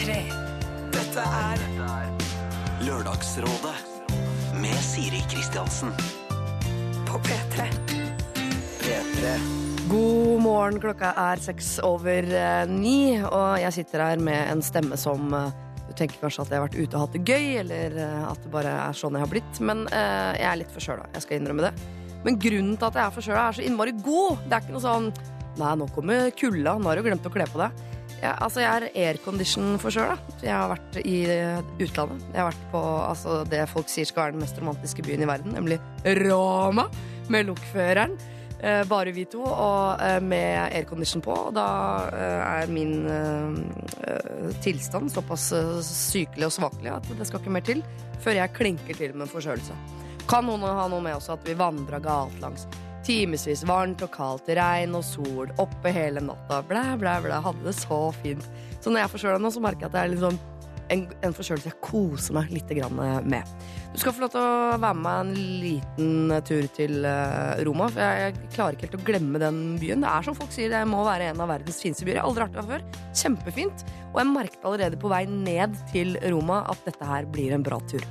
P3. Dette er Lørdagsrådet med Siri Kristiansen. på P3. P3. God morgen, klokka er seks over eh, ni, og jeg sitter her med en stemme som eh, Du tenker kanskje at jeg har vært ute og hatt det gøy, eller eh, at det bare er sånn jeg har blitt, men eh, jeg er litt forkjøla. Jeg skal innrømme det. Men grunnen til at jeg er forkjøla, er så innmari god. Det er ikke noe sånn Nei, nå kommer kulda, nå har du glemt å kle på deg. Jeg, altså, jeg er aircondition for sjøl. Jeg har vært i eh, utlandet. Jeg har vært på altså, det folk sier skal være den mest romantiske byen i verden, nemlig Roma, med lokføreren. Eh, bare vi to, og eh, med aircondition på. Og da eh, er min eh, eh, tilstand såpass sykelig og svakelig at det skal ikke mer til før jeg klinker til med en forkjølelse. Kan noen ha noe med også at vi vandra galt langs timevis varmt og kaldt, regn og sol, oppe hele natta, blæ, blæ, blæ, hadde det så fint. Så når jeg er forkjøla nå, så merker jeg at det er liksom en, en forkjølelse jeg koser meg litt med. Du skal få lov til å være med meg en liten tur til eh, Roma. For jeg, jeg klarer ikke helt å glemme den byen. Det er som folk sier, det må være en av verdens fineste byer. Jeg har aldri vært der før. Kjempefint. Og jeg merket allerede på vei ned til Roma at dette her blir en bra tur.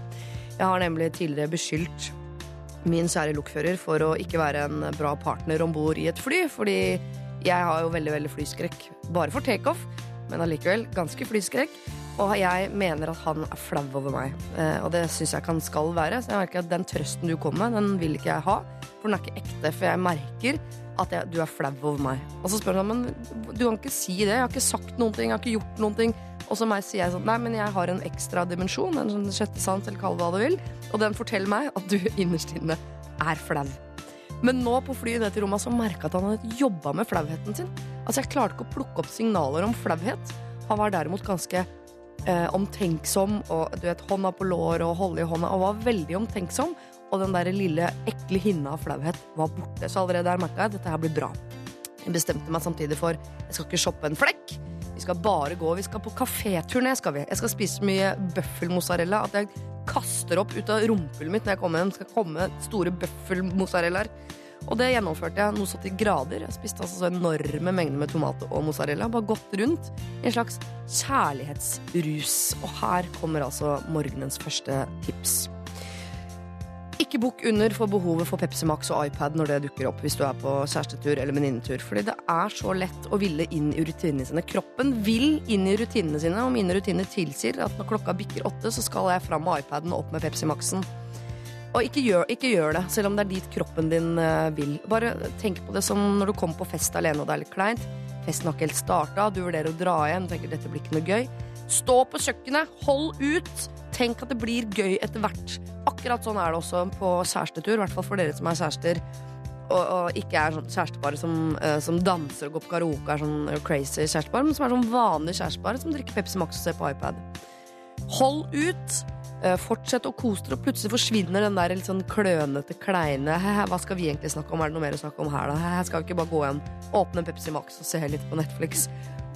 Jeg har nemlig tidligere beskyldt min kjære lokfører for å ikke være en bra partner om bord i et fly, fordi jeg har jo veldig, veldig flyskrekk. Bare for takeoff, men allikevel ganske flyskrekk. Og jeg mener at han er flau over meg, eh, og det syns jeg kan skal være. Så jeg merker at den trøsten du kommer med, den vil ikke jeg ha, for den er ikke ekte. For jeg merker at jeg, du er flau over meg. Og så spør han men du kan ikke si det, jeg har ikke sagt noen ting, jeg har ikke gjort noen ting. Og så meg sier jeg sånn, nei, men jeg har en ekstra dimensjon, en sånn sjette sans, eller kall det hva du vil, og den forteller meg at du innerst inne er flau. Men nå på flyet ned til Roma så merka jeg at han hadde jobba med flauheten sin. Altså Jeg klarte ikke å plukke opp signaler om flauhet. Han var derimot ganske eh, omtenksom og du vet, hånda på låret og holde i hånda, og var veldig omtenksom. Og den der lille ekle hinna av flauhet var borte. Så allerede der merka jeg at dette her blir bra. Jeg bestemte meg samtidig for jeg skal ikke shoppe en flekk. Vi skal bare gå. Vi skal på kaféturné. skal vi. Jeg skal spise mye bøffelmozzarella at jeg kaster opp ut av rumpehullet mitt når jeg kommer hjem. Skal komme store bøffelmozzarellaer. Og det gjennomførte jeg noe så til grader. Jeg spiste altså så enorme mengder med tomat og mozzarella. Bare gått rundt i en slags kjærlighetsrus. Og her kommer altså morgenens første tips. Ikke bukk under for behovet for Pepsi Max og iPad når det dukker opp hvis du er på kjærestetur eller venninnetur. Fordi det er så lett å ville inn i rutinene sine. Kroppen vil inn i rutinene sine, og mine rutiner tilsier at når klokka bikker åtte, så skal jeg fram med iPaden og opp med Pepsi Maxen. Og ikke gjør, ikke gjør det, selv om det er dit kroppen din eh, vil. Bare tenk på det som når du kommer på fest alene og det er litt kleint. Festen har ikke helt starta, du vurderer å dra igjen, tenker dette blir ikke noe gøy. Stå på kjøkkenet, hold ut. Tenk at det blir gøy etter hvert. Akkurat sånn er det også på kjærestetur, i hvert fall for dere som er kjærester. Og, og ikke er sånn kjærestepar som, uh, som danser og går på karaoke, er sånn crazy kjærestepar, men som er sånn vanlige kjærestepar som drikker Pepsi Max og ser på iPad. Hold ut. Uh, Fortsett å kose dere, og plutselig forsvinner den der litt sånn klønete, kleine «Hæ, hæ, Hva skal vi egentlig snakke om? Er det noe mer å snakke om her, da? «Hæ, hæ, Skal vi ikke bare gå igjen, åpne en Pepsi Max og se litt på Netflix?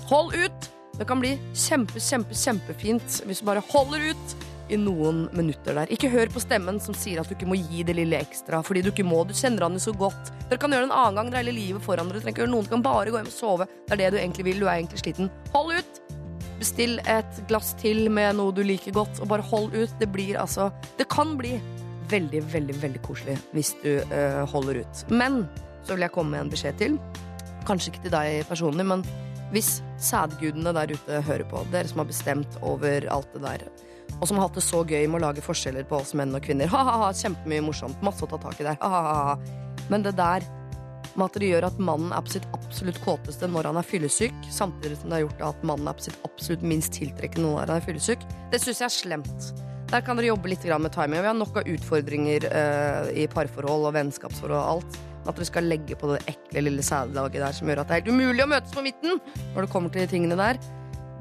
Hold ut! Det kan bli kjempe, kjempe, kjempefint hvis du bare holder ut i noen minutter der. Ikke hør på stemmen som sier at du ikke må gi det lille ekstra fordi du ikke må. Du kjenner han jo så godt. Dere kan gjøre det en annen gang. Dere hele livet foran dere. Du trenger ikke gjøre noen kan bare gå hjem og sove. Det er det du egentlig vil. Du er egentlig sliten. Hold ut! Bestill et glass til med noe du liker godt, og bare hold ut. Det blir altså Det kan bli veldig, veldig, veldig koselig hvis du øh, holder ut. Men så vil jeg komme med en beskjed til. Kanskje ikke til deg personlig, men hvis sædgudene der ute hører på, dere som har bestemt over alt det der, og som har hatt det så gøy med å lage forskjeller på oss menn og kvinner, ha-ha-ha, kjempemye morsomt, masse å ta tak i der, ha-ha-ha, men det der med at det gjør at mannen er på sitt absolutt kåteste når han er fyllesyk, samtidig som det har gjort at mannen er på sitt absolutt minst tiltrekkende når han er fyllesyk, det syns jeg er slemt. Der kan dere jobbe litt med timing. Vi har nok av utfordringer uh, i parforhold og vennskapsforhold og alt. At dere skal legge på det ekle lille sædlaget der som gjør at det er helt umulig å møtes på midten når det kommer til de tingene der,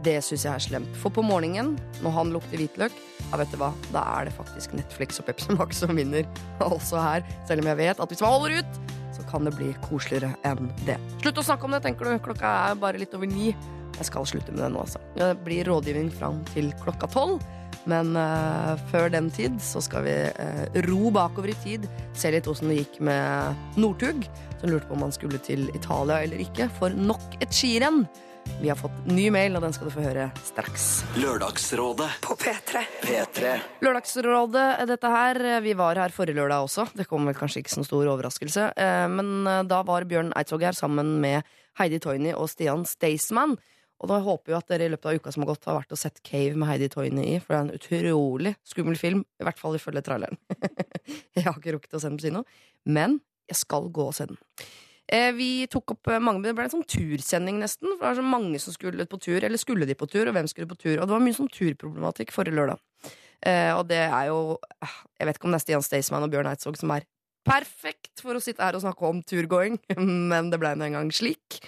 det syns jeg er slemt. For på morgenen, når han lukter hvitløk, ja, vet du hva, da er det faktisk Netflix og Pepsi Max som vinner. Også her, selv om jeg vet at hvis man holder ut, så kan det bli koseligere enn det. Slutt å snakke om det, tenker du. Klokka er bare litt over ni. Jeg skal slutte med det nå, altså. Det blir rådgivning fram til klokka tolv. Men uh, før den tid så skal vi uh, ro bakover i tid, se litt åssen det gikk med Northug, som lurte på om han skulle til Italia eller ikke, for nok et skirenn. Vi har fått ny mail, og den skal du få høre straks. Lørdagsrådet På P3. P3 Lørdagsrådet, dette her. Vi var her forrige lørdag også. Det kom vel kanskje ikke som stor overraskelse. Eh, Men eh, da var Bjørn Eidsvåg her sammen med Heidi Toyny og Stian Staysman. Og da håper vi at dere i løpet av uka som har gått, har vært og sett Cave med Heidi Toyny i. For det er en utrolig skummel film. I hvert fall ifølge traileren. jeg har ikke rukket å se den på kino. Men jeg skal gå og se den. Eh, Vi tok opp eh, mange, Det ble en sånn tursending, nesten. For det var så mange som skulle på tur. Eller skulle de på tur, og hvem skulle på tur? Og det var mye sånn turproblematikk forrige lørdag. Eh, og det er jo Jeg vet ikke om det er Stian Staysman og Bjørn Eidsvåg som er perfekt for å sitte her og snakke om turgåing, men det ble nå engang slik.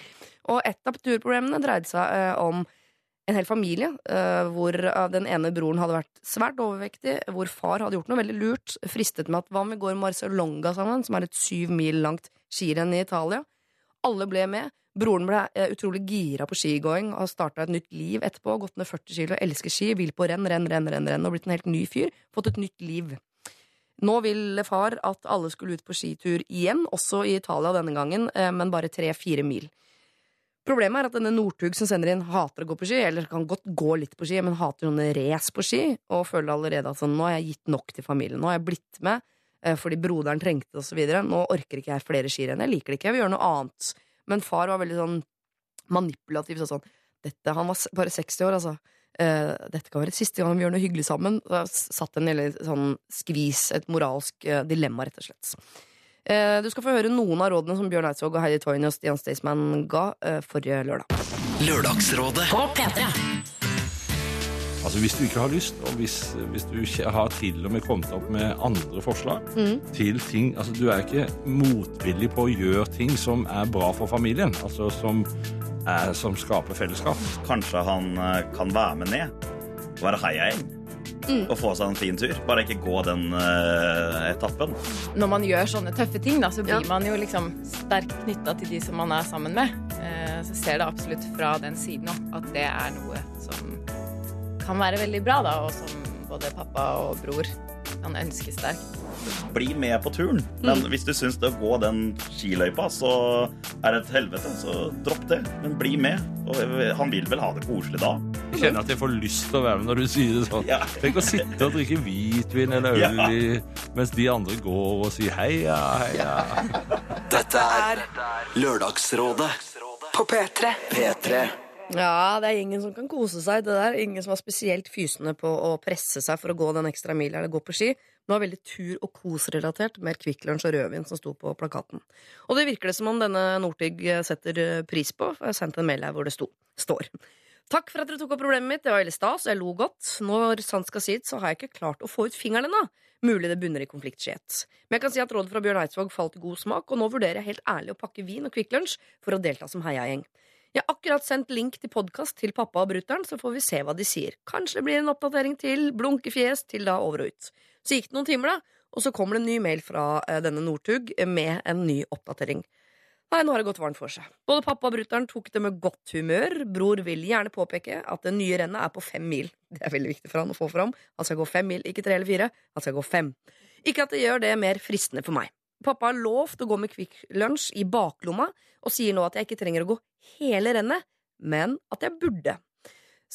Og et av turproblemene dreide seg om en hel familie, hvor den ene broren hadde vært svært overvektig, hvor far hadde gjort noe veldig lurt, fristet med at hva om vi går Marcialonga sammen, som er et syv mil langt skirenn i Italia. Alle ble med. Broren ble eh, utrolig gira på skigåing og har starta et nytt liv etterpå. Gått ned 40 kilo, elsker ski, vil på renn, renn, renn, renn, renn og blitt en helt ny fyr. Fått et nytt liv. Nå vil far at alle skulle ut på skitur igjen, også i Italia denne gangen, eh, men bare tre-fire mil. Problemet er at denne Northug som sender inn, hater å gå på ski, eller kan godt gå litt på ski, men hater sånne race på ski, og føler allerede at sånn, nå har jeg gitt nok til familien. Nå har jeg blitt med fordi broderen trengte det, videre. Nå orker ikke jeg flere skirenn. Jeg liker det ikke, jeg vil gjøre noe annet. Men far var veldig sånn manipulativ. Så sånn, dette, han var bare 60 år, altså. Uh, dette kan være siste gang vi gjør noe hyggelig sammen. Da satt en lille sånn skvis, et moralsk uh, dilemma, rett og slett. Uh, du skal få høre noen av rådene som Bjørn Eidsvåg og Heidi Toyne og Stian Staysman ga eh, forrige lørdag. Lørdagsrådet På P3. Altså Hvis du ikke har lyst, og hvis, hvis du ikke har til og med kommet opp med andre forslag til ting altså Du er ikke motvillig på å gjøre ting som er bra for familien, altså som, er, som skaper fellesskap. Kanskje han eh, kan være med ned og være heiagjeng. Og få seg en fin tur. Bare ikke gå den uh, etappen. når man gjør sånne tøffe ting, da, så blir Ja. man jo liksom sterkt knytta til de som man er sammen med. Uh, Så ser det absolutt fra den siden òg at det er noe som kan være veldig bra, da, og som både pappa og bror kan ønske sterkt. Bli med på turen. Men hvis du syns det å gå den skiløypa så er det et helvete, så dropp det. Men bli med. Og han vil vel ha det koselig da. Jeg kjenner at jeg får lyst til å være med når du sier det sånn. Ja. Tenk å sitte og drikke hvitvin eller øl Ja. mens de andre går og sier heia, heia. Dette er Lørdagsrådet På P3. P3 Ja, det er ingen som kan kose seg. Det der. Ingen som er spesielt fysende på å presse seg for å gå den ekstra mila eller gå på ski. Men det var veldig tur- og kosrelatert, mer Kvikk Lunsj og rødvin som sto på plakaten. Og det virker det som om denne Northug setter pris på, for jeg har sendt en mail her hvor det sto, står. Takk for at dere tok opp problemet mitt, det var veldig stas, og jeg lo godt. Når sant skal sies, så har jeg ikke klart å få ut fingeren ennå. Mulig det bunner i konfliktskyhet. Men jeg kan si at rådet fra Bjørn Eidsvåg falt i god smak, og nå vurderer jeg helt ærlig å pakke vin og Kvikk Lunsj for å delta som heiagjeng. Jeg har akkurat sendt link til podkast til pappa og brutter'n, så får vi se hva de sier. Kanskje det blir en oppdatering til, blunkefjes til da over og ut. Så gikk det noen timer, da, og så kommer det en ny mail fra eh, denne Northug med en ny oppdatering. Nei, nå har det gått varmt for seg. Både pappa og brutter'n tok det med godt humør. Bror vil gjerne påpeke at det nye rennet er på fem mil. Det er veldig viktig for han å få fram. Han skal gå fem mil, ikke tre eller fire. Han skal gå fem. Ikke at det gjør det mer fristende for meg. Pappa har lovt å gå med Kvikk Lunsj i baklomma, og sier nå at jeg ikke trenger å gå hele rennet, men at jeg burde.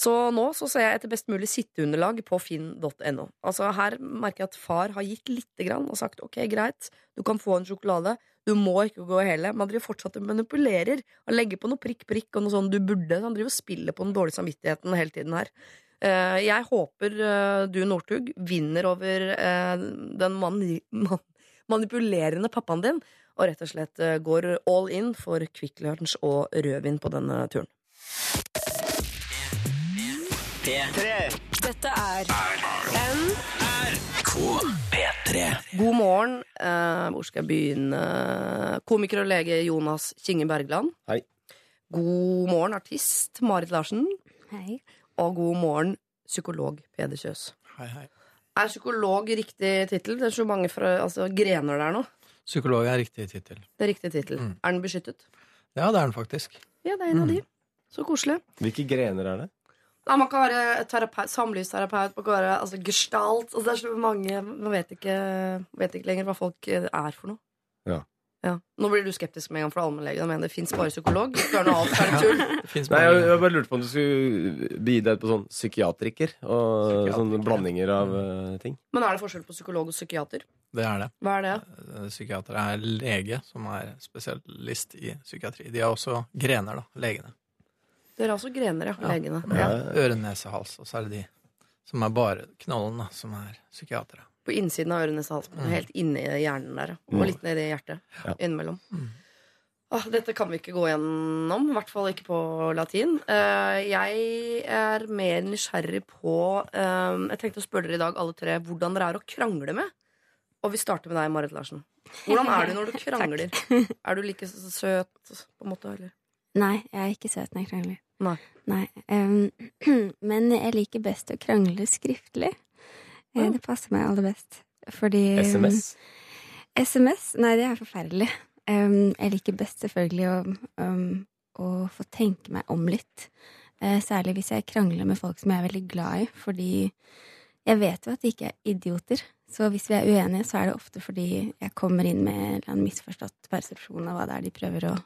Så nå så ser jeg etter best mulig sitteunderlag på finn.no. Altså Her merker jeg at far har gitt lite grann og sagt ok, greit, du kan få en sjokolade, du må ikke gå hele. Man driver fortsatt og manipulerer og legger på noe prikk, prikk og noe sånn du burde. Han driver og spiller på den dårlige samvittigheten hele tiden her. Eh, Jeg håper eh, du, Northug, vinner over eh, den mann... man manipulerende pappaen din, og rett og slett eh, går all in for Kvikk Lunsj og rødvin på denne turen. Dette er P3 God morgen. Eh, hvor skal jeg begynne? Komiker og lege Jonas Kinge Bergland. Hei. God morgen, artist Marit Larsen. Hei. Og god morgen, psykolog Peder Kjøs. Hei, hei. Er psykolog riktig tittel? Det er så mange fra, altså, grener der nå. Psykolog er riktig tittel. Det er riktig tittel. Mm. Er den beskyttet? Ja, det er den faktisk. Ja, det er en av de. Så koselig. Hvilke grener er det? Nei, man kan være terapeut, samlivsterapeut, man kan være altså, gestalt altså, Det er så mange Man vet ikke, vet ikke lenger hva folk er for noe. Ja. Nå blir du skeptisk med en gang for allmennlegen. Mener det fins bare psykolog. Er det tull. Det finnes Nei, jeg, jeg bare lurte på om du skulle bi deg ut på sånn psykiatriker og sånne blandinger av uh, ting. Men er det forskjell på psykolog og psykiater? Det er det. Hva er det? Eh, Psykiater er lege som er spesialist i psykiatri. De har også grener, da. Legene. Dere er også grener, ja. Ja. Legene. Ja. Ja. Øre, nese, hals. Og så er det de som er bare knollen, da, som er psykiatere. På innsiden av ørenes hals. men Helt inni hjernen der. Og litt nedi hjertet. Ja. Innimellom. Mm. Ah, dette kan vi ikke gå gjennom, i hvert fall ikke på latin. Uh, jeg er mer nysgjerrig på uh, Jeg tenkte å spørre dere i dag, alle tre, hvordan dere er å krangle med. Og vi starter med deg, Marit Larsen. Hvordan er du når du krangler? er du like søt, på en måte? Eller? Nei, jeg er ikke søt når jeg krangler. Nei. Nei. um, men jeg liker best å krangle skriftlig. Ja. Det passer meg aller best. Fordi SMS. SMS? Nei, det er forferdelig. Um, jeg liker best selvfølgelig å, um, å få tenke meg om litt. Uh, særlig hvis jeg krangler med folk som jeg er veldig glad i, fordi jeg vet jo at de ikke er idioter. Så hvis vi er uenige, så er det ofte fordi jeg kommer inn med en misforstått persepsjon av hva det er de prøver å,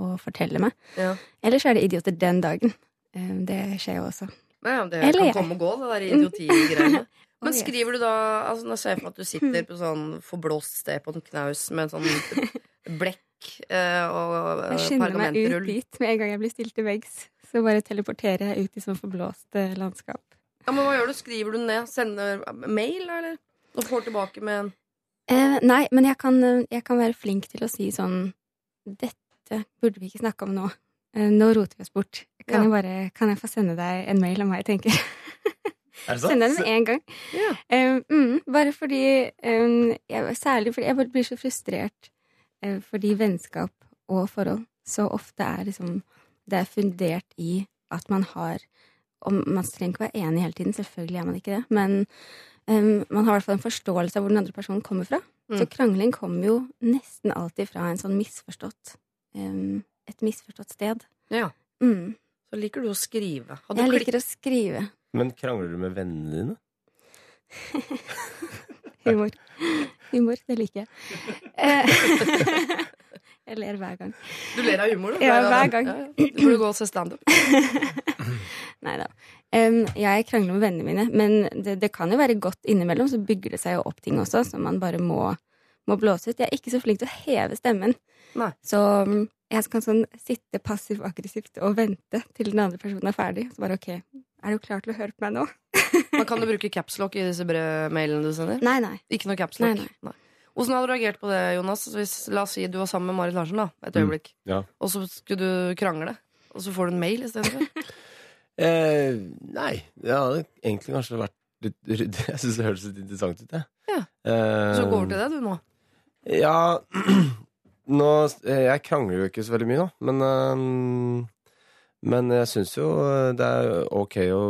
å fortelle meg. Ja. Eller så er det idioter den dagen. Um, det skjer jo også. Ja, det Eller kan jeg. komme og gå, det der idiotigreiene. Men skriver du da altså Nå ser jeg for meg at du sitter på sånn forblåst sted på en knaus med en sånn blekk eh, og pergamentrull. Jeg skynder meg ut dit med en gang jeg blir stilt til veggs. Så bare teleporterer jeg ut i sånn forblåst eh, landskap. Ja, men hva gjør du? Skriver du ned? Sender mail, eller? Og får tilbake med en Eh, nei, men jeg kan, eh, jeg kan være flink til å si sånn Dette burde vi ikke snakke om nå. Eh, nå roter vi oss bort. Kan, Ja. jeg bare, kan jeg få sende deg en mail om hva jeg tenker? Er det Sende den én gang. Ja. Um, mm, bare fordi um, jeg, Særlig fordi jeg bare blir så frustrert eh, fordi vennskap og forhold så ofte er liksom Det er fundert i at man har og Man trenger ikke være enig hele tiden, selvfølgelig er man ikke det, men man har i hvert fall en forståelse av hvor den andre personen kommer fra. Mm. Så krangling kommer jo nesten alltid fra en sånn misforstått et misforstått sted. Ja. Mm. Så liker du å skrive. Hadde Jeg liker å skrive. Men krangler du med vennene dine? Humor. Humor, det liker jeg. Eh, jeg ler hver gang. Du ler av humor, du? Ja, hver gang. Ja, ja. Du burde gå og se standup. Nei da. Jeg krangler med vennene mine, men det, det kan jo være godt innimellom. Så bygger det seg jo opp ting også som man bare må, må blåse ut. Jeg er ikke så flink til å heve stemmen. Nei. Så mm, jeg kan sånn sitte passiv-aggressivt og vente til den andre personen er ferdig. Så bare OK, er du klar til å høre på meg nå? Men kan du bruke capslock i disse brevmailene du sender? Nei, nei. Ikke noe capslock? Nei, nei. Hvordan hadde du reagert på det, Jonas? Hvis, la oss si du var sammen med Marit Larsen da, et Mm. øyeblikk, Ja. og så skulle du krangle, og så får du en mail istedenfor? Eh, nei, det hadde egentlig kanskje vært litt ryddig. Jeg syns det høres litt interessant ut, jeg. Ja. Eh, Så går du til det, du nå. Ja Nå eh, Jeg krangler jo ikke så veldig mye, da. Men, eh, men jeg syns jo det er ok å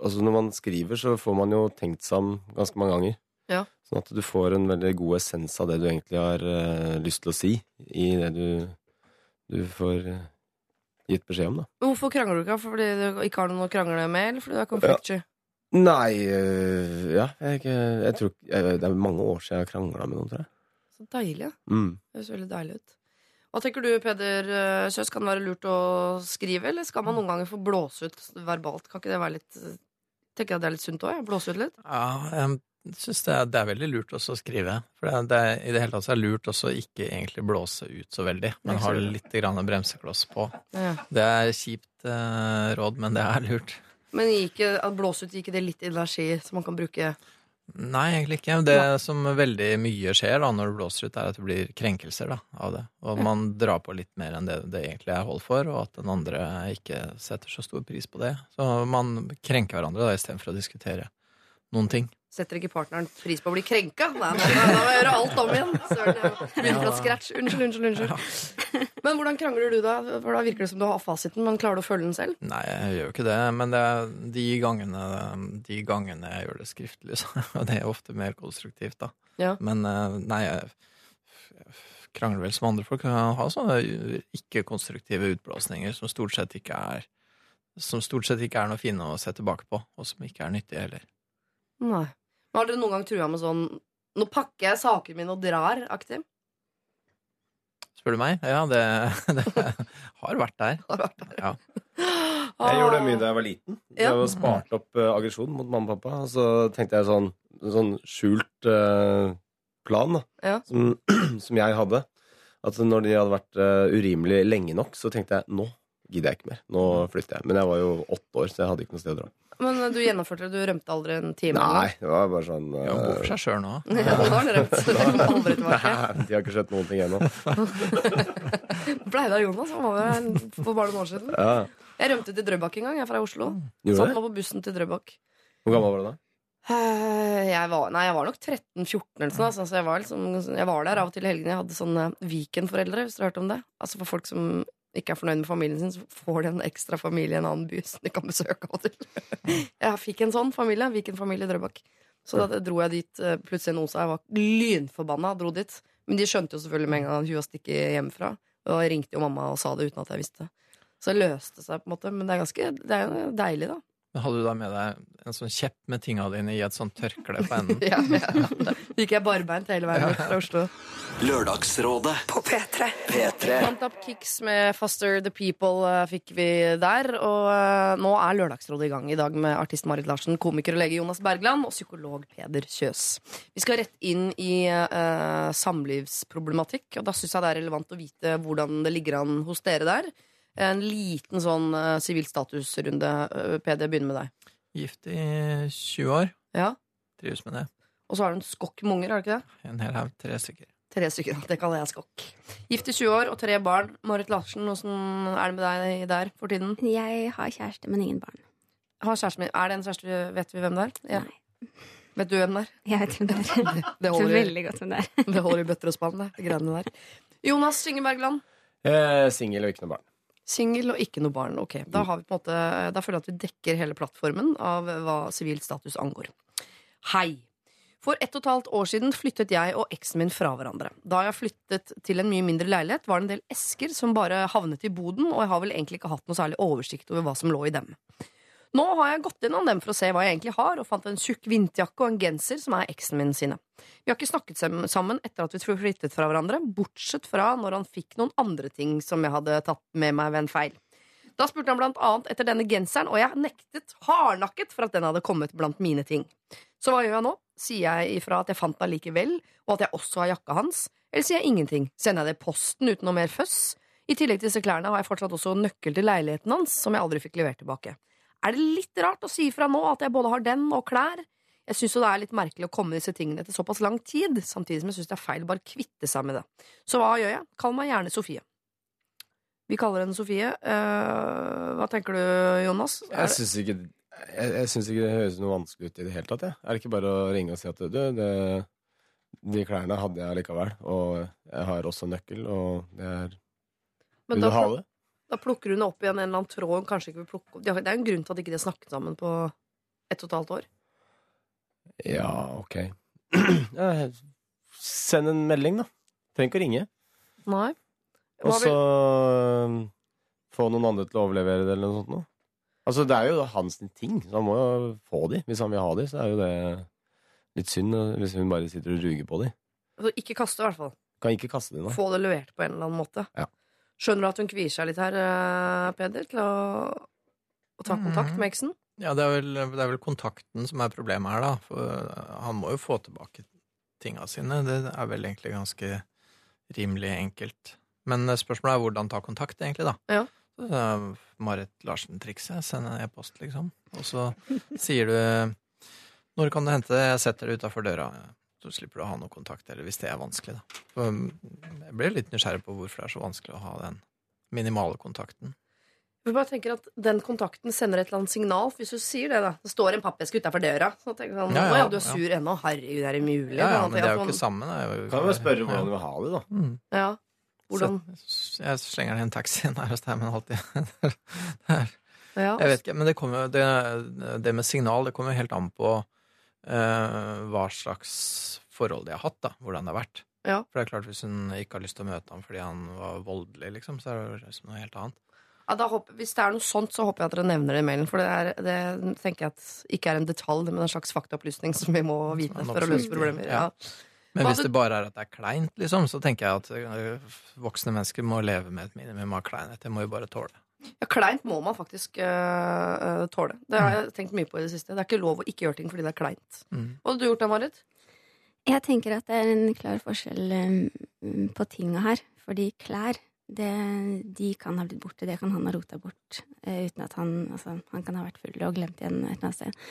Altså Når man skriver, så får man jo tenkt seg om ganske mange ganger. Ja. Sånn at du får en veldig god essens av det du egentlig har uh, lyst til å si i det du, du får uh, gitt beskjed om, da. Men hvorfor krangler du ikke? Fordi du ikke har noen å krangle med, eller fordi du er konfliktsky? Nei uh, Ja, jeg, jeg tror Det er mange år siden jeg har krangla med noen, tror jeg. Så deilig, ja. Mm. Det høres veldig deilig ut. Hva tenker du, Peder eh, Kjøs? Kan det være lurt å skrive, eller skal man noen ganger få blåse ut verbalt? Kan ikke det være litt Tenker jeg at det er litt sunt òg? Blåse ut litt? Ja, jeg syns det, det er veldig lurt også å skrive. For det, det, i det hele tatt er det lurt også å ikke egentlig blåse ut så veldig, men ha litt grann bremsekloss på. Ja. Det er kjipt eh, råd, men det er lurt. Men gikk, at blåse ut, gir ikke det litt energi som man kan bruke Nei, egentlig ikke. Det som veldig mye skjer da når det blåser ut, er at det blir krenkelser da, av det. Og man drar på litt mer enn det det egentlig er hold for, og at den andre ikke setter så stor pris på det. Så man krenker hverandre da, istedenfor å diskutere noen ting. Setter ikke partneren pris på å bli krenka? Nei, nei, nei, da må jeg gjøre alt om igjen. Søren, jeg må Begynne fra scratch. Unnskyld, unnskyld, unnskyld. Men hvordan krangler du da? For da virker det som du har fasiten, men klarer du å følge den selv? Nei, jeg gjør jo ikke det, men det de gangene, de gangene jeg gjør det skriftlig, så det er ofte mer konstruktivt, da. Ja. Men eh, nei, jeg krangler vel som andre folk. Jeg har sånne ikke-konstruktive utblåsninger som stort sett ikke er som stort sett ikke er noe fine å se tilbake på, og som ikke er nyttige heller. Nei. Men har dere noen gang trua med sånn Nå pakker jeg sakene mine og drar, aktiv? Spør du meg? Ja, det, det har vært der. Har vært der. Ja. Jeg gjorde det mye da jeg var liten. Ja. Jeg sparte opp uh, aggresjon mot mamma og pappa. Og så tenkte jeg sånn, sånn skjult uh, plan da, Ja. som, som jeg hadde. At når de hadde vært uh, urimelig lenge nok, så tenkte jeg nå gidder jeg ikke mer. Nå flytter jeg. Men jeg var jo åtte år, så jeg hadde ikke noe sted å dra. Men eh, du gjennomførte det, du rømte aldri en time? Nei, det var bare sånn Ja, hun bor for eh, seg sjøl nå. Ja, nå har dere rømt. Dere kommer aldri tilbake. Nei, De har ikke skjønt noen ting ennå. Pleide av Jonas, han var jo for bare noen år siden. Ja. Jeg rømte til Drøbak en gang, jeg er fra Oslo. Gjorde Satt du det? meg på bussen til Drøbak. Hvor gammel var du da? Eh, Jeg var, nei, jeg var nok 13-14 eller sånn. Altså, jeg, var liksom, jeg var der av og til i helgene. Jeg hadde sånne Viken-foreldre, hvis dere har hørt om det. Altså For folk som ikke er fornøyd med familien sin, så får de en ekstra familie i en annen by som de kan besøke av og til. Jeg fikk en sånn familie. Viken-familie i Drøbak. Så da dro jeg dit eh, plutselig en onsdag. Jeg var lynforbanna, dro dit. Men de skjønte jo selvfølgelig med en gang at hun var stikket hjemmefra. Og ringte jo mamma og sa det uten at jeg visste. Så det løste seg, på en måte. Men det er ganske det er deilig, da. Men Hadde du da med deg en sånn kjepp med tinga dine i et sånt tørkle på enden? Ja, ja. Gikk jeg barbeint hele veien bort fra Oslo. Lørdagsrådet På P3. P3 Fant opp Kicks med Foster the People eh, fikk vi der. Og eh, nå er Lørdagsrådet i gang i dag med artist Marit Larsen, komiker og lege Jonas Bergland og psykolog Peder Kjøs. Vi skal rett inn i uh, samlivsproblematikk, og da syns jeg det er relevant å vite hvordan det ligger an hos dere der. En liten sånn sivil uh, statusrunde. Uh, PD, begynner med deg. Gift i 20 år. Ja. Trives med det. Og så har du en skokk med unger, har du ikke det? En hel haug. Tre stykker. Tre stykker, det kaller jeg skokk. Gift i 20 år og tre barn. Marit Larsen, åssen er det med deg der for tiden? Jeg har kjæreste, men ingen barn. Har kjæreste, Er det en kjæreste? Vet vi hvem det er? Ja. Nei. Vet du hvem det er? Jeg vet hvem det er. Det holder, veldig godt hvem det er. det holder i bøtter og spann, det. greiene der. Jonas Inge Bergland. Eh, Singel og ikke noe barn. Singel og ikke noe barn. Ok, da, har vi på en måte, da føler jeg at vi dekker hele plattformen av hva sivil status angår. Hei. For ett og et halvt år siden flyttet jeg og eksen min fra hverandre. Da jeg flyttet til en mye mindre leilighet, var det en del esker som bare havnet i boden, og jeg har vel egentlig ikke hatt noe særlig oversikt over hva som lå i dem. Nå har jeg gått innom dem for å se hva jeg egentlig har, og fant en tjukk vinterjakke og en genser som er eksen min sine. Vi har ikke snakket sammen etter at vi flyttet fra hverandre, bortsett fra når han fikk noen andre ting som jeg hadde tatt med meg ved en feil. Da spurte han blant annet etter denne genseren, og jeg nektet hardnakket for at den hadde kommet blant mine ting. Så hva gjør jeg nå? Sier jeg ifra at jeg fant den likevel, og at jeg også har jakka hans? Eller sier jeg ingenting? Sender jeg det i posten uten noe mer føss? I tillegg til disse klærne har jeg fortsatt også nøkkel til leiligheten hans, som jeg aldri fikk levert tilbake. Er det litt rart å si fra nå at jeg både har den og klær? Jeg syns det er litt merkelig å komme disse tingene etter såpass lang tid, samtidig som jeg syns det er feil bare kvitte seg med det. Så hva gjør jeg? Kall meg gjerne Sofie. Vi kaller henne Sofie. Uh, hva tenker du, Jonas? Jeg syns ikke, jeg, jeg synes ikke det høres noe vanskelig ut i det hele tatt. Jeg. Er det ikke bare å ringe og si at du, det, de klærne hadde jeg likevel, og jeg har også nøkkel, og det er Men Vil du ha det? Da plukker hun opp igjen en eller annen tråd hun kanskje ikke vil plukke opp. Det er en grunn til at ikke de har snakket sammen på ett og et halvt år. Ja, ok. Send en melding, da. Trenger ikke å ringe. Nei. Og så øh, få noen andre til å overlevere det, eller noe sånt noe. Altså, det er jo hans ting, så han må jo få de. Hvis han vil ha de, så er jo det litt synd hvis hun bare sitter og ruger på de. Altså, ikke kaste, i hvert fall. Kan ikke kaste de da. Få det levert på en eller annen måte. Ja. Skjønner du at hun kvier seg litt her, eh, Peder, til å, å ta kontakt med eksen? Ja, det er, vel, det er vel kontakten som er problemet her, da. For uh, han må jo få tilbake tinga sine. Det er vel egentlig ganske rimelig enkelt. Men uh, spørsmålet er hvordan ta kontakt, egentlig, da. Ja. Så, Marit Larsen-trikset. Send en e-post, liksom. Og så sier du Når kan du hente det? Jeg setter det utafor døra. Så slipper du å ha noe kontakt, eller hvis det er vanskelig, da. Um, jeg blir litt nysgjerrig på hvorfor det er så vanskelig å ha den minimale kontakten. Jeg bare tenker at Den kontakten sender et eller annet signal. Hvis du sier det, da Det står en pappeske utafor døra. Så tenker sånn, Ja, ja, ja, du er ja. sur ennå. Herregud, er det mulig? Ja, ja, Sånn, men det er jo ikke sammen. Jo, Kan jo spørre hvordan du vil ha det, da. Mm. Ja. Hvordan Så jeg slenger ned en taxi nær hos deg, men alltid. Jeg vet ikke, men det, kommer, jo- det, det med signal det kommer jo helt an på hva slags forhold de har hatt, da. Hvordan det har vært. Ja. For det er klart, hvis hun ikke har lyst til å møte ham fordi han var voldelig, liksom, så er det liksom noe helt annet. Ja, da håper, hvis det er noe sånt, så håper jeg at dere nevner det i mailen. For det, er, det tenker jeg at ikke er en detalj, men en slags faktaopplysning som vi må vite for å løse problemer. ja. Men hvis det bare er at det er kleint, liksom, så tenker jeg at øh, voksne mennesker må leve med et minimum av kleinhet. Det må jo bare tåle. Ja, kleint må man faktisk øh, tåle. Det har jeg tenkt mye på i det siste. Det er ikke lov å ikke gjøre ting fordi det er kleint. Mm. Hva hadde du gjort da, Marit? Jeg tenker at det er en klar forskjell um, på tinga her. Fordi klær, det, de kan ha blitt borte. Det kan han ha rota bort. Uh, uten at han Altså, han kan ha vært full og glemt igjen et eller annet sted.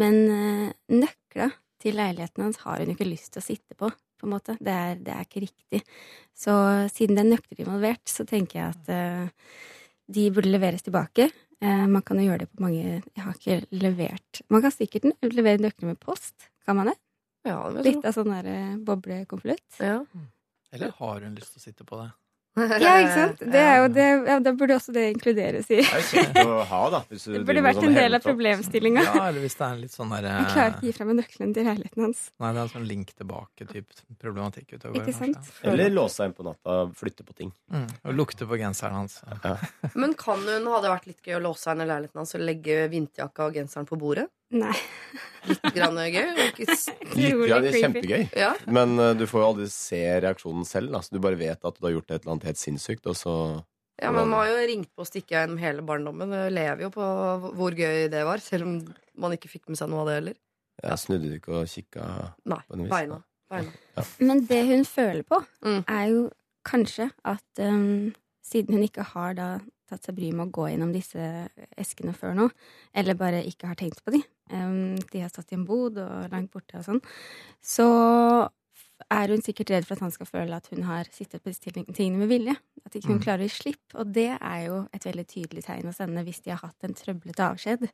Men uh, nøkla til leiligheten hans har hun ikke lyst til å sitte på. på en måte. Det er, det er ikke riktig. Så siden det er nøkler involvert, så tenker jeg at eh, de burde leveres tilbake. Eh, man kan jo gjøre det på mange Jeg har ikke levert Man kan sikkert levere nøkler med post. Kan man det? Ja, det Litt av sånn der eh, boblekonvolutt. Ja. Eller har hun lyst til å sitte på det? Ja, ikke sant? Det er jo det, ja, da burde også det inkluderes i Det er jo kjekt å ha, da. Det burde vært sånn en del av problemstillinga. Ja, eller hvis det er en litt sånn derre Jeg klarer ikke å gi fra meg nøkkelen til leiligheten hans. Nei, det er en sånn link tilbake-type problematikk utover. Ikke sant? Eller låse seg inn på natta, flytte på ting. Mm. Og lukte på genseren hans. Men kan hun, hadde det vært litt gøy å låse seg inn i leiligheten hans og legge vinterjakka og genseren på bordet? Nei. Litt grann gøy? Ikke Litt, ja, det er kjempegøy. ja. Men uh, du får jo aldri se reaksjonen selv. Altså, du bare vet at du har gjort et eller annet helt sinnssykt, og så ja, men man har jo ringt på og stikket gjennom hele barndommen. Jeg lever jo på hvor gøy det var, selv om man ikke fikk med seg noe av det heller. ja, snudde du ikke og kikka Nei, På en vis, beina. beina. Men det hun føler på, Mm. er jo kanskje at um, siden hun ikke har da tatt seg bryet med å gå gjennom disse eskene før nå, eller bare ikke har tenkt på de, de har stått i en bod og langt borte og sånn, så er hun sikkert redd for at han skal føle at hun har sittet på disse tingene med vilje. At ikke hun Mm. klarer å gi slipp. Og det er jo et veldig tydelig tegn å sende hvis de har hatt en trøblete avskjed.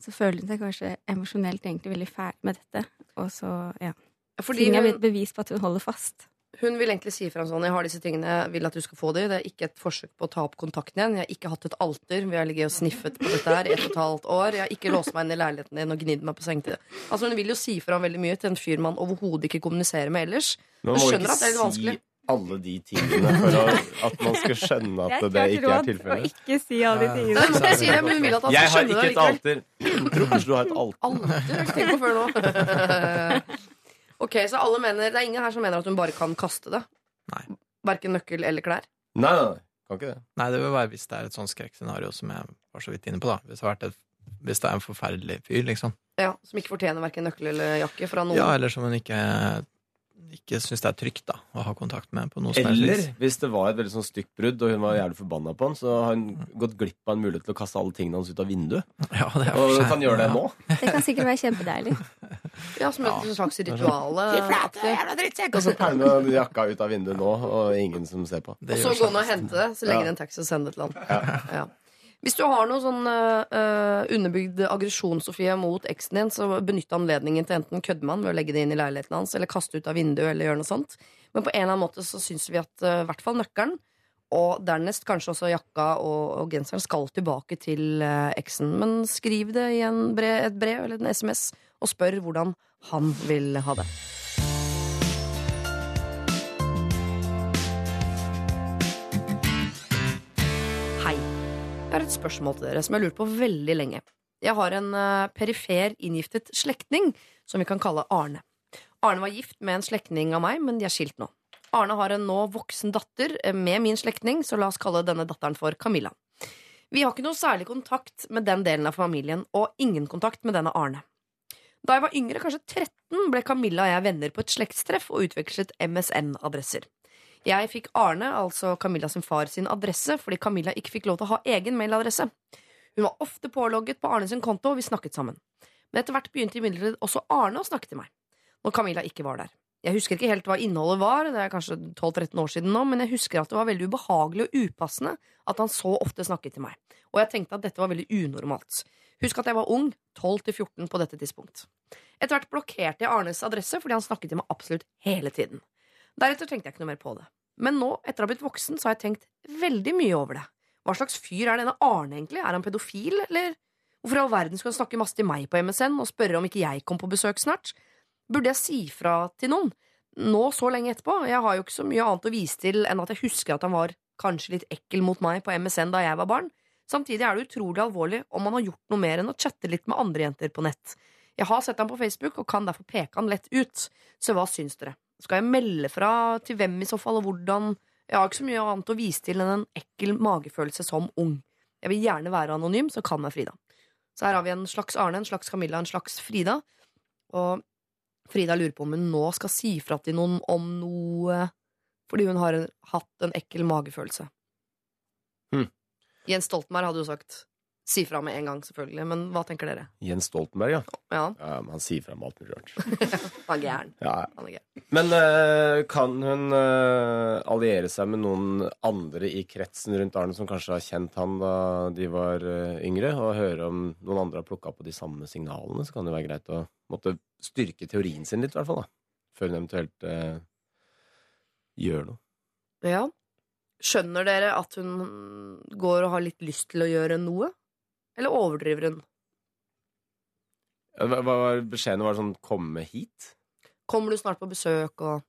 Så føler hun seg kanskje emosjonelt egentlig veldig ferdig med dette. Og så, ja. Fordi Ting er blitt bevis på at hun holder fast. Hun vil egentlig si fra sånn Jeg har disse tingene, jeg vil at du skal få dem. Det er ikke et forsøk på å ta opp kontakten igjen. Jeg har ikke hatt et alter. Vi har ligget og sniffet på dette her i et og et halvt år. Jeg har ikke låst meg inn i leiligheten din og gnidd meg på sengetid. Altså, hun vil jo si fra veldig mye til en fyr man overhodet ikke kommuniserer med ellers. Man må skjønner ikke at det er litt vanskelig. si alle de tingene for å, at man skal skjønne at det ikke er tilfellet. ikke si alle de tingene. Nei, jeg sier det, men vil at han Jeg har ikke et alter. Jeg tror kanskje du har et alter. Alter? Det har jeg ikke tenkt på før nå. ok, så alle mener Det er ingen her som mener at hun bare kan kaste det? Nei. Verken nøkkel eller klær? Nei, nei, nei. Kan ikke det. Nei, det vil være hvis det er et sånt skrekkscenario som jeg var så vidt inne på, da. Hvis det, har vært et, hvis det er en forferdelig fyr, liksom. Ja, Som ikke fortjener verken nøkkel eller jakke fra noen? Ja, eller som hun ikke, ikke syns det er trygt da, å ha kontakt med på noe som helst Eller vis. hvis det var et veldig sånn stygt brudd, og hun var jævlig forbanna på han, så har hun gått glipp av en mulighet til å kaste alle tingene hans ut av vinduet. Ja, det er Og for hun kan gjøre det Ja. nå. Det kan sikkert være kjempedeilig. Ja, Som et slags ritual. Og så pælme jakka ut av vinduet nå, og ingen som ser på. Og så gå ned og hente det, så legge Ja. en taxi og sende det til han. Ja. Hvis du har noe sånn uh, underbygd aggresjon Sofie, mot eksen din, så benytt anledningen til enten kødde med han ved å legge det inn i leiligheten hans, eller kaste ut av vinduet, eller gjøre noe sånt. Men på en eller annen måte så syns vi at øh, i hvert fall nøkkelen, og dernest kanskje også jakka og, og genseren, skal tilbake til uh, eksen. Men skriv det i brev, et brev eller en SMS, og spør hvordan han vil ha det. Et spørsmål til dere som jeg har lurt på veldig lenge. Jeg har en eh, perifer inngiftet slektning som vi kan kalle Arne. Arne var gift med en slektning av meg, men de er skilt nå. Arne har en nå voksen datter eh, med min slektning, så la oss kalle denne datteren for Camilla. Vi har ikke noe særlig kontakt med den delen av familien, og ingen kontakt med denne Arne. Da jeg var yngre, kanskje 13, ble Camilla og jeg venner på et slektstreff og utvekslet MSN-adresser. Jeg fikk Arne, altså Camilla sin far, sin adresse fordi Camilla ikke fikk lov til å ha egen mailadresse. Hun var ofte pålogget på Arne sin konto, og vi snakket sammen. Men etter hvert begynte imidlertid også Arne å snakke til meg, når Camilla ikke var der. Jeg husker ikke helt hva innholdet var, det er kanskje 12-13 år siden nå, men jeg husker at det var veldig ubehagelig og upassende at han så ofte snakket til meg, og jeg tenkte at dette var veldig unormalt. Husk at jeg var ung, 12-14 på dette tidspunkt. Etter hvert blokkerte jeg Arnes adresse fordi han snakket til meg absolutt hele tiden. Deretter tenkte jeg ikke noe mer på det. Men nå, etter å ha blitt voksen, så har jeg tenkt veldig mye over det. Hva slags fyr er denne Arne egentlig? Er han pedofil, eller? Hvorfor i all verden skulle han snakke masse til meg på MSN og spørre om ikke jeg kom på besøk snart? Burde jeg si fra til noen? Nå så lenge etterpå? Jeg har jo ikke så mye annet å vise til enn at jeg husker at han var kanskje litt ekkel mot meg på MSN da jeg var barn. Samtidig er det utrolig alvorlig om han har gjort noe mer enn å chatte litt med andre jenter på nett. Jeg har sett ham på Facebook og kan derfor peke han lett ut. Så hva syns dere? Skal jeg melde fra til hvem i så fall, og hvordan? Jeg har ikke så mye annet å vise til enn en ekkel magefølelse som ung. Jeg vil gjerne være anonym, så kall meg Frida. Så her har vi en slags Arne, en slags Camilla, en slags Frida. Og Frida lurer på om hun nå skal si fra til noen om noe fordi hun har en, hatt en ekkel magefølelse. Hm. Jens Stoltenberg hadde jo sagt si fra med en gang, selvfølgelig. Men hva tenker dere? Jens Stoltenberg, ja. Ja, ja men han sier fra om alt mulig rart. han er gæren. Ja. Men uh, kan hun uh, alliere seg med noen andre i kretsen rundt Arne som kanskje har kjent han da de var uh, yngre, og høre om noen andre har plukka på de samme signalene? Så kan det være greit å måtte styrke teorien sin litt, i hvert fall. da Før hun eventuelt gjør noe. Ja. Skjønner dere at hun går og har litt lyst til å gjøre noe? Eller overdriver hun? Hva hva var beskjeden? Var det sånn 'komme hit'? Kommer du snart på besøk og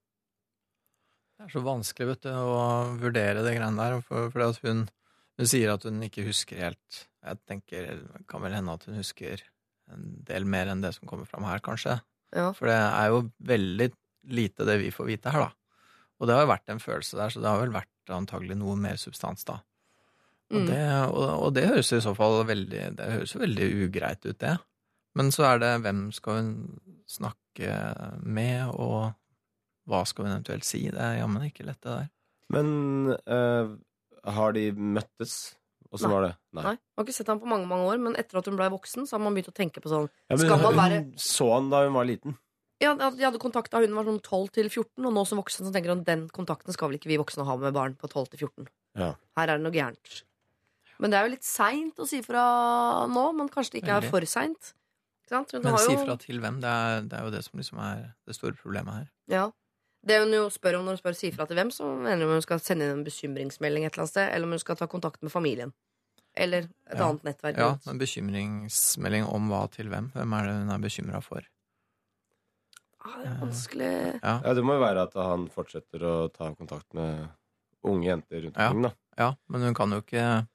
Det er så vanskelig vet du, å vurdere det greiene der. For, fordi at hun, hun sier at hun ikke husker helt. Jeg tenker det kan vel hende at hun husker en del mer enn det som kommer fram her, kanskje. Ja. For det er jo veldig lite det vi får vite her, da. Og det har jo vært en følelse der, så det har vel vært antagelig noe mer substans, da. Og, Mm. det, og, og det høres i så fall veldig Det høres jo veldig ugreit ut, det. Men så er det hvem skal hun snakke med, og hva skal hun eventuelt si? Det er jammen ikke lett, det der. Men eh, har de møttes? Åssen Nei. var det? Nei. Jeg har ikke sett ham på mange mange år, men etter at hun ble voksen, så har man begynt å tenke på sånn Ja, men Skal man hun være så han da hun var liten. Ja, de hadde kontakta hun var sånn 12 til 14, og nå som voksen så tenker hun den kontakten skal vel ikke vi voksne ha med barn på 12 til 14. Ja. Her er det noe gærent. Men det er jo litt seint å si fra nå, men kanskje det ikke er for seint. Men har si jo- fra til hvem? Det er, det er jo det som liksom er det store problemet her. Ja. Det hun jo spør om når hun spør si fra til hvem, så mener hun om hun skal sende inn en bekymringsmelding et eller annet sted, eller om hun skal ta kontakt med familien. Eller et Ja. annet nettverk. Ja, men bekymringsmelding om hva til hvem? Hvem er det hun er bekymra for? Ah, det er vanskelig Ja. Ja, Det må jo være at han fortsetter å ta kontakt med unge jenter rundt Ja. da. ja, men hun kan jo ikke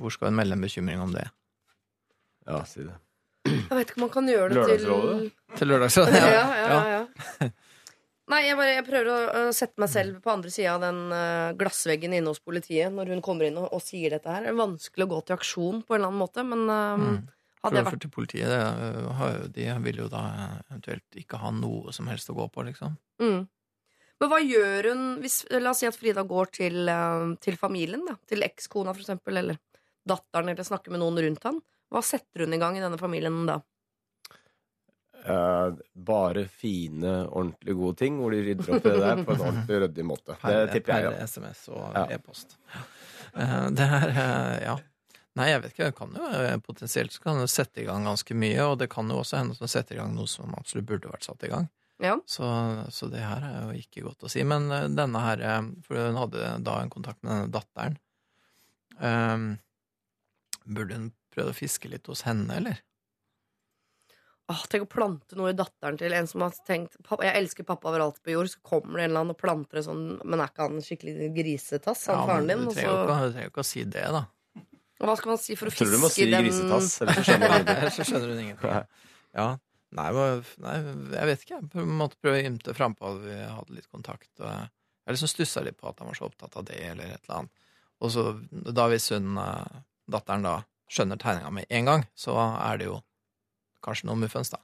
Hvor skal hun melde en bekymring om det? Ja, si det. Jeg vet ikke om man kan gjøre det til Lørdagsrådet? Til lørdagsrådet? ja, ja, ja, ja. Nei, jeg, bare, jeg prøver å sette meg selv på andre sida av den eh, glassveggen inne hos politiet når hun kommer inn og, og sier dette her. Det er vanskelig å gå til aksjon på en eller annen måte, men um, Mm. hadde jeg vært til politiet, det, har de vil jo da eventuelt ikke ha noe som helst å gå på, liksom. mm. Men hva gjør hun hvis La oss si at Frida går til, eh, til familien, da. Til ekskona, for eksempel, eller datteren, eller snakke med noen rundt han. Hva setter hun i gang i denne familien da? Eh, bare fine, ordentlig gode ting, hvor de rydder opp i det der på en ordentlig ryddig måte. Det tipper jeg, per ja. SMS og Ja. e-post. Eh, Det er eh, Ja. Nei, jeg vet ikke. Det kan jo potensielt så kan det sette i gang ganske mye, og det kan jo også hende at den setter i gang noe som absolutt burde vært satt i gang. Ja. Så, så det her er jo ikke godt å si. Men denne her For hun hadde da en kontakt med denne datteren. Eh, burde hun prøvd å fiske litt hos henne, eller? Åh, tenk å plante noe i datteren til en som har tenkt «Pappa, Jeg elsker pappa overalt på jord, så kommer det en eller annen og planter det sånn Men er ikke han en skikkelig grisetass, han Ja, faren din? du trenger så, ikke, du trenger jo ikke å si det, da. og hva skal man si for å fiske Jeg tror du må si den grisetass, ellers så skjønner du ingenting. Så skjønner hun ingenting. Ja. Nei, nei, jeg vet ikke. Jeg måtte prøve å ymte frampå at vi hadde litt kontakt. Og jeg liksom stussa litt på at han var så opptatt av det, eller et eller annet. Og så, da hvis hun, eh, datteren da, skjønner tegninga med en gang, så er det jo kanskje noe muffens, da.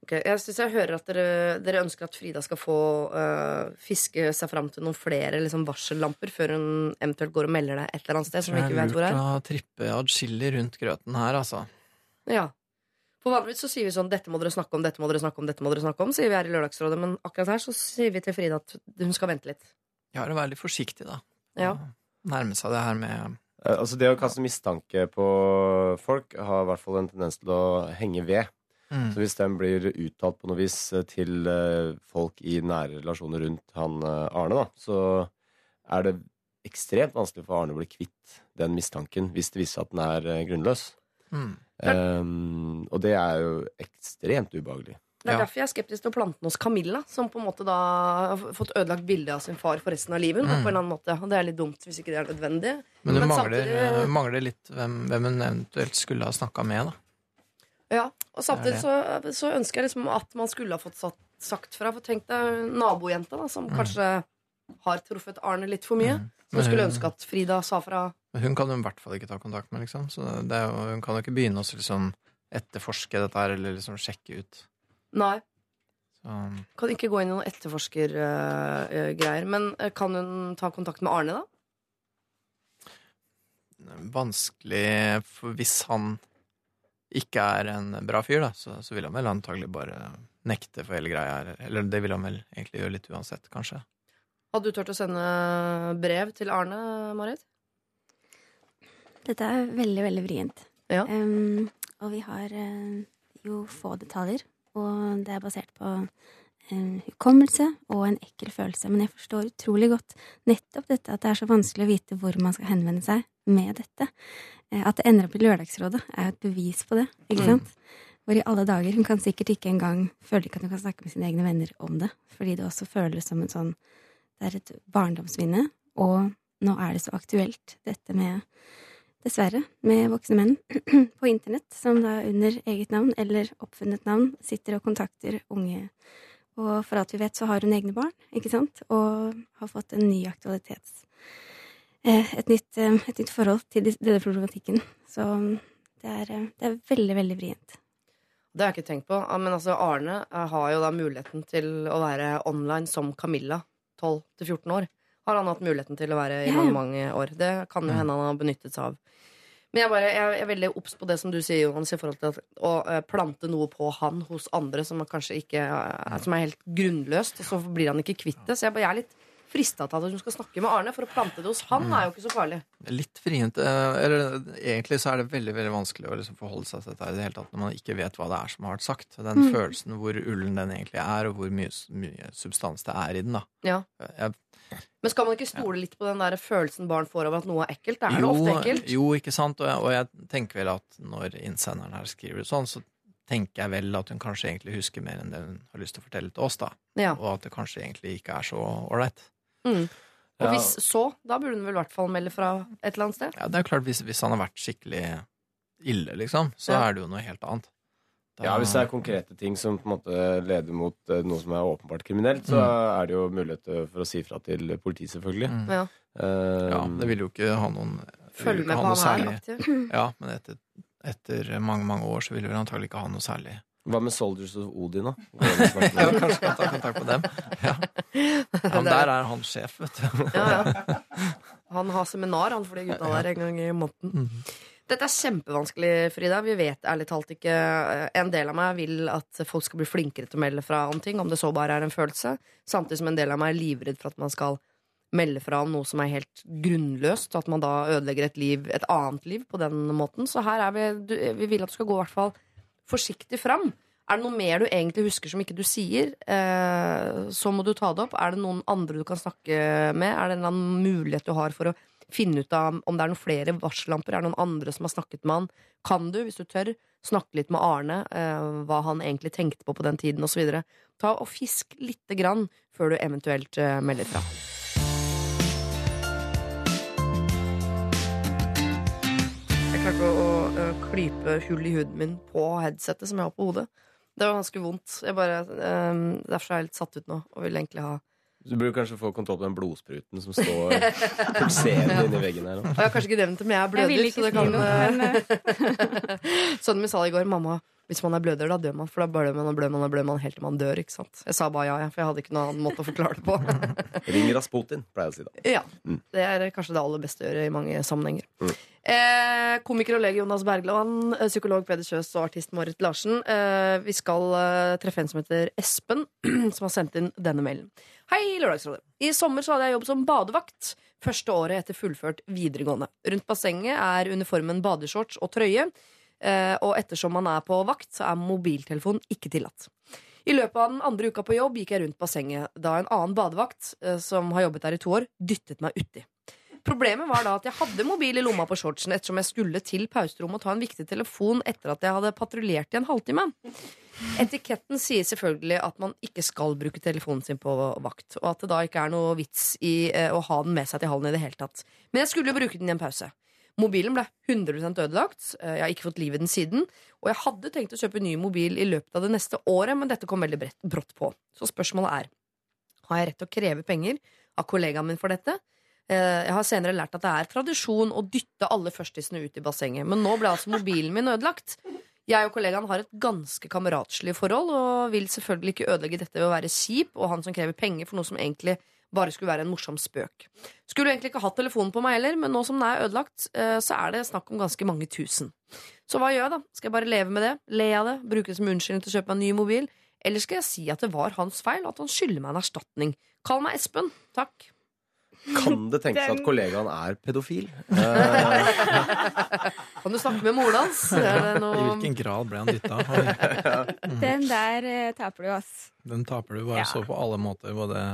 Ok, Jeg synes jeg hører at dere, dere ønsker at Frida skal få uh, fiske seg fram til noen flere liksom, varsellamper før hun eventuelt går og melder det et eller annet sted som vi ikke vet hvor Det er. er lurt å trippe adskillig rundt grøten her, altså. Ja. For vanligvis så sier vi sånn 'dette må dere snakke om', 'dette må dere snakke om', dette må dere snakke om, sier vi her i Lørdagsrådet, men akkurat her så sier vi til Frida at hun skal vente litt. Ja, være litt forsiktig, da. Ja. Nærme seg det her med Altså Det å kaste mistanke på folk har i hvert fall en tendens til å henge ved. mm. Så hvis den blir uttalt på noe vis eh, til eh, folk i nære relasjoner rundt han eh, Arne, da, så er det ekstremt vanskelig for Arne å bli kvitt den mistanken hvis det viser seg at den er eh, grunnløs. mm. Um, og det er jo ekstremt ubehagelig. Det er Ja. derfor jeg er skeptisk til å plante hos Camilla, som på en måte da har fått ødelagt bildet av sin far for resten av livet. Mm. På en annen måte. Og det er litt dumt hvis ikke det er nødvendig. Men du Men mangler, samtidig- mangler litt hvem, hvem hun eventuelt skulle ha snakka med, da. Ja, Og samtidig så, så ønsker jeg liksom at man skulle ha fått satt sagt fra. For tenk deg nabojenta da, som kanskje har truffet Arne litt for mye. Som hun, skulle ønske at Frida sa fra. Hun kan jo i hvert fall ikke ta kontakt med, liksom. Så det jo, hun kan jo ikke begynne å liksom etterforske dette her, eller liksom sjekke ut. Nei, Så, kan ikke gå inn i noen etterforskergreier. Men eh, kan hun ta kontakt med Arne, da? vanskelig for hvis han ikke er en bra fyr, da, så, så vil han vel antagelig bare nekte for hele greia her. Eller det vil han vel egentlig gjøre litt uansett, kanskje. Hadde du turt å sende brev til Arne, Marit? Dette er veldig, veldig vrient. Ja. Um, og vi har uh, jo få detaljer, og det er basert på eh, hukommelse og en ekkel følelse. Men jeg forstår utrolig godt nettopp dette at det er så vanskelig å vite hvor man skal henvende seg med dette. Eh, at det ender opp i Lørdagsrådet, er jo et bevis på det. ikke Mm. sant? Hvor i alle dager Hun kan sikkert ikke engang føle ikke at hun kan snakke med sine egne venner om det. Fordi det også føles som en sånn Det er et barndomsminne, og nå er det så aktuelt, dette med dessverre, med voksne menn på internett, som da under eget navn eller oppfunnet navn sitter og kontakter unge. Og for alt vi vet, så har hun egne barn, ikke sant, og har fått en ny aktualitets... eh, Et nytt, eh, et nytt forhold til denne problematikken. Så det er, eh, det er veldig, veldig vrient. Det har jeg ikke tenkt på. Men altså, Arne har jo da muligheten til å være online som Camilla, 12-14 år. Har han hatt muligheten til å være i mange, mange år. Det kan jo hende han har benyttet seg av. Men jeg, bare, jeg er veldig obs på det som du sier, Jonas, i forhold til at, å plante noe på han hos andre som er kanskje ikke Som er helt grunnløst, og så blir han ikke kvitt det. Så jeg, bare, jeg er litt frista til at hun skal snakke med Arne, for å plante det hos han er jo ikke så farlig. Litt vrient. eh, Eller egentlig så er det veldig veldig vanskelig å liksom forholde seg til dette i det hele tatt når man ikke vet hva det er som har vært sagt. Den Mm. følelsen hvor ullen den egentlig er, og hvor mye, mye substans det er i den. da. Ja. Jeg, Men skal man ikke stole litt på den der følelsen barn får over at noe er ekkelt? Er det ofte ekkelt? jo, ikke sant? Og jeg, og jeg tenker vel at når innsenderen her skriver sånn, så tenker jeg vel at hun kanskje egentlig husker mer enn det hun har lyst til å fortelle til oss. da. Ja. Og at det kanskje egentlig ikke er så ålreit. Mm. Og Ja. hvis så, da burde hun vel i hvert fall melde fra et eller annet sted. Ja, det er klart, hvis, hvis han har vært skikkelig ille, liksom, så Ja. er det jo noe helt annet. Da- Ja, Hvis det er konkrete ting som på en måte leder mot eh, noe som er åpenbart kriminelt, så Mm. er det jo mulighet eh, for å si fra til politiet, selvfølgelig. Mm. Ja. Uh, Ja, det vil jo ikke ha noen Følge med på han her. Ja, men etter, etter mange, mange år så vil vi antagelig ikke ha noe særlig. Hva med Soldiers of Odin, da? Ja, kanskje kan ta kontakt med dem. Ja. Han der er han sjef, vet du. Ja, ja. Han har seminar han for de gutta der en gang i måneden. Mm. Dette er kjempevanskelig, Frida. Vi vet ærlig talt ikke En del av meg vil at folk skal bli flinkere til å melde fra om ting, om det så bare er en følelse. Samtidig som en del av meg er livredd for at man skal melde fra om noe som er helt grunnløst, og at man da ødelegger et liv, et annet liv på den måten. Så her er vi Vi vil at du skal gå i hvert fall forsiktig fram. Er det noe mer du egentlig husker som ikke du sier, eh, så må du ta det opp. Er det noen andre du kan snakke med? Er det en eller annen mulighet du har for å finne ut av om det er noen flere varsellamper? Er det noen andre som har snakket med han? Kan du, hvis du tør, snakke litt med Arne, eh, hva han egentlig tenkte på på den tiden, osv.? Ta og fisk lite grann før du eventuelt eh, melder fra. Klarte å, å klype hull i huden min på headsetet som jeg har på hodet. Det var ganske vondt. Jeg bare, um, derfor er jeg litt satt ut nå og vil egentlig ha Du burde kanskje få kontroll på den blodspruten som står pulserende inni veggen her. Og jeg har kanskje ikke nevnt det, men jeg er Jeg bløder. vil ikke så det kan, noe, men Sønnen min sa i går mamma, hvis man er bløder, da dør man. For da blør man og blør man og blør man helt til man dør. ikke sant? Jeg sa bare ja, for jeg hadde ikke noen annen måte å forklare det på. Ring Rasputin, pleier jeg å si da. Ja, Det er kanskje det aller beste å gjøre i mange sammenhenger. Eh, komiker og lege Jonas Bergland, eh, psykolog Peder Kjøs og artist Marit Larsen. Eh, vi skal eh, treffe en som heter Espen, som har sendt inn denne mailen. Hei, Lørdagsrådet. I sommer så hadde jeg jobb som badevakt. Første året etter fullført videregående. Rundt bassenget er uniformen badeshorts og trøye. Eh, og ettersom man er på vakt, så er mobiltelefon ikke tillatt. I løpet av den andre uka på jobb gikk jeg rundt bassenget da en annen badevakt, eh, som har jobbet der i to år, dyttet meg uti. Problemet var da at jeg hadde mobil i lomma på shortsen ettersom jeg skulle til pauserommet og ta en viktig telefon etter at jeg hadde patruljert i en halvtime. Etiketten sier selvfølgelig at man ikke skal bruke telefonen sin på vakt, og at det da ikke er noe vits i eh, å ha den med seg til hallen i det hele tatt. Men jeg skulle jo bruke den i en pause. Mobilen ble 100 ødelagt. Eh, Jeg har ikke fått liv i den siden. Og jeg hadde tenkt å kjøpe ny mobil i løpet av det neste året, men dette kom veldig brått på. Så spørsmålet er har jeg rett til å kreve penger av kollegaen min for dette. Eh, Jeg har senere lært at det er tradisjon å dytte alle førstisene ut i bassenget. Men nå ble altså mobilen min ødelagt. Jeg og kollegaen har et ganske kameratslig forhold og vil selvfølgelig ikke ødelegge dette ved å være kjip og han som krever penger for noe som egentlig bare skulle være en morsom spøk. Skulle egentlig ikke hatt telefonen på meg heller, men nå som den er ødelagt, eh, så er det snakk om ganske mange tusen. Så hva gjør jeg, da? Skal jeg bare leve med det? Le av det? Bruke det som unnskyldning til å kjøpe meg en ny mobil? Eller skal jeg si at det var hans feil, og at han skylder meg en erstatning? Kall meg Espen. Takk. Kan det tenkes Den- at kollegaen er pedofil? Eh, Kan du snakke med moren hans? Noe... I hvilken grad ble han dytta? Den der eh, taper du, ass. Den taper du bare Ja. så på alle måter, både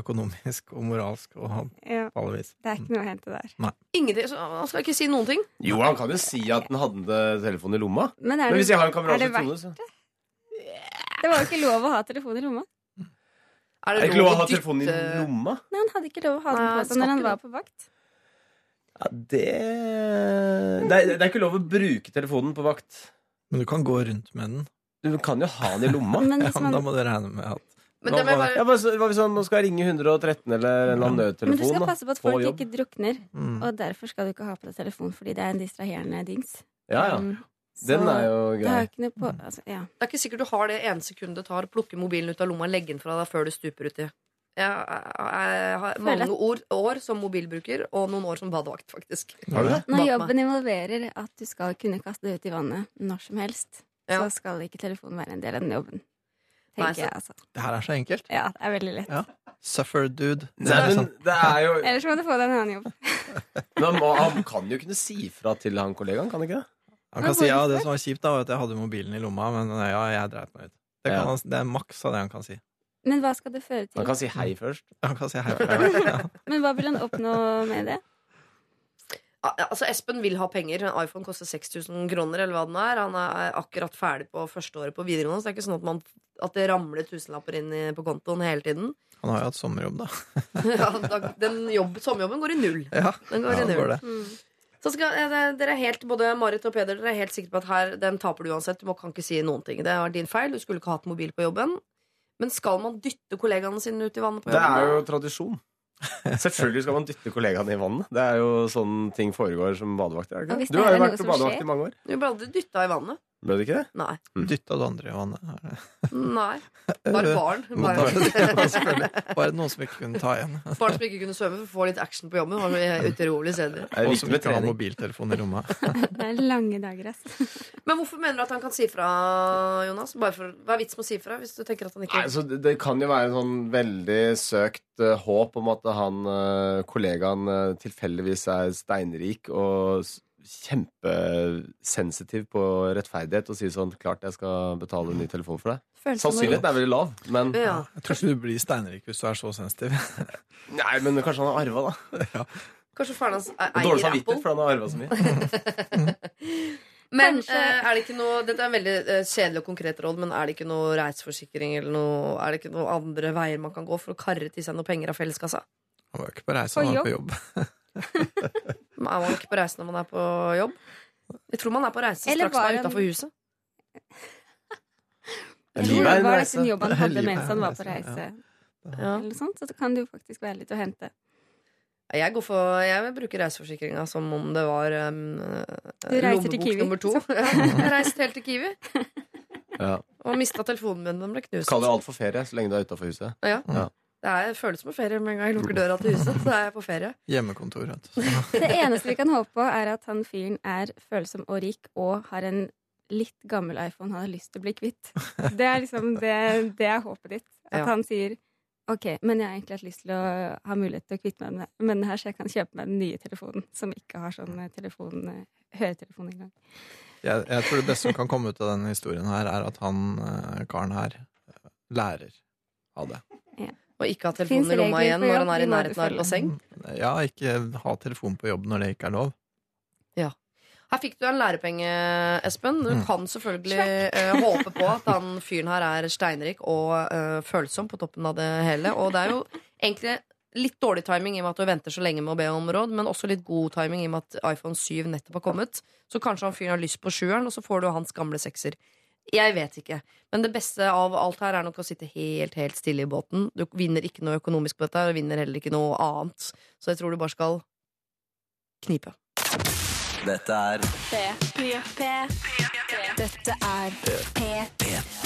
økonomisk og moralsk og Ja, på alle vis. det er ikke noe å hente der. Ingenting, så Han skal ikke si noen ting? jo, han kan jo si at han hadde telefonen i lomma. Men er Men hvis jeg har en kamerat er det som Tone, så det var jo ikke lov å ha telefon i lomma. Er er det ikke lov å ha dytte- telefonen i lomma? Nei, han hadde ikke lov å ha den på seg når han var på vakt. Ja, det det er, det er ikke lov å bruke telefonen på vakt. Men du kan gå rundt med den. Du kan jo ha den i lomma. Men Ja, men da må du regne med at Men jeg bare Ja, hva hvis man skal ringe 113 eller en eller annen men du skal passe på at folk ikke drukner, mm. og derfor skal du ikke ha på deg telefon, fordi det er en distraherende dings. Ja, ja. Den er jo det grei. ikke noe på altså, ja. Det er ikke sikkert du har det ene sekundet det tar å plukke mobilen ut av lomma og legge den fra deg før du stuper uti. Jeg, jeg, jeg har Føler mange at- år, år som mobilbruker og noen år som badevakt, faktisk. Har du det? Når jobben involverer at du skal kunne kaste det ut i vannet når som helst, Ja. så skal ikke telefonen være en del av den jobben. Nei, jeg, altså. Det her er så enkelt. Ja, det er veldig lett. Ja. Suffer, dude. Det er men sånn. det er jo Ellers må du få deg en annen jobb. Men han, han kan jo kunne si fra til han kollegaen, kan han ikke det? Han kan si ja, det som var kjipt, da, var at jeg hadde mobilen i lomma, men ja, jeg dreit meg ut. Det, kan Ja. han, det er maks av det han kan si. Men hva skal det føre Han til? kan si hei først. Han kan si hei først. Ja. Men hva vil han oppnå med det? Ja, altså Espen vil ha penger. En iPhone koster 6000 kroner. eller hva den er Han er akkurat ferdig på førsteåret på videregående. Så det er ikke sånn at, man, at det ramler tusenlapper inn i, på kontoen hele tiden. Han har jo hatt sommerjobb, da. ja, da, den jobb, Sommerjobben går i null. Ja, Den går ja i null. går det. Mm. Så skal, eh, dere er helt, Både Marit og Peder Dere er helt sikre på at her, den taper du uansett. Du må, kan ikke si noen ting. Det var din feil. Du skulle ikke hatt mobil på jobben. Men skal man dytte kollegaene sine ut i vannet på Det jobben? er jo tradisjon. Selvfølgelig skal man dytte kollegaene i vannet. Det er jo sånn ting foregår som badevakt. Er det Og hvis ikke? Du det har er jo noe vært som badevakt skjer- i mange år. Du ble aldri dytta i vannet. Ble det ikke det? Nei. Dytta du andre i vannet? Nei. Bare barn. Bare, Bare. Bare noen som ikke kunne ta igjen. barn som ikke kunne svømme for å få litt action på jobben. Var utrolig senere. Er Og som ikke har mobiltelefon i rommet. Det er lange dager, ass. Men hvorfor mener du at han kan si fra, Jonas? Bare for, hva er vits med å si fra? Hvis du tenker at han ikke Nei, så det, kan jo være en sånn veldig søkt eh, håp om at han eh, kollegaen eh, tilfeldigvis er steinrik og kjempesensitiv på rettferdighet og sier sånn Klart jeg skal betale en ny telefon for deg. Sannsynligheten er veldig lav, men ja. Jeg tror ikke du blir steinrik hvis du er så sensitiv. Nei, men kanskje han har arva, da. Kanskje faren hans e- Dårlig eier samvittighet, Apple. for han har arva så mye. Men Kanskje- eh, er det ikke noe Dette er en veldig eh, kjedelig og konkret råd, men er det ikke noe reiseforsikring eller noe Er det ikke noe andre veier man kan gå for å karre til seg noe penger av felleskassa? Han var jo ikke på reise, han var på jobb. Er man ikke på reise når man er på jobb? Jeg tror man er på reise Eller straks man er utafor huset. Jeg Livet tror er det en var reise. den jobben han hadde mens han var på reise. Ja. Eller sånt, så kan det jo faktisk være litt å hente. Jeg, går for, jeg bruker bruke reiseforsikringa som om det var um, lommebok Kiwi, nummer to. jeg reiste helt til Kiwi Ja. og mista telefonen min. Den ble knust. Kall det alt for ferie så lenge du er utafor huset. Ja. Ja. Det er, føles som på ferie med en gang jeg lukker døra til huset. Så er jeg på ferie. Hjemmekontor. Det eneste vi kan håpe på, er at han fyren er følsom og rik og har en litt gammel iPhone han har lyst til å bli kvitt. Det er liksom det, det er håpet ditt. At Ja. han sier OK, men jeg har egentlig hatt lyst til å ha mulighet til å kvitte meg med den her, så jeg kan kjøpe meg den nye telefonen som ikke har sånn eh, telefon, eh, høretelefon engang. Jeg, jeg tror det beste som kan komme ut av denne historien her, er at han eh, karen her lærer av det. Og ikke ha Finns telefonen i lomma igjen når han er i nærheten av basseng. Ja, ikke ha telefon på jobb når det ikke er lov. Ja. Her fikk du en lærepenge, Espen. Du Mm. kan selvfølgelig uh, håpe på at han fyren her er steinrik og uh, følsom på toppen av det hele. Og det er jo egentlig litt dårlig timing i og med at du venter så lenge med å be om råd, men også litt god timing i og med at iPhone 7 nettopp har kommet. Så kanskje han fyren har lyst på sjueren, og så får du hans gamle sekser. Jeg vet ikke. Men det beste av alt her er nok å sitte helt helt stille i båten. Du vinner ikke noe økonomisk på dette, og vinner heller ikke noe annet. Så jeg tror du bare skal knipe. Dette er P Dette er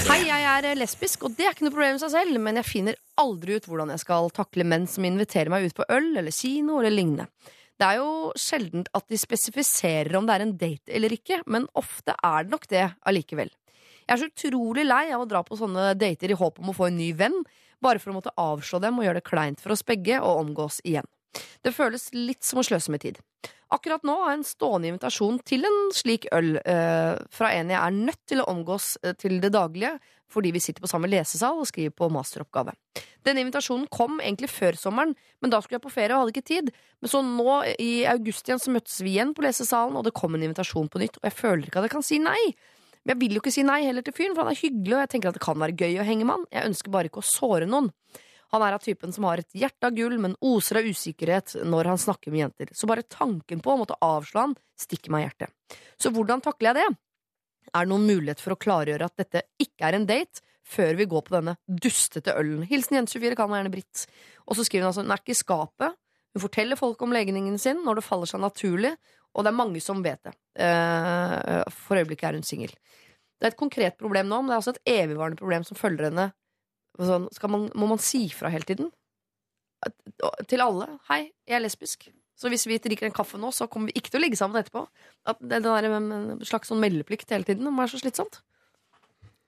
Hei, jeg er eh, lesbisk, og det er ikke noe problem i seg selv, men jeg finner aldri ut hvordan jeg skal takle menn som inviterer meg ut på øl eller kino eller lignende. Det er jo sjeldent at de spesifiserer om det er en date eller ikke, men ofte er det nok det allikevel. Jeg er så utrolig lei av å dra på sånne dater i håp om å få en ny venn, bare for å måtte avslå dem og gjøre det kleint for oss begge å omgås igjen. Det føles litt som å sløse med tid. Akkurat nå har jeg en stående invitasjon til en slik øl eh, fra en jeg er nødt til å omgås eh, til det daglige, fordi vi sitter på samme lesesal og skriver på masteroppgave. Denne invitasjonen kom egentlig før sommeren, men da skulle jeg på ferie og hadde ikke tid. Men så nå i august igjen så møttes vi igjen på lesesalen, og det kom en invitasjon på nytt, og jeg føler ikke at jeg kan si nei. Men jeg vil jo ikke si nei heller til fyren, for han er hyggelig, og jeg tenker at det kan være gøy å henge med han. Jeg ønsker bare ikke å såre noen. Han er av typen som har et hjerte av gull, men oser av usikkerhet når han snakker med jenter. Så bare tanken på å måtte avslå han stikker meg i hjertet. Så hvordan takler jeg det? Er det noen mulighet for å klargjøre at dette ikke er en date, før vi går på denne dustete ølen? Hilsen Jente24, kan gjerne Britt. Og så skriver hun altså hun er ikke i skapet. Hun forteller folk om legningen sin når det faller seg naturlig, og det er mange som vet det. Eh, For øyeblikket er hun singel. Det er et konkret problem nå, men det er også et evigvarende problem som følger henne. Sånn, man, må man si fra hele tiden? Til alle. 'Hei, jeg er lesbisk'. Så hvis vi drikker en kaffe nå, så kommer vi ikke til å ligge sammen etterpå. At det, er en slags sånn meldeplikt hele tiden må være så slitsomt.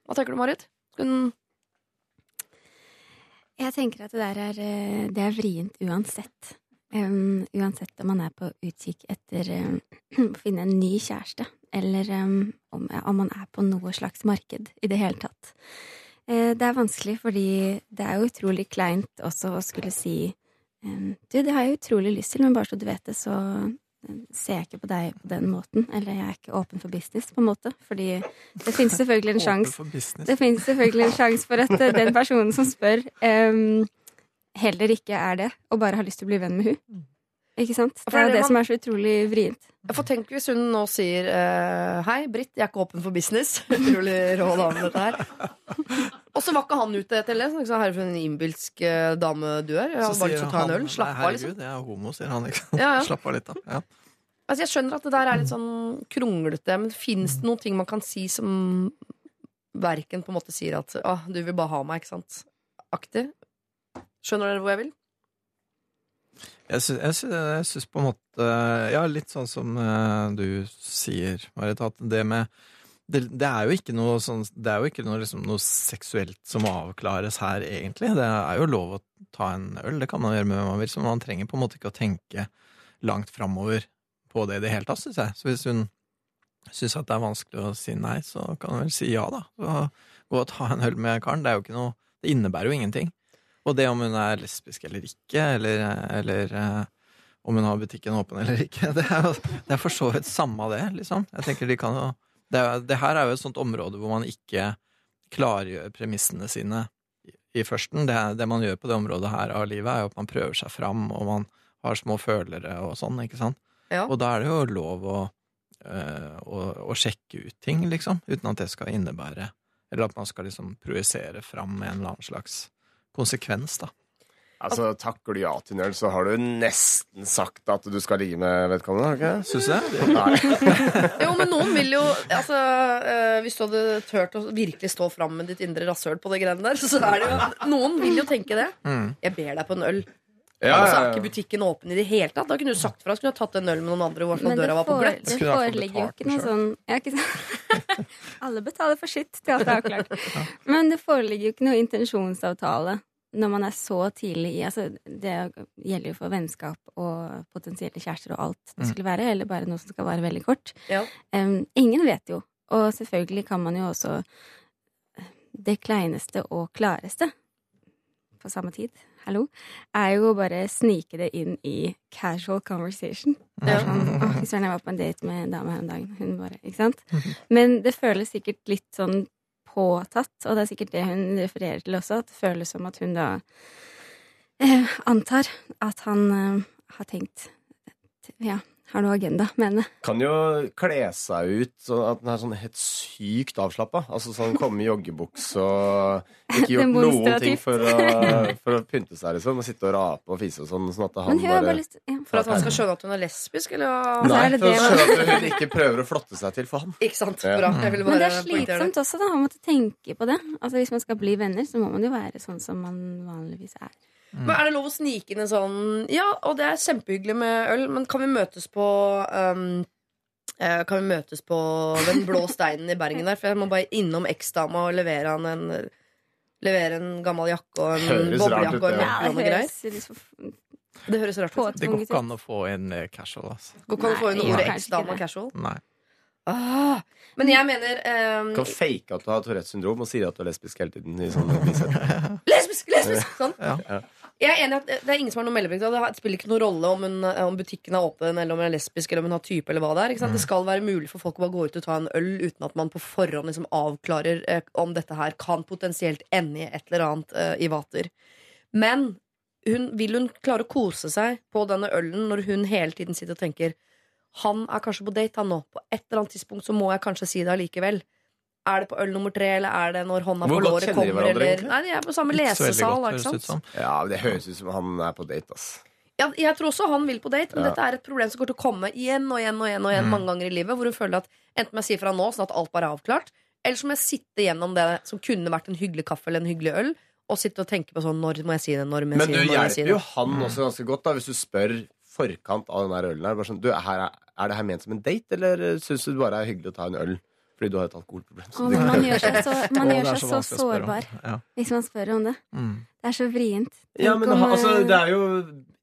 Hva tenker du, Marit? Hun Jeg tenker at det der er, eh, det er vrient uansett. Um, uansett om man er på utkikk etter um, å finne en ny kjæreste, eller um, om, om man er på noe slags marked i det hele tatt. Uh, det er vanskelig fordi det er jo utrolig kleint også å skulle si um, Du, det har jeg utrolig lyst til, men bare så du vet det, så ser jeg ikke på deg på den måten. Eller jeg er ikke åpen for business, på en måte. Fordi det finnes selvfølgelig en sjanse det finnes selvfølgelig en sjanse for at eh, den personen som spør, em, heller ikke er det, og bare har lyst til å bli venn med hun. Ikke sant? For Det er det det man- som er så utrolig vrient. For tenk hvis hun nå sier eh, Hei, Britt, jeg er ikke åpen for business. Utrolig rå dame, dette her. Og så var ikke han ute etter det. Så tenkte Herre, for en innbilsk eh, dame du er. Jeg Så har bare lyst til å ta en han, øl. Slapp av, liksom. Herregud, jeg er homo, sier han. Ikke? Ja, ja. Slapp av litt, da. Ja. Altså, jeg skjønner at det der er litt sånn kronglete, men fins det noen ting man kan si som verken på en måte sier at Å, du vil bare ha meg, ikke sant? Aktig. Skjønner dere hvor jeg vil? Jeg syns, på en måte Ja, litt sånn som eh, du sier, Marit, at det med det, det er jo ikke noe sånn Det er jo ikke noe, liksom, noe seksuelt som avklares her, egentlig. Det er jo lov å ta en øl, det kan man gjøre med hvem man vil, så man trenger på en måte ikke å tenke langt framover på det i det hele tatt, syns jeg. Så hvis hun syns at det er vanskelig å si nei, så kan hun vel si ja, da. Så gå og ta en øl med karen. Det noe Det innebærer jo ingenting. Og det om hun er lesbisk eller ikke, eller, eller uh, om hun har butikken åpen eller ikke, det er det er for så vidt samme det, liksom. Jeg tenker de kan jo det, det her er jo et sånt område hvor man ikke klargjør premissene sine i, i førsten. Det, det man gjør på det området her av livet, er jo at man prøver seg fram, og man har små følere og sånn, ikke sant. Ja. Og da er det jo lov å, eh, å, å sjekke ut ting, liksom, uten at det skal innebære Eller at man skal liksom projisere fram med en eller annen slags konsekvens, da. Altså, Takker du ja til en øl, så har du nesten sagt at du skal ligge med vedkommende. har du ikke? Syns du? Nei. Jo, men noen vil jo altså, eh, Hvis du hadde turt å virkelig stå fram med ditt indre rasshøl på det greiene der, så er det jo Noen vil jo tenke det. Mm. Jeg ber deg på en øl. Ja, ja, så ja, er ikke butikken åpen i det hele tatt. Da kunne du sagt fra. Så kunne du tatt en øl med noen andre. hvor Men det, døra var på gløtt. det foreligger jo ikke noe sånn ja, ikke sant? Alle betaler for sitt, til alt er avklart. Men det foreligger jo ikke noe intensjonsavtale når man er så tidlig i altså Det gjelder jo for vennskap og potensielle kjærester og alt det Mm. skulle være, eller bare noe som skal vare veldig kort. Ja. Um, ingen vet jo. Og selvfølgelig kan man jo også Det kleineste og klareste på samme tid, hallo, er jo å bare snike det inn i casual conversation. Det er sånn, «Åh, jeg var på en date med en dame her om dagen. Hun bare, ikke sant? Men det føles sikkert litt sånn påtatt, og det er sikkert det hun refererer til også, at det føles som at hun da eh, antar at han eh, har tenkt Ja, har noe agenda med henne. Kan jo kle seg ut sånn at den er sånn helt sykt avslappa. Altså sånn komme i joggebukse og ikke gjort noen ting for å, for å pynte seg, liksom. Og sitte og rape og fise og sånn. Sånn at han Men bare bare lyst ja. For at han skal skjønne at hun er lesbisk, eller? Altså, Nei, er det for å skjønne at hun ikke prøver å flotte seg til for ham. Ikke sant? Bra. Men det er slitsomt også, da, å måtte tenke på det. Altså Hvis man skal bli venner, så må man jo være sånn som man vanligvis er. Men er det lov å snike inn en sånn Ja, og det er kjempehyggelig med øl, men kan vi møtes på um, eh, Kan vi møtes på den blå steinen i Bergen der? For jeg må bare innom eksdama og levere han en Levere en gammel jakke og en boblejakke og en det. Ja, og greier. Det høres rart ut. Det går ikke an å få inn eh, casual, altså. Går ikke an å få inn ordet eksdama casual? Nei. Ah, men jeg mener um, Kan fake at du har Tourettes syndrom og sier at du er lesbisk hele tiden. I sånne. Lesbisk! lesbisk sånn. Ja. Jeg er enig at det er ingen som har noe meldeplikt. Det spiller ikke noen rolle om, hun, om butikken er åpen, eller om hun er lesbisk, eller om hun har type, eller hva det er. Sant? Det skal være mulig for folk å bare gå ut og ta en øl uten at man på forhånd liksom avklarer eh, om dette her kan potensielt ende i et eller annet eh, i vater. Men hun, vil hun klare å kose seg på denne ølen når hun hele tiden sitter og tenker han er kanskje på date, han nå. På et eller annet tidspunkt så må jeg kanskje si det allikevel. Er det på øl nummer tre, eller er det når hånda på låret kommer? Eller... Nei, de er på samme lesesal. godt, ikke sant? Ja, det høres ut som han er på date, ass. Ja, jeg tror også han vil på date, men Ja. dette er et problem som går til å komme igjen og igjen og igjen, og igjen Mm. mange ganger i livet. Hvor hun føler at enten må jeg si fra nå, sånn at alt bare er avklart, eller så må jeg sitte gjennom det som kunne vært en hyggelig kaffe eller en hyggelig øl, og sitte og tenke på sånn når må jeg si det, når må jeg Men si det, Men du hjelper si jo han også ganske godt da hvis du spør forkant av den der ølen her. Bare sånn, du, her er, er det her ment som en date, eller syns du det bare er hyggelig å ta en øl fordi du har et alkoholproblem? Så Å, man gjør seg så, man gjør seg så vanskelig å spørre om. sårbar Ja. hvis man spør om det. Mm. Det er så vrient. Ja, men om, altså, eh, det er jo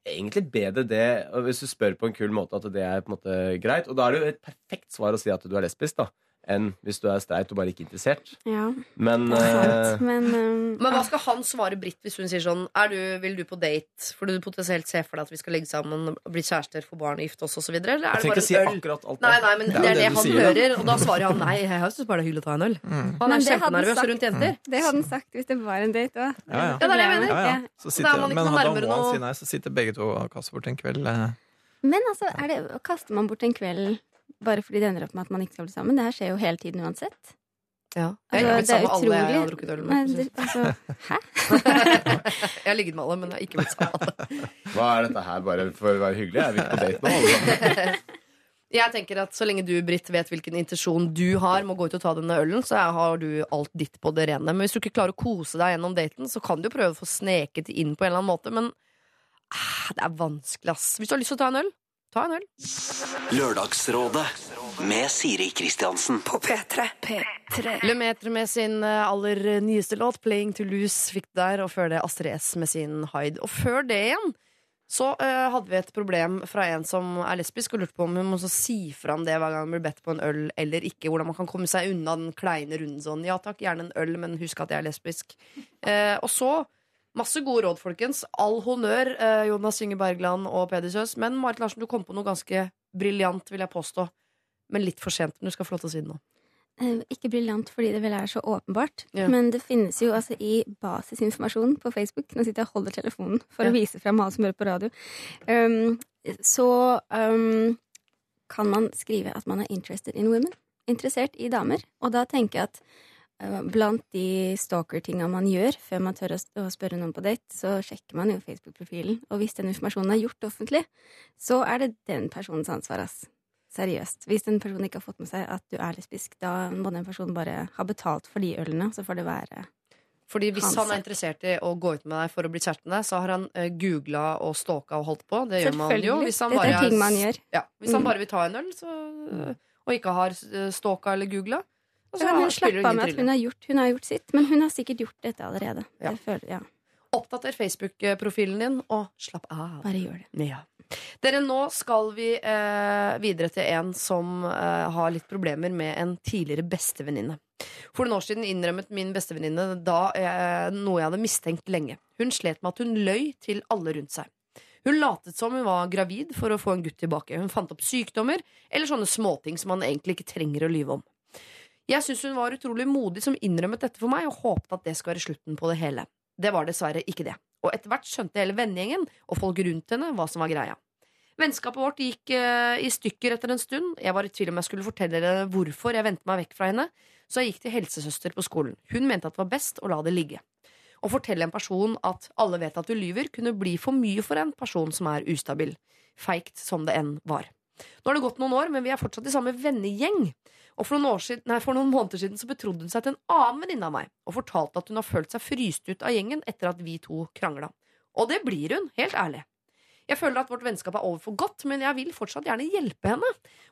egentlig bedre det Hvis du spør på en kul måte at det er på en måte greit. Og da er det jo et perfekt svar å si at du er lesbisk, da. Enn hvis du er streit og bare ikke interessert. Ja, Men det er eh. Men, eh, Men hva skal han svare Britt hvis hun sier sånn er du, Vil du på date fordi du potensielt ser for deg at vi skal legge sammen, bli kjærester, få barn og gifte oss osv.? Eller er jeg det trenger bare ikke si øl? akkurat alt det. Nei, nei, men det er det, det han sier, da. hører, og da svarer han nei. Jeg syns bare det er hyggelig å ta en øl. Han er kjempenervøs rundt jenter. det hadde han sagt hvis det var en date òg. Ja, ja. Ja, det er det jeg mener. Ja, ja. Er sitter, men hadde må han noe- si nei, så sitter begge to og kaster bort en kveld. eh. Men altså, er det, kaster man bort en kveld bare fordi det ender opp med at man ikke skal bli sammen? Det her skjer jo hele tiden uansett. Ja. Altså, Jeg har blitt det er sammen med alle jeg har drukket øl Nei, med. det, altså, hæ? Jeg har ligget med alle, men jeg har ikke blitt sammen med alle. Hva er dette her bare for å være hyggelig? Er vi ikke på date nå? alle sammen? Jeg tenker at Så lenge du Britt, vet hvilken intensjon du har med å gå ut og ta denne ølen, så har du alt ditt på det rene. Men hvis du ikke klarer å kose deg gjennom daten, så kan du jo prøve å få sneket det inn på en eller annen måte. Men ah, det er vanskelig, ass. Hvis du har lyst til å ta en øl, ta en øl. Lørdagsrådet med Siri Kristiansen. På P3. P3. Lemetre med sin eh, aller nyeste låt, 'Playing to Lose', fikk du der. Og før det Astrid S med sin 'Hide'. Og før det igjen så uh, hadde vi et problem fra en som er lesbisk, og lurte på om hun må si fra om det hver gang hun blir bedt på en øl eller ikke. Hvordan man kan komme seg unna den kleine runden sånn. Ja takk, gjerne en øl, men husk at jeg er lesbisk. Uh, og så Masse gode råd, folkens. All honnør, eh, Jonas Synge Bergland og Peder Kjøs. Men Marit Larsen, du kom på noe ganske briljant, vil jeg påstå. Men litt for sent. Men du skal få lov til å si det nå. Eh, Ikke briljant fordi det vel er så åpenbart, Ja. men det finnes jo altså i basisinformasjon på Facebook Nå sitter jeg og holder telefonen for Ja. å vise frem alle som hører på radio. Um, så um, kan man skrive at man er interested in women. Interessert i damer. Og da tenker jeg at blant de stalker-tinga man gjør før man tør å, spørre noen på date, så sjekker man jo Facebook-profilen. Og hvis den informasjonen er gjort offentlig, så er det den personens ansvar, ass. Seriøst. Hvis en person ikke har fått med seg at du er lesbisk, da må den personen bare ha betalt for de ølene, så får det være Fordi hvis Han er interessert i å gå ut med deg for å bli kjæreste med deg, så har han uh, googla og stalka og holdt på. Det gjør man jo. Hvis han Dette bare er ting man gjør. Ja, hvis han Mm. bare vil ta en øl, så, og ikke har stalka eller googla, så Så hun spiller slappe av med at hun har, gjort, hun har gjort sitt, men hun har sikkert gjort dette allerede. Ja. Jeg føler, ja, Oppdater Facebook-profilen din, og slapp av. bare gjør det. Ja. Dere, nå skal vi eh, videre til en som eh, har litt problemer med en tidligere bestevenninne. For noen år siden innrømmet min bestevenninne da eh, noe jeg hadde mistenkt lenge. Hun slet med at hun løy til alle rundt seg. Hun latet som hun var gravid for å få en gutt tilbake. Hun fant opp sykdommer eller sånne småting som man egentlig ikke trenger å lyve om. Jeg syns hun var utrolig modig som innrømmet dette for meg, og håpet at det skulle være slutten på det hele. Det var dessverre ikke det. Og etter hvert skjønte hele vennegjengen og folk rundt henne hva som var greia. Vennskapet vårt gikk uh, i stykker etter en stund. Jeg var i tvil om jeg skulle fortelle henne hvorfor jeg vendte meg vekk fra henne, så jeg gikk til helsesøster på skolen. Hun mente at det var best å la det ligge. Å fortelle en person at alle vet at du lyver, kunne bli for mye for en person som er ustabil. Feigt som det enn var. Nå har det gått noen år, men vi er fortsatt i samme vennegjeng. Og for noen, siden, nei, for noen måneder siden så betrodde hun seg til en annen venninne av meg og fortalte at hun har følt seg fryst ut av gjengen etter at vi to krangla. Og det blir hun, helt ærlig. Jeg føler at vårt vennskap er over for godt, men jeg vil fortsatt gjerne hjelpe henne.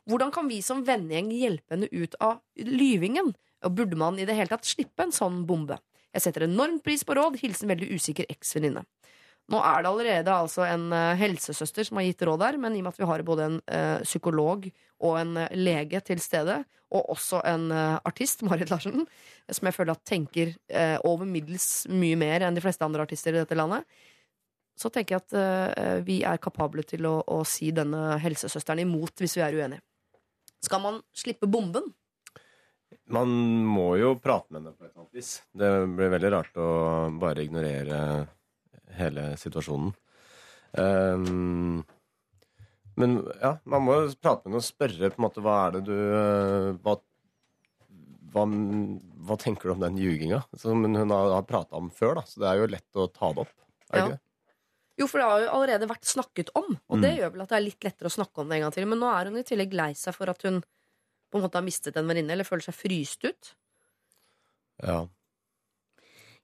Hvordan kan vi som vennegjeng hjelpe henne ut av lyvingen? Og burde man i det hele tatt slippe en sånn bombe? Jeg setter enormt pris på råd. Hilsen veldig usikker eksvenninne. Nå er det allerede altså en eh, helsesøster som har gitt råd der, men i og med at vi har både en eh, psykolog og en eh, lege til stede, og også en artist, Marit Larsen, som jeg føler at tenker over middels mye mer enn de fleste andre artister i dette landet, så tenker jeg at vi er kapable til å, å si denne helsesøsteren imot hvis vi er uenige. Skal man slippe bomben? Man må jo prate med henne på et eller annet vis. Det blir veldig rart å bare ignorere hele situasjonen. Um, men ja, man må jo prate med henne og spørre på en måte hva er det du eh, Hva, hva, hva tenker du om den ljuginga? Som hun har, har prata om før, da. Så det er jo lett å ta det opp. Er det Ja. ikke det? Jo, for det har jo allerede vært snakket om, og det Mm. gjør vel at det er litt lettere å snakke om det en gang til. Men nå er hun i tillegg lei seg for at hun på en måte har mistet en venninne, eller føler seg fryst ut. Ja.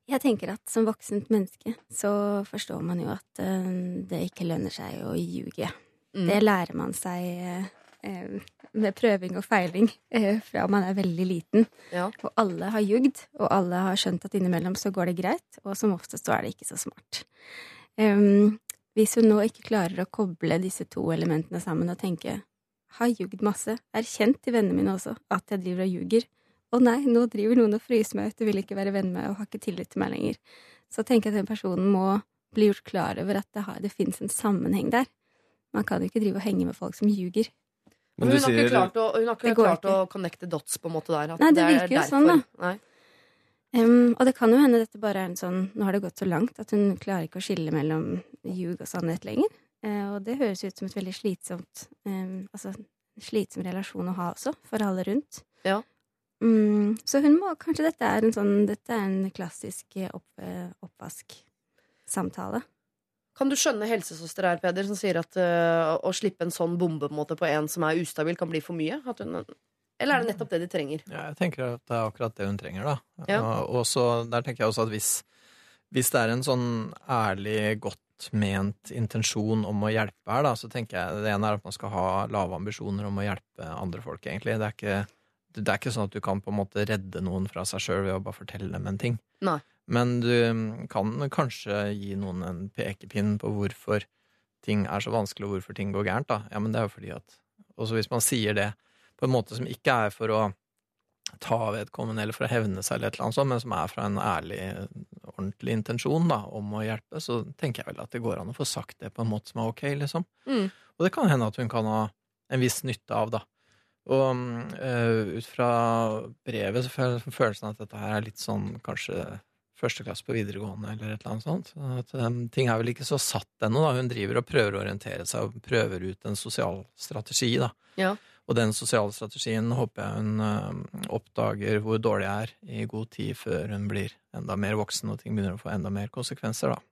Jeg tenker at som voksent menneske så forstår man jo at eh, det ikke lønner seg å ljuge. Mm. Det lærer man seg eh, eh, med prøving og feiling eh, fra man er veldig liten. Ja. Og alle har jugd, og alle har skjønt at innimellom så går det greit, og som oftest så er det ikke så smart. Um, hvis hun nå ikke klarer å koble disse to elementene sammen og tenke har jugd masse, erkjent til vennene mine også at jeg driver og ljuger, å nei, nå driver noen og fryser meg ut du vil ikke være venn med meg og har ikke tillit til meg lenger. Så tenker jeg at den personen må bli gjort klar over at det, har, det finnes en sammenheng der. Man kan jo ikke drive og henge med folk som ljuger. Men hun har ikke klart å, hun har ikke klart ikke. å connecte dots på en måte der. at Nei, det det virker jo sånn, da. Um, og det kan jo hende dette bare er en sånn Nå har det gått så langt at hun klarer ikke å skille mellom ljug og sannhet lenger. Uh, og det høres ut som et veldig slitsomt um, Altså slitsom relasjon å ha også, for alle rundt. Ja. Mm, så hun må Kanskje dette er en sånn Dette er en klassisk eh, opp, oppvasksamtale. oppvask-samtale. Kan du skjønne helsesøster her, Peder, som sier at uh, å slippe en sånn bombe på, en måte, på en som er ustabil, kan bli for mye? At hun, eller er det nettopp det de trenger? Ja, jeg tenker at det er akkurat det hun trenger, da. Ja. Og så, der tenker jeg også at hvis, hvis det er en sånn ærlig, godt ment intensjon om å hjelpe her, da, så tenker jeg det ene er at man skal ha lave ambisjoner om å hjelpe andre folk, egentlig. Det er ikke, det er ikke sånn at du kan på en måte redde noen fra seg sjøl ved å bare fortelle dem en ting. Nei. Men du kan kanskje gi noen en pekepinn på hvorfor ting er så vanskelig, og hvorfor ting går gærent. da. Ja, men det er jo fordi at Også hvis man sier det på en måte som ikke er for å ta vedkommende eller for å hevne seg, eller et eller annet sånt, men som er fra en ærlig, ordentlig intensjon da, om å hjelpe, så tenker jeg vel at det går an å få sagt det på en måte som er ok, liksom. Mm. Og det kan hende at hun kan ha en viss nytte av, da. Og uh, ut fra brevet så føler jeg følelsen at dette her er litt sånn kanskje første klasse på videregående eller et eller annet sånt. At, um, ting er vel ikke så satt ennå, da. Hun driver og prøver å orientere seg og prøver ut en sosial strategi, da. Ja. Og den sosiale strategien håper jeg hun uh, oppdager hvor dårlig jeg er i god tid før hun blir enda mer voksen og ting begynner å få enda mer konsekvenser, da.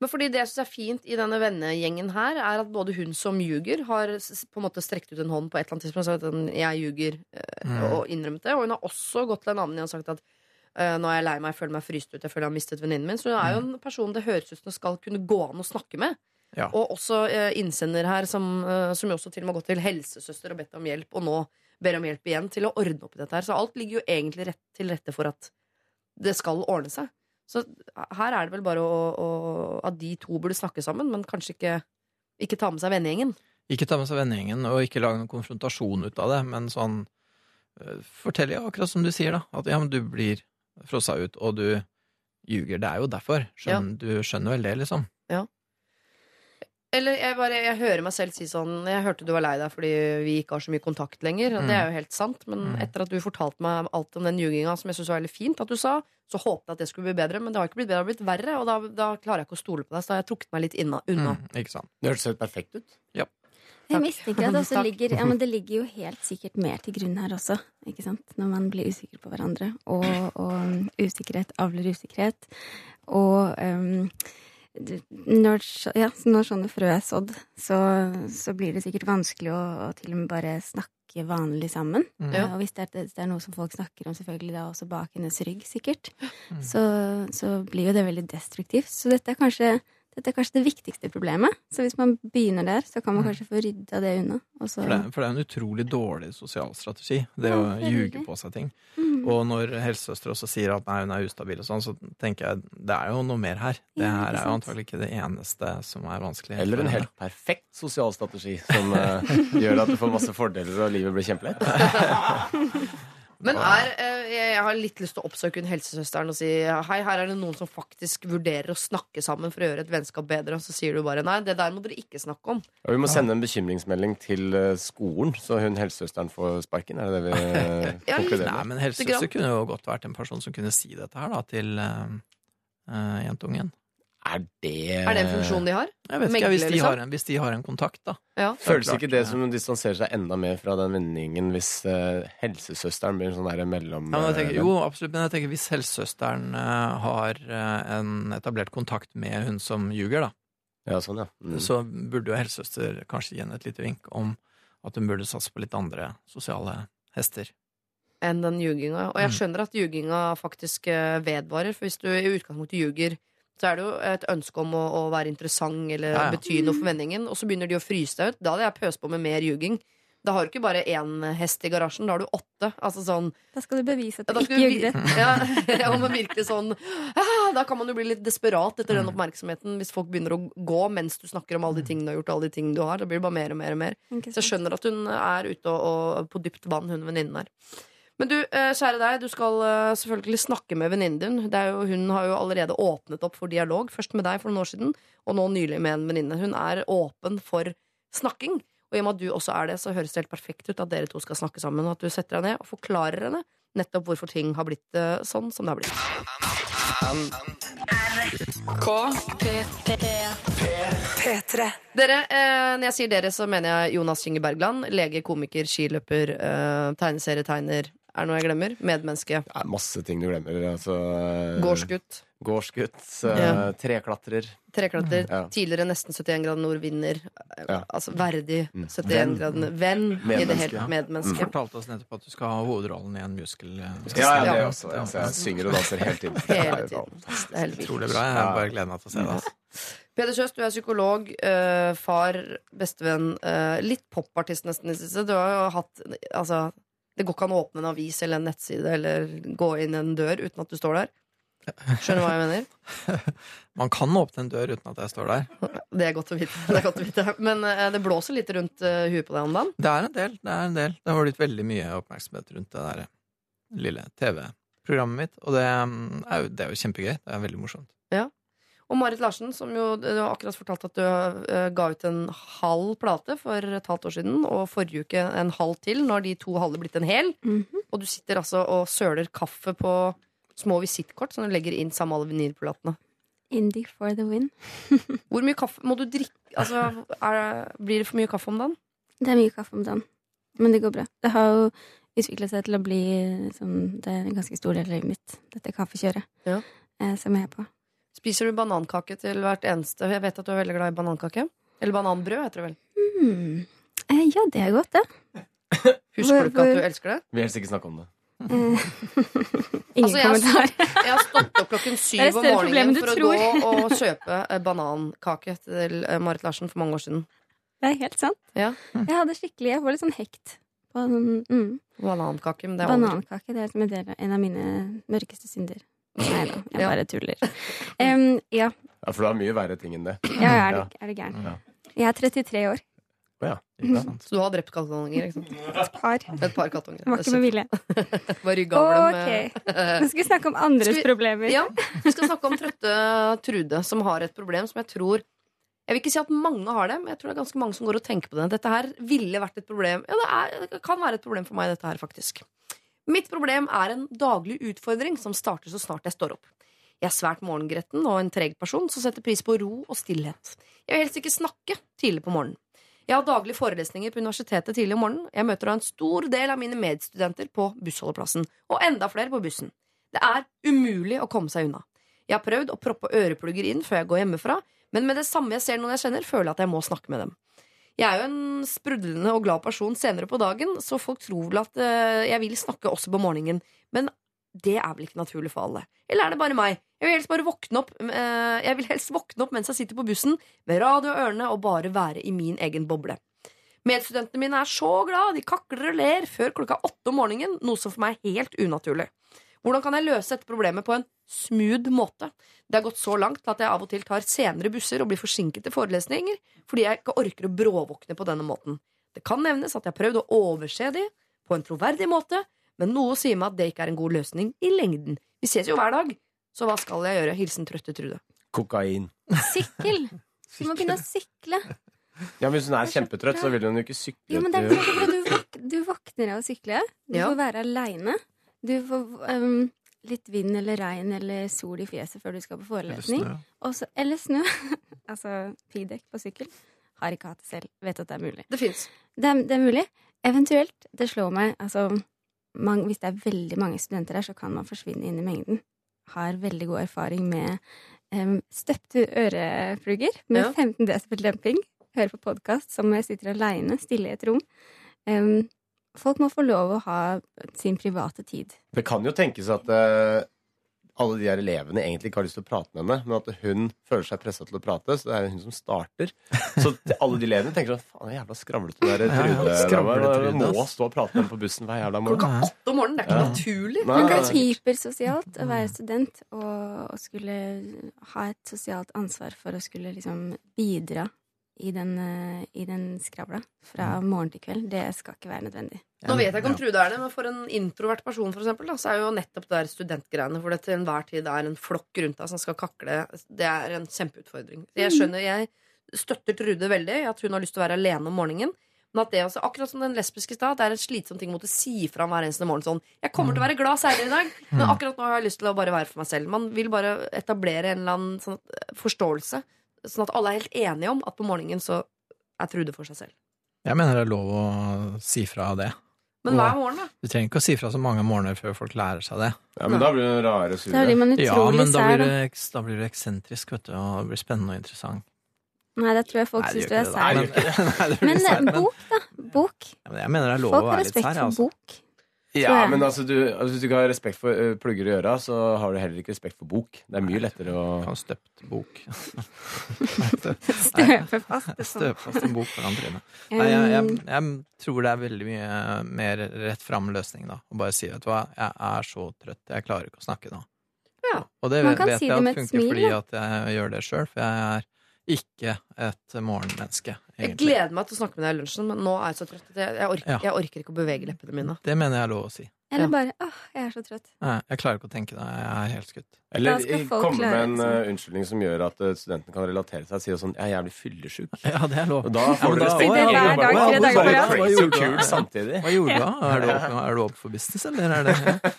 Men fordi det jeg synes er fint i denne vennegjengen her, er at både hun som ljuger, har på en måte strekt ut en hånd på et eller annet tidspunkt og sagt at jeg ljuger, eh, Mm. og innrømmet det. Og hun har også gått til en annen og sagt at eh, nå er jeg lei meg, jeg føler meg fryst ut, jeg føler jeg har mistet venninnen min. Så hun er jo en person det høres ut som det skal kunne gå an å snakke med. Ja. Og også eh, innsender her, som, som jo også til og med har gått til helsesøster og bedt om hjelp, og nå ber om hjelp igjen til å ordne opp i dette her. Så alt ligger jo egentlig rett til rette for at det skal ordne seg. Så her er det vel bare å, å, at de to burde snakke sammen, men kanskje ikke, ikke ta med seg vennegjengen. Ikke ta med seg vennegjengen, og ikke lage noen konfrontasjon ut av det, men sånn øh, Fortell ja, akkurat som du sier, da. At ja, men du blir frossa ut, og du ljuger. Det er jo derfor. Skjønner, Du skjønner vel det, liksom? Eller jeg, bare, jeg hører meg selv si sånn Jeg hørte du var lei deg fordi vi ikke har så mye kontakt lenger. Mm. det er jo helt sant. Men Mm. etter at du fortalte meg alt om den ljuginga, som jeg syns var veldig fint at du sa, så håpet jeg at det skulle bli bedre. Men det har ikke blitt bedre, det har blitt verre. Og da, da klarer jeg ikke å stole på deg. Så da har jeg trukket meg litt inna, unna. Mm, ikke sant. Det hørtes helt perfekt ut. Jeg mistenker at det også ligger Ja, men det ligger jo helt sikkert mer til grunn her også, ikke sant? Når man blir usikker på hverandre. Og, og um, usikkerhet avler usikkerhet. Og um, når, ja, når sånne frø er sådd, så, så blir det sikkert vanskelig å, å til og med bare snakke vanlig sammen. Mm. Ja. Og hvis det, er, det er noe som folk snakker om, selvfølgelig da også bak hennes rygg, sikkert, Mm. så, så blir jo det veldig destruktivt. Så dette er kanskje dette er kanskje det viktigste problemet. Så hvis man begynner der, så kan man Mm. kanskje få rydda det unna. Og så, For det, for det er en utrolig dårlig sosial strategi, det Ja, å ljuge på seg ting. Mm. Og når helsesøster også sier at nei, hun er ustabil og sånn, så tenker jeg det er jo noe mer her. Det her er jo antagelig ikke det eneste som er vanskelig. Eller en helt perfekt sosial strategi som eh, gjør at du får masse fordeler og livet blir kjempelett. Men er, eh, jeg har litt lyst til å oppsøke hun helsesøsteren og si hei, her er det noen som faktisk vurderer å snakke sammen for å gjøre et vennskap bedre. Og så sier du bare nei, det der må dere ikke snakke om. Ja, vi må sende en bekymringsmelding til eh, skolen, så hun helsesøsteren får sparken. Er det det vi eh, Ja, konkluderer Nei, men helsesøster kunne jo godt vært en person som kunne si dette her da, til uh, jentungen. Er det Er det en funksjon de har? Jeg vet ikke, Megler, hvis de, liksom? har en, hvis de har en kontakt, da. Ja. Føles ikke det som som distanserer seg enda mer fra den vendingen hvis uh, helsesøsteren blir en sånn der mellom... Ja, men jeg tenker, jo, absolutt, men jeg tenker hvis helsesøsteren uh, har uh, en etablert kontakt med hun som ljuger, da, Ja, sånn, ja. Mm. så burde jo helsesøster kanskje gi henne et lite vink om at hun burde satse på litt andre sosiale hester. Enn den ljuginga. Og jeg Mm. skjønner at ljuginga faktisk vedvarer. For hvis du i utgangspunktet ljuger, så er det jo et ønske om å, å være interessant eller Ja, ja. bety noe for vendingen. Og så begynner de å fryse deg ut. Da hadde jeg pøst på med mer ljuging. Da har du ikke bare én hest i garasjen, da har du åtte. Altså sånn Da skal du bevise at du ikke ljuger. du Ja, ja, men virkelig sånn ah, Da kan man jo bli litt desperat etter Mm. den oppmerksomheten hvis folk begynner å gå mens du snakker om alle de tingene du har gjort. Alle de tingene du har Da blir det bare mer og mer og mer. Så jeg skjønner at hun er ute og, og på dypt vann, hun venninnen her. Men du, eh, kjære deg, du skal eh, selvfølgelig snakke med venninnen din. Er hun har jo allerede åpnet opp for dialog. Først med deg for noen år siden, og nå nylig med en venninne. Hun er åpen for snakking. Og i og med at du også er det, så høres det helt perfekt ut at dere to skal snakke sammen. Og at du setter deg ned og forklarer henne nettopp hvorfor ting har blitt eh, sånn som det har blitt. P3. Dere, eh, når jeg sier dere, så mener jeg Jonas Kinge Bergland. Lege, komiker, skiløper, eh, tegneserietegner. Er det noe jeg glemmer? Medmenneske. Det er masse ting du glemmer. Altså, eh, Gårdsgutt. Gårdsgutt. Ja. Treklatrer. Treklatrer. Ja. Tidligere nesten 71 grader nord vinner. Ja. Altså verdig Mm. 71 Venn. grader Venn i det hele ja. medmenneske. Fortalte oss nettopp at du skal ha hovedrollen i en musical. eh, Ja, ja, det også. Altså, jeg synger og danser hele tiden. Hele tiden. Det er. Utrolig bra. Jeg bare gleder meg til å se det. Altså. Peder Kjøs, du er psykolog, eh, far, bestevenn. eh, litt popartist nesten i det siste. Du har jo hatt Altså, det går ikke an å åpne en avis eller en nettside eller gå inn en dør uten at du står der. Skjønner du hva jeg mener? Man kan åpne en dør uten at jeg står der. Det er godt å vite. Det er godt å vite. Men eh, det blåser litt rundt eh, huet på deg om dagen. Det er en del. Det er en del. Det har blitt veldig mye oppmerksomhet rundt det der lille TV-programmet mitt. Og det mm, er, jo, det er jo kjempegøy. Det er veldig morsomt. Og Marit Larsen, som jo du har akkurat fortalt at du uh, ga ut en halv plate for et halvt år siden, og forrige uke en halv til. Nå har de to halve blitt en hel. Mhm. Og du sitter altså og søler kaffe på små visittkort som du legger inn sammen med alle vinylplatene. Indie for the win. Hvor mye kaffe må du drikke? Altså, er, blir det for mye kaffe om dagen? Det er mye kaffe om dagen, men det går bra. Det har jo utviklet seg til å bli sånn, Det er en ganske stor del av livet mitt, dette kaffekjøret, Ja. eh, som jeg er på. Spiser du banankake til hvert eneste Jeg vet at du er veldig glad i banankake. Eller bananbrød, heter det vel. Mm. Eh, ja, det er godt, det. Husker du ikke at du elsker det? Vi vil helst ikke snakke om det. Eh, Ingen Altså, jeg har kommentar. Jeg har stått opp klokken syv om morgenen for å tror. gå og kjøpe eh, banankake til eh, Marit Larsen for mange år siden. Det er helt sant. Ja. Jeg hadde skikkelig Jeg får litt sånn hekt på sånn mm, Banankake, men det er banankake. Det er som en, del, av- en av mine mørkeste synder. Nei da, jeg Ja. bare tuller. Um, ja. Ja, For du har mye verre ting enn det. ja, er det, er det gæren. Ja. Jeg er 33 år. Ja. Så du har drept kattunger, sant? Et par. Et par kattunger. Det var ikke med vilje. Var ryggavlen Ok. Nå skal vi snakke om andres vi- problemer. Ja, vi skal snakke om trøtte Trude, som har et problem som jeg tror Jeg vil ikke si at mange har det, men jeg tror det er ganske mange som går og tenker på det. Dette her ville vært et problem. Ja, det, er, det kan være et problem for meg, dette her, faktisk. Mitt problem er en daglig utfordring som starter så snart jeg står opp. Jeg er svært morgengretten og en treg person som setter pris på ro og stillhet. Jeg vil helst ikke snakke tidlig på morgenen. Jeg har daglige forelesninger på universitetet tidlig om morgenen. Jeg møter da en stor del av mine medstudenter på bussholdeplassen, og enda flere på bussen. Det er umulig å komme seg unna. Jeg har prøvd å proppe øreplugger inn før jeg går hjemmefra, men med det samme jeg ser noen jeg kjenner, føler jeg at jeg må snakke med dem. Jeg er jo en sprudlende og glad person senere på dagen, så folk tror vel at eh, jeg vil snakke også på morgenen. Men det er vel ikke naturlig for alle. Eller er det bare meg? Jeg vil helst bare våkne opp eh, Jeg vil helst våkne opp mens jeg sitter på bussen, med radio og ørene og bare være i min egen boble. Medstudentene mine er så glad, de kakler og ler før klokka åtte om morgenen, noe som for meg er helt unaturlig. Hvordan kan jeg løse dette problemet på en smooth måte? Det har gått så langt at jeg av og til tar senere busser og blir forsinket til forelesninger fordi jeg ikke orker å bråvåkne på denne måten. Det kan nevnes at jeg har prøvd å overse de på en troverdig måte, men noe sier meg at det ikke er en god løsning i lengden. Vi ses jo hver dag, så hva skal jeg gjøre? Hilsen trøtte Trude. Kokain. Sykkel! Du må begynne å sykle. Ja, men Hvis hun er kjempetrøtt, så vil hun jo ikke sykle Jo, men det er bra. Du, våk du våkner av å sykle. Du Ja. får være aleine. Du får um, litt vind eller regn eller sol i fjeset før du skal på forelesning. Eller snø. Også, Eller snø. altså piggdekk på sykkel. Har ikke hatt det selv. Vet at det er mulig. Det fins. Det er, det er mulig. Eventuelt, det slår meg altså, man, Hvis det er veldig mange studenter her, så kan man forsvinne inn i mengden. Har veldig god erfaring med um, støpte øreplugger med Ja. 15 desibel demping. Hører på podkast som jeg sitter aleine, stille i et rom. Um, folk må få lov å ha sin private tid. Det kan jo tenkes at uh, alle de her elevene egentlig ikke har lyst til å prate med henne, men at hun føler seg pressa til å prate, så det er hun som starter. Så alle de elevene tenker sånn Faen, er jævla skravlete der Ja, ja, Trude. skravletrude, må stå og prate med henne på bussen hver jævla Klokka morgen. åtte om morgenen. Det er ikke Ja. naturlig. Nei, Men det er hypersosialt å være student og, og skulle ha et sosialt ansvar for å skulle liksom bidra i den, eh, i den skravla fra morgen til kveld. Det skal ikke være nødvendig. Nå vet jeg ikke om Trude er det, men for en introvert person for eksempel, da, så er jo nettopp det der studentgreiene hvor det til enhver tid er en flokk rundt deg som skal kakle, det er en kjempeutfordring. Jeg skjønner, jeg støtter Trude veldig at hun har lyst til å være alene om morgenen. Men at det også, akkurat som den lesbiske stad, det er en slitsom ting å måtte si fra hver eneste morgen sånn 'Jeg kommer til å være glad seinere i dag, men akkurat nå har jeg lyst til å bare være for meg selv'. Man vil bare etablere en eller annen sånn forståelse, sånn at alle er helt enige om at på morgenen så er Trude for seg selv. Jeg mener det er lov å si fra det. Men hver morgen, da? Du trenger ikke å si fra så mange morgener før folk lærer seg det. Ja, men da blir det rare og Da blir sure. Ja, men da blir, det, da blir det eksentrisk, vet du, og det blir spennende og interessant. Nei, det tror jeg folk syns du er sær. Men, Men eh, bok, da. Bok. Ja, men jeg mener det er lov Folk å har være litt respekt for Altså. bok. Ja, men altså, du, altså, Hvis du ikke har respekt for uh, plugger i øra, så har du heller ikke respekt for bok. Det er mye lettere å Kan støpt bok. Støpe fast. sånn. Støpe fast en bok foran trynet. Nei, jeg, jeg, Um, jeg tror det er veldig mye mer rett fram løsning, da. Å bare si, vet du hva, jeg er så trøtt, jeg klarer ikke å snakke nå. Ja. Og det Man vet, kan vet si jeg det at funker smil, fordi at jeg gjør det sjøl, for jeg er ikke et morgenmenneske, Egentlig. Jeg gleder meg til å snakke med deg i lunsjen, men nå er jeg så trøtt at jeg, jeg, orker, Ja. jeg orker ikke å bevege leppene mine. Det mener jeg er lov å si. Eller Ja. bare 'Åh, jeg er så trøtt'. Nei, jeg klarer ikke å tenke det. Jeg er helt skutt. Eller komme med en eh, unnskyldning som gjør at uh, studenten kan relatere seg og si sånn 'Jeg er jævlig fyllesyk'. Ja, det er lov. Og da får ja, du respekt. Det er hver dag, hva- tre dager på rad. Så gjorde du kult da? samtidig. Hva gjorde du da? Er du oppe, er oppe for business, eller er det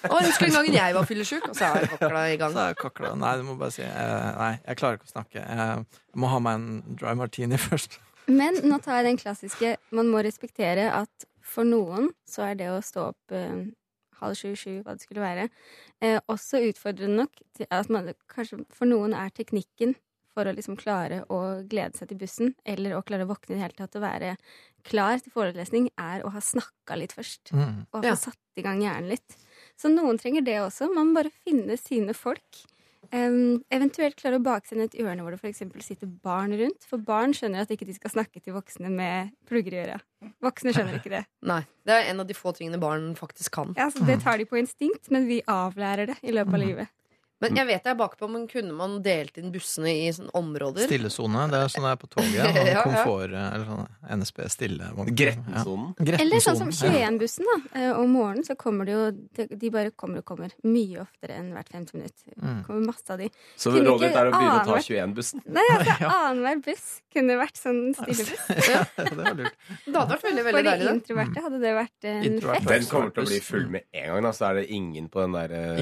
Å, husker en gang jeg var fyllesyk, og så er kakla i gang. Så er kakla. Nei, du må bare si eh, Nei, jeg klarer ikke å snakke. Jeg må ha meg en dry martini først. Men nå tar jeg den klassiske Man må respektere at for noen så er det å stå opp halv sju, sju, hva det skulle være, eh, også utfordrende nok til at man kanskje for noen er teknikken for å liksom klare å glede seg til bussen, eller å klare å våkne i det hele tatt og være klar til forelesning, er å ha snakka litt først. Mm. Og Ja. få satt i gang hjernen litt. Så noen trenger det også. Man må bare finne sine folk. Em, eventuelt klare å baksende et hjørne hvor det f.eks. sitter barn rundt. For barn skjønner at ikke de skal snakke til voksne med plugger i øra. Voksne skjønner ikke det. Nei, Det er en av de få tingene barn faktisk kan. Ja, så Det tar de på instinkt, men vi avlærer det i løpet av livet. Men jeg vet jeg er bakpå, men kunne man delt inn bussene i sånne områder? Stillesone. Det er sånn det er på toget. Ja, ja. Komfort, eller sånn NSB stille. Grettensonen. Ja. Eller sånn som 21-bussen, da. Eh, Om morgenen så kommer det jo de- De bare kommer og kommer. Mye oftere enn hvert femte minutt. Mm. kommer masse av de. Så rådet ditt er å begynne å ta 21-bussen? Nei, altså annenhver buss kunne vært sånn stillebuss. Ja, det var lurt. Det hadde vært veldig, For veldig de For det. introverte hadde det vært en fest. Den kommer til å bli full med en gang. Da. Så er det ingen på den der eh,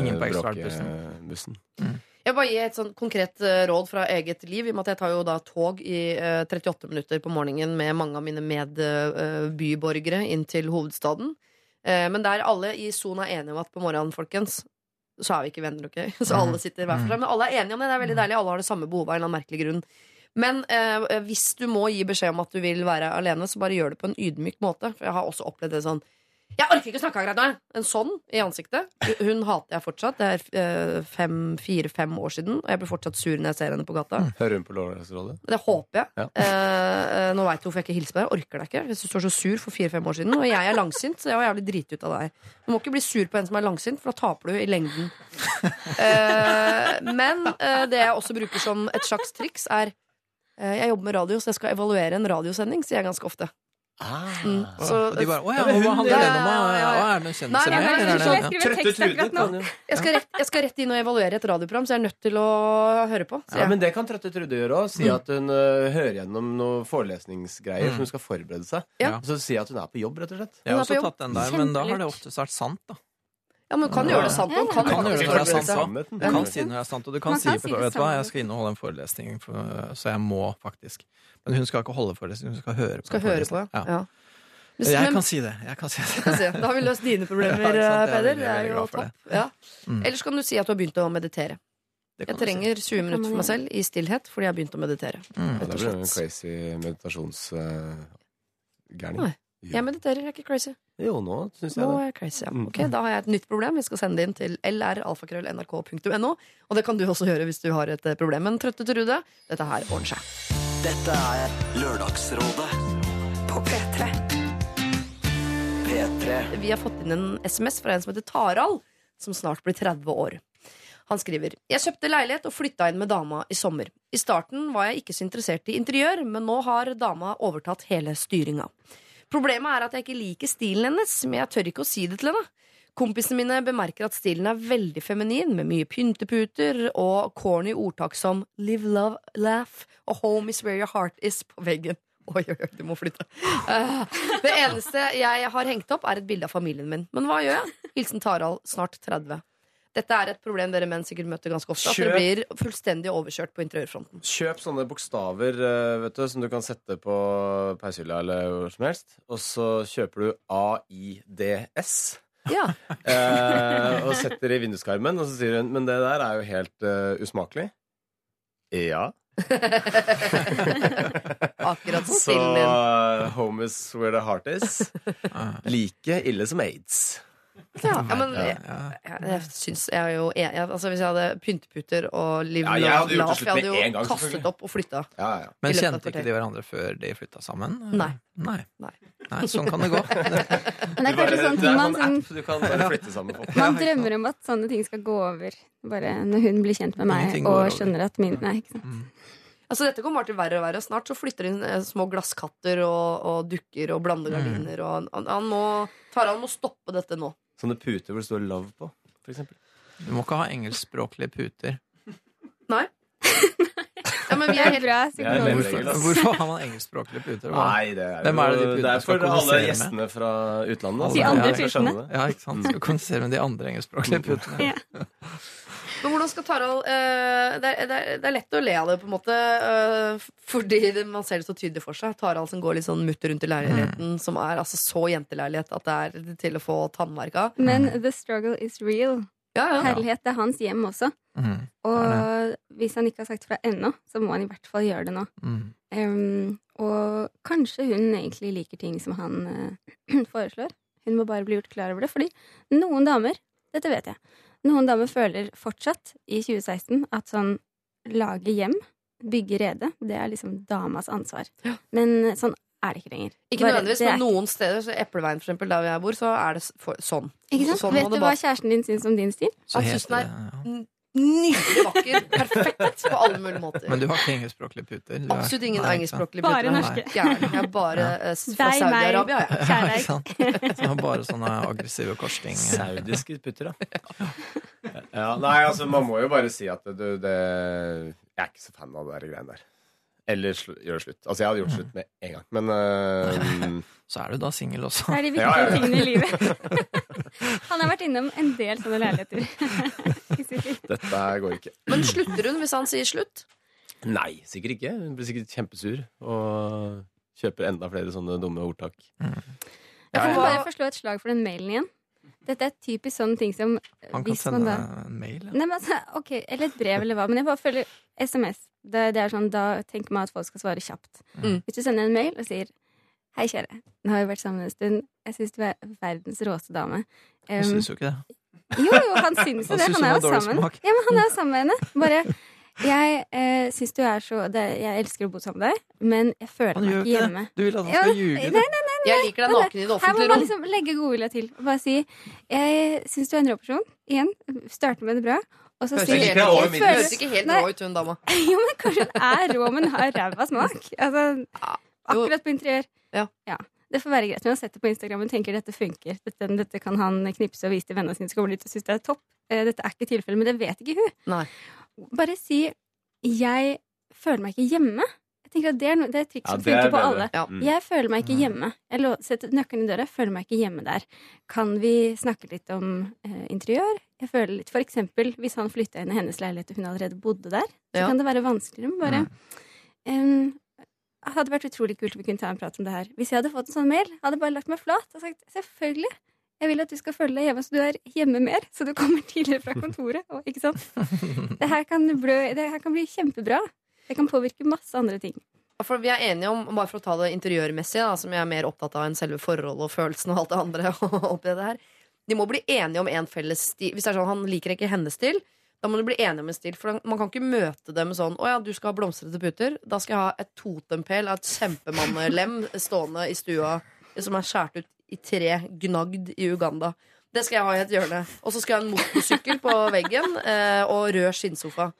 På Jeg vil bare gi et sånn konkret eh, råd fra eget liv. I og med at jeg tar jo da tog i eh, 38 minutter på morgenen med mange av mine medbyborgere inn til hovedstaden. Eh, men der alle i sona er enige om at på morgenen, folkens, så er vi ikke venner, ok? Så alle sitter hver for seg. Men alle er enige om det. Det er veldig deilig. Alle har det samme behovet av en eller annen merkelig grunn. Men eh, hvis du må gi beskjed om at du vil være alene, så bare gjør det på en ydmyk måte. For jeg har også opplevd det sånn Jeg orker ikke å snakke akkurat nå! En sånn i ansiktet. Hun hater jeg fortsatt. Det er eh, fem, fire-fem år siden, og jeg blir fortsatt sur når jeg ser henne på gata. Hører hun på Lørdagsrådet? Det håper jeg. Ja. Eh, eh, nå veit du hvorfor jeg ikke hilser på deg. Jeg orker deg ikke. Hvis du står så sur for fire-fem år siden. Og jeg er langsint, så jeg var jævlig driti ut av deg. Du må ikke bli sur på en som er langsint, for da taper du i lengden. Eh, men eh, det jeg også bruker som et slags triks, er Jeg jobber med radio, så jeg skal evaluere en radiosending, sier jeg ganske ofte. Mm. Så, de bare Å ja, Ja, hva handler den om? ja, ja, ja. Ja, det en kjendis Nei, nei, nei, Eller nei, det- nei, ja. Skriver tekst akkurat nå. jeg, skal rett, jeg skal rett inn og evaluere et radioprogram, så jeg er nødt til å høre på. Ja, men Det kan Trøtte Trude gjøre òg. Si at hun uh, hører gjennom noen forelesningsgreier som hun skal forberede seg. Ja. Og så si at hun er på jobb, rett og slett. Jeg har også tatt den der, men da har det ofte oftest vært sant, da. Ja, men du kan gjøre det sant. Man kan Kan gjøre det når det er sant. Du kan si det når det er sant, og du kan si si det vet du hva, jeg skal inn og holde en forelesning, for, så jeg må faktisk. Men hun skal ikke holde forelesning, hun skal høre på. Skal høre på, ja. ja. Men- Jeg kan si det. Jeg kan si det. Da har vi løst dine problemer, Ja, jeg er Peder. Det er jo topp. Ja. Mm. Ellers kan du si at du har begynt å meditere. Jeg si. trenger 20 minutter for meg selv i stillhet fordi jeg har begynt å meditere. Mm. Ja, det blir en crazy meditasjonsgærning. Nei. Jeg mediterer, jeg er ikke crazy. jo, nå syns jeg Nå det. er jeg crazy, ja. Mm. Ok, Da har jeg et nytt problem. Vi skal sende det inn til lralfakrøll.nrk.no. Og det kan du også gjøre hvis du har et eh, problem. Men trøtte Trude, dette her ordner seg. Dette er Lørdagsrådet På P3. P3. Vi har fått inn en SMS fra en som heter Tarald, som snart blir 30 år. Han skriver Jeg kjøpte leilighet og flytta inn med dama i sommer. I starten var jeg ikke så interessert i interiør, men nå har dama overtatt hele styringa. Problemet er at jeg ikke liker stilen hennes, men jeg tør ikke å si det til henne. Kompisene mine bemerker at stilen er veldig feminin, med mye pynteputer og corny ordtak som 'live, love, laugh' og 'home is where your heart is' på veggen. Oi, oi, oi, du må flytte. Uh, det eneste jeg har hengt opp, er et bilde av familien min. Men hva gjør jeg? Hilsen Tarald, snart 30. Dette er et problem dere menn sikkert møter ganske ofte. At dere blir fullstendig overkjørt på interiørfronten. Kjøp sånne bokstaver eh, vet du, som du kan sette på peishylla eller hvor som helst. Og så kjøper du AIDS. Ja, Eh, og setter i vinduskarmen, og så sier hun Men det der er jo helt uh, usmakelig. Ja. akkurat som Så stilen din. uh, home is where the heart is. Like ille som aids. Ja, men jeg, jeg, jeg syns jeg er jo enig. Altså, hvis jeg hadde pynteputer og liv Ja, jeg slutt jeg hadde jo gang, kastet opp og flytta. Ja, ja. Men kjente ikke de hverandre før de flytta sammen? Nei. Nei. Nei. Nei, sånn kan det gå. Men det er kanskje sånn ting man, sånn sånn, du kan bare flytte sammen på. man drømmer om at sånne ting skal gå over. Bare når hun blir kjent med meg og skjønner at min Nei, ikke sant. Altså, dette kommer til verre og verre. Snart så flytter inn eh, små glasskatter og, og dukker og blandegardiner. Og han, han må, Taran må stoppe dette nå. Sånne puter hvor det står 'love' på, for eksempel. Du må ikke ha engelskspråklige puter. Nei? Ja, men vi er helt bra Hvorfor, hvorfor har man engelskspråklige puter? Nei, det er, Hvem er det de putene det er for alle gjestene med? fra utlandet. De altså. andre Jeg putene. Ja, ikke sant? Skal kommunisere med de andre engelskspråklige putene. Ja. Men hvordan skal Tarald uh, det, er, det, er, det er lett å le av det, på en måte, uh, fordi det, man ser det så tydelig for seg. Tarald som går litt sånn mutter rundt i leiligheten, som er altså så jenteleilighet at det er til å få tannverk av. Men the struggle is real. Ja, ja. Herlighet, det er hans hjem også. Mm. Og hvis han ikke har sagt fra ennå, så må han i hvert fall gjøre det nå. Mm. Um, og kanskje hun egentlig liker ting som han uh, foreslår. Hun må bare bli gjort klar over det. Fordi noen damer, dette vet jeg, noen damer føler fortsatt i 2016 at sånn lage hjem, bygge rede, det er liksom damas ansvar. Men sånn er det ikke lenger. Ikke Bare- nødvendigvis, men noen steder, så Epleveien for eksempel, der jeg bor, så er det for, sånn. Ikke sant? Sånn Vet du hva bare- kjæresten din syns om din stil? Så Han heter den er det, ja. Nydelig vakker. Perfekt på alle mulige måter. Men du har ikke engelskspråklige puter? Du Absolutt ingen Nei, engelskspråklige puter. Bare norske. Jeg er bare ja. fra Saudi-Arabia, jeg. Ja, ikke sant? Så bare sånne aggressive korsting. Saudiske puter, da. Ja, nei, altså, man må jo bare si at du, det Jeg er ikke så fan av de greiene der. Eller gjøre slutt. Altså, jeg hadde gjort slutt med en gang, men uh, Så er du da singel også. Det er de viktige Ja, ja, ja. tingene i livet. Han har vært innom en del sånne leiligheter. dette går ikke. Men slutter hun hvis han sier slutt? Nei, sikkert ikke. Hun blir sikkert kjempesur og kjøper enda flere sånne dumme ordtak. Jeg får bare forslå et slag for den mailen igjen. Dette er typisk sånne ting som Han kan sende da en mail. Ja. Nei, men altså, ok, Eller et brev, eller hva. Men jeg bare føler SMS. Det, det er sånn, Da tenker man at folk skal svare kjapt. Mm. Hvis du sender en mail og sier Hei, kjære. Nå har vi vært sammen en stund. Jeg syns du er verdens råeste dame. Jeg Um, syns jo ikke det. jo, jo, han syns jo det. Han er jo sammen. Ja, men han er jo sammen med henne. Bare Jeg eh, syns du er så det, Jeg elsker å bo sammen med deg, men jeg føler meg ikke hjemme. det. Du vil at han Ja, skal ljuge. nei, nei, nei, Jeg liker deg naken i det Her må man liksom legge godvilje til. Og bare si Jeg syns du er en rå person. Igjen. Starte med det bra. Og så Høres si ikke ikke helt, høres ikke helt rå ut, hun dama. Jo, men kanskje hun er rå, men har ræva smak. Altså, akkurat på interiør. Ja. Det får være greit. Men han setter på Instagram og tenker dette funker. Dette, dette kan han knipse og vise til vennene sine. Så kommer de til å synes det er topp. Eh, Dette er ikke tilfellet, men det vet ikke hun. Nei. Bare si 'jeg føler meg ikke hjemme'. Jeg tenker at Det er, no, det er et triks som det er funker på alle. Ja. Mm. Jeg føler meg ikke hjemme. Jeg lå- setter nøkkelen i døra. Føler meg ikke hjemme der. Kan vi snakke litt om eh, interiør? Jeg føler litt, For eksempel hvis han flytta inn i hennes leilighet og hun allerede bodde der, så Ja. kan det være vanskeligere. Men bare um, det hadde vært utrolig kult om vi kunne ta en prat om det her. Hvis jeg hadde fått en sånn mail, hadde jeg bare lagt meg flat og sagt selvfølgelig. Jeg vil at du skal følge deg hjemme, så du er hjemme mer. Så du kommer tidligere fra kontoret. Og, ikke sant? Det her, kan blø, det her kan bli kjempebra. Det kan påvirke masse andre ting. For vi er enige om, bare for å ta det interiørmessige, da, som jeg er mer opptatt av enn selve forholdet og følelsen og alt det andre oppi det her. De må bli enige om en felles stil. Hvis det er sånn han liker ikke hennes stil, da må de bli enige om en stil. For man kan ikke møte dem sånn Å ja, du skal ha blomstrete puter. Da skal jeg ha et totempæl av et kjempemannelem stående i stua som er skåret ut i tre, gnagd i Uganda. Det skal jeg ha i et hjørne. Og så skal jeg ha en motorsykkel på veggen eh, og rød skinnsofa.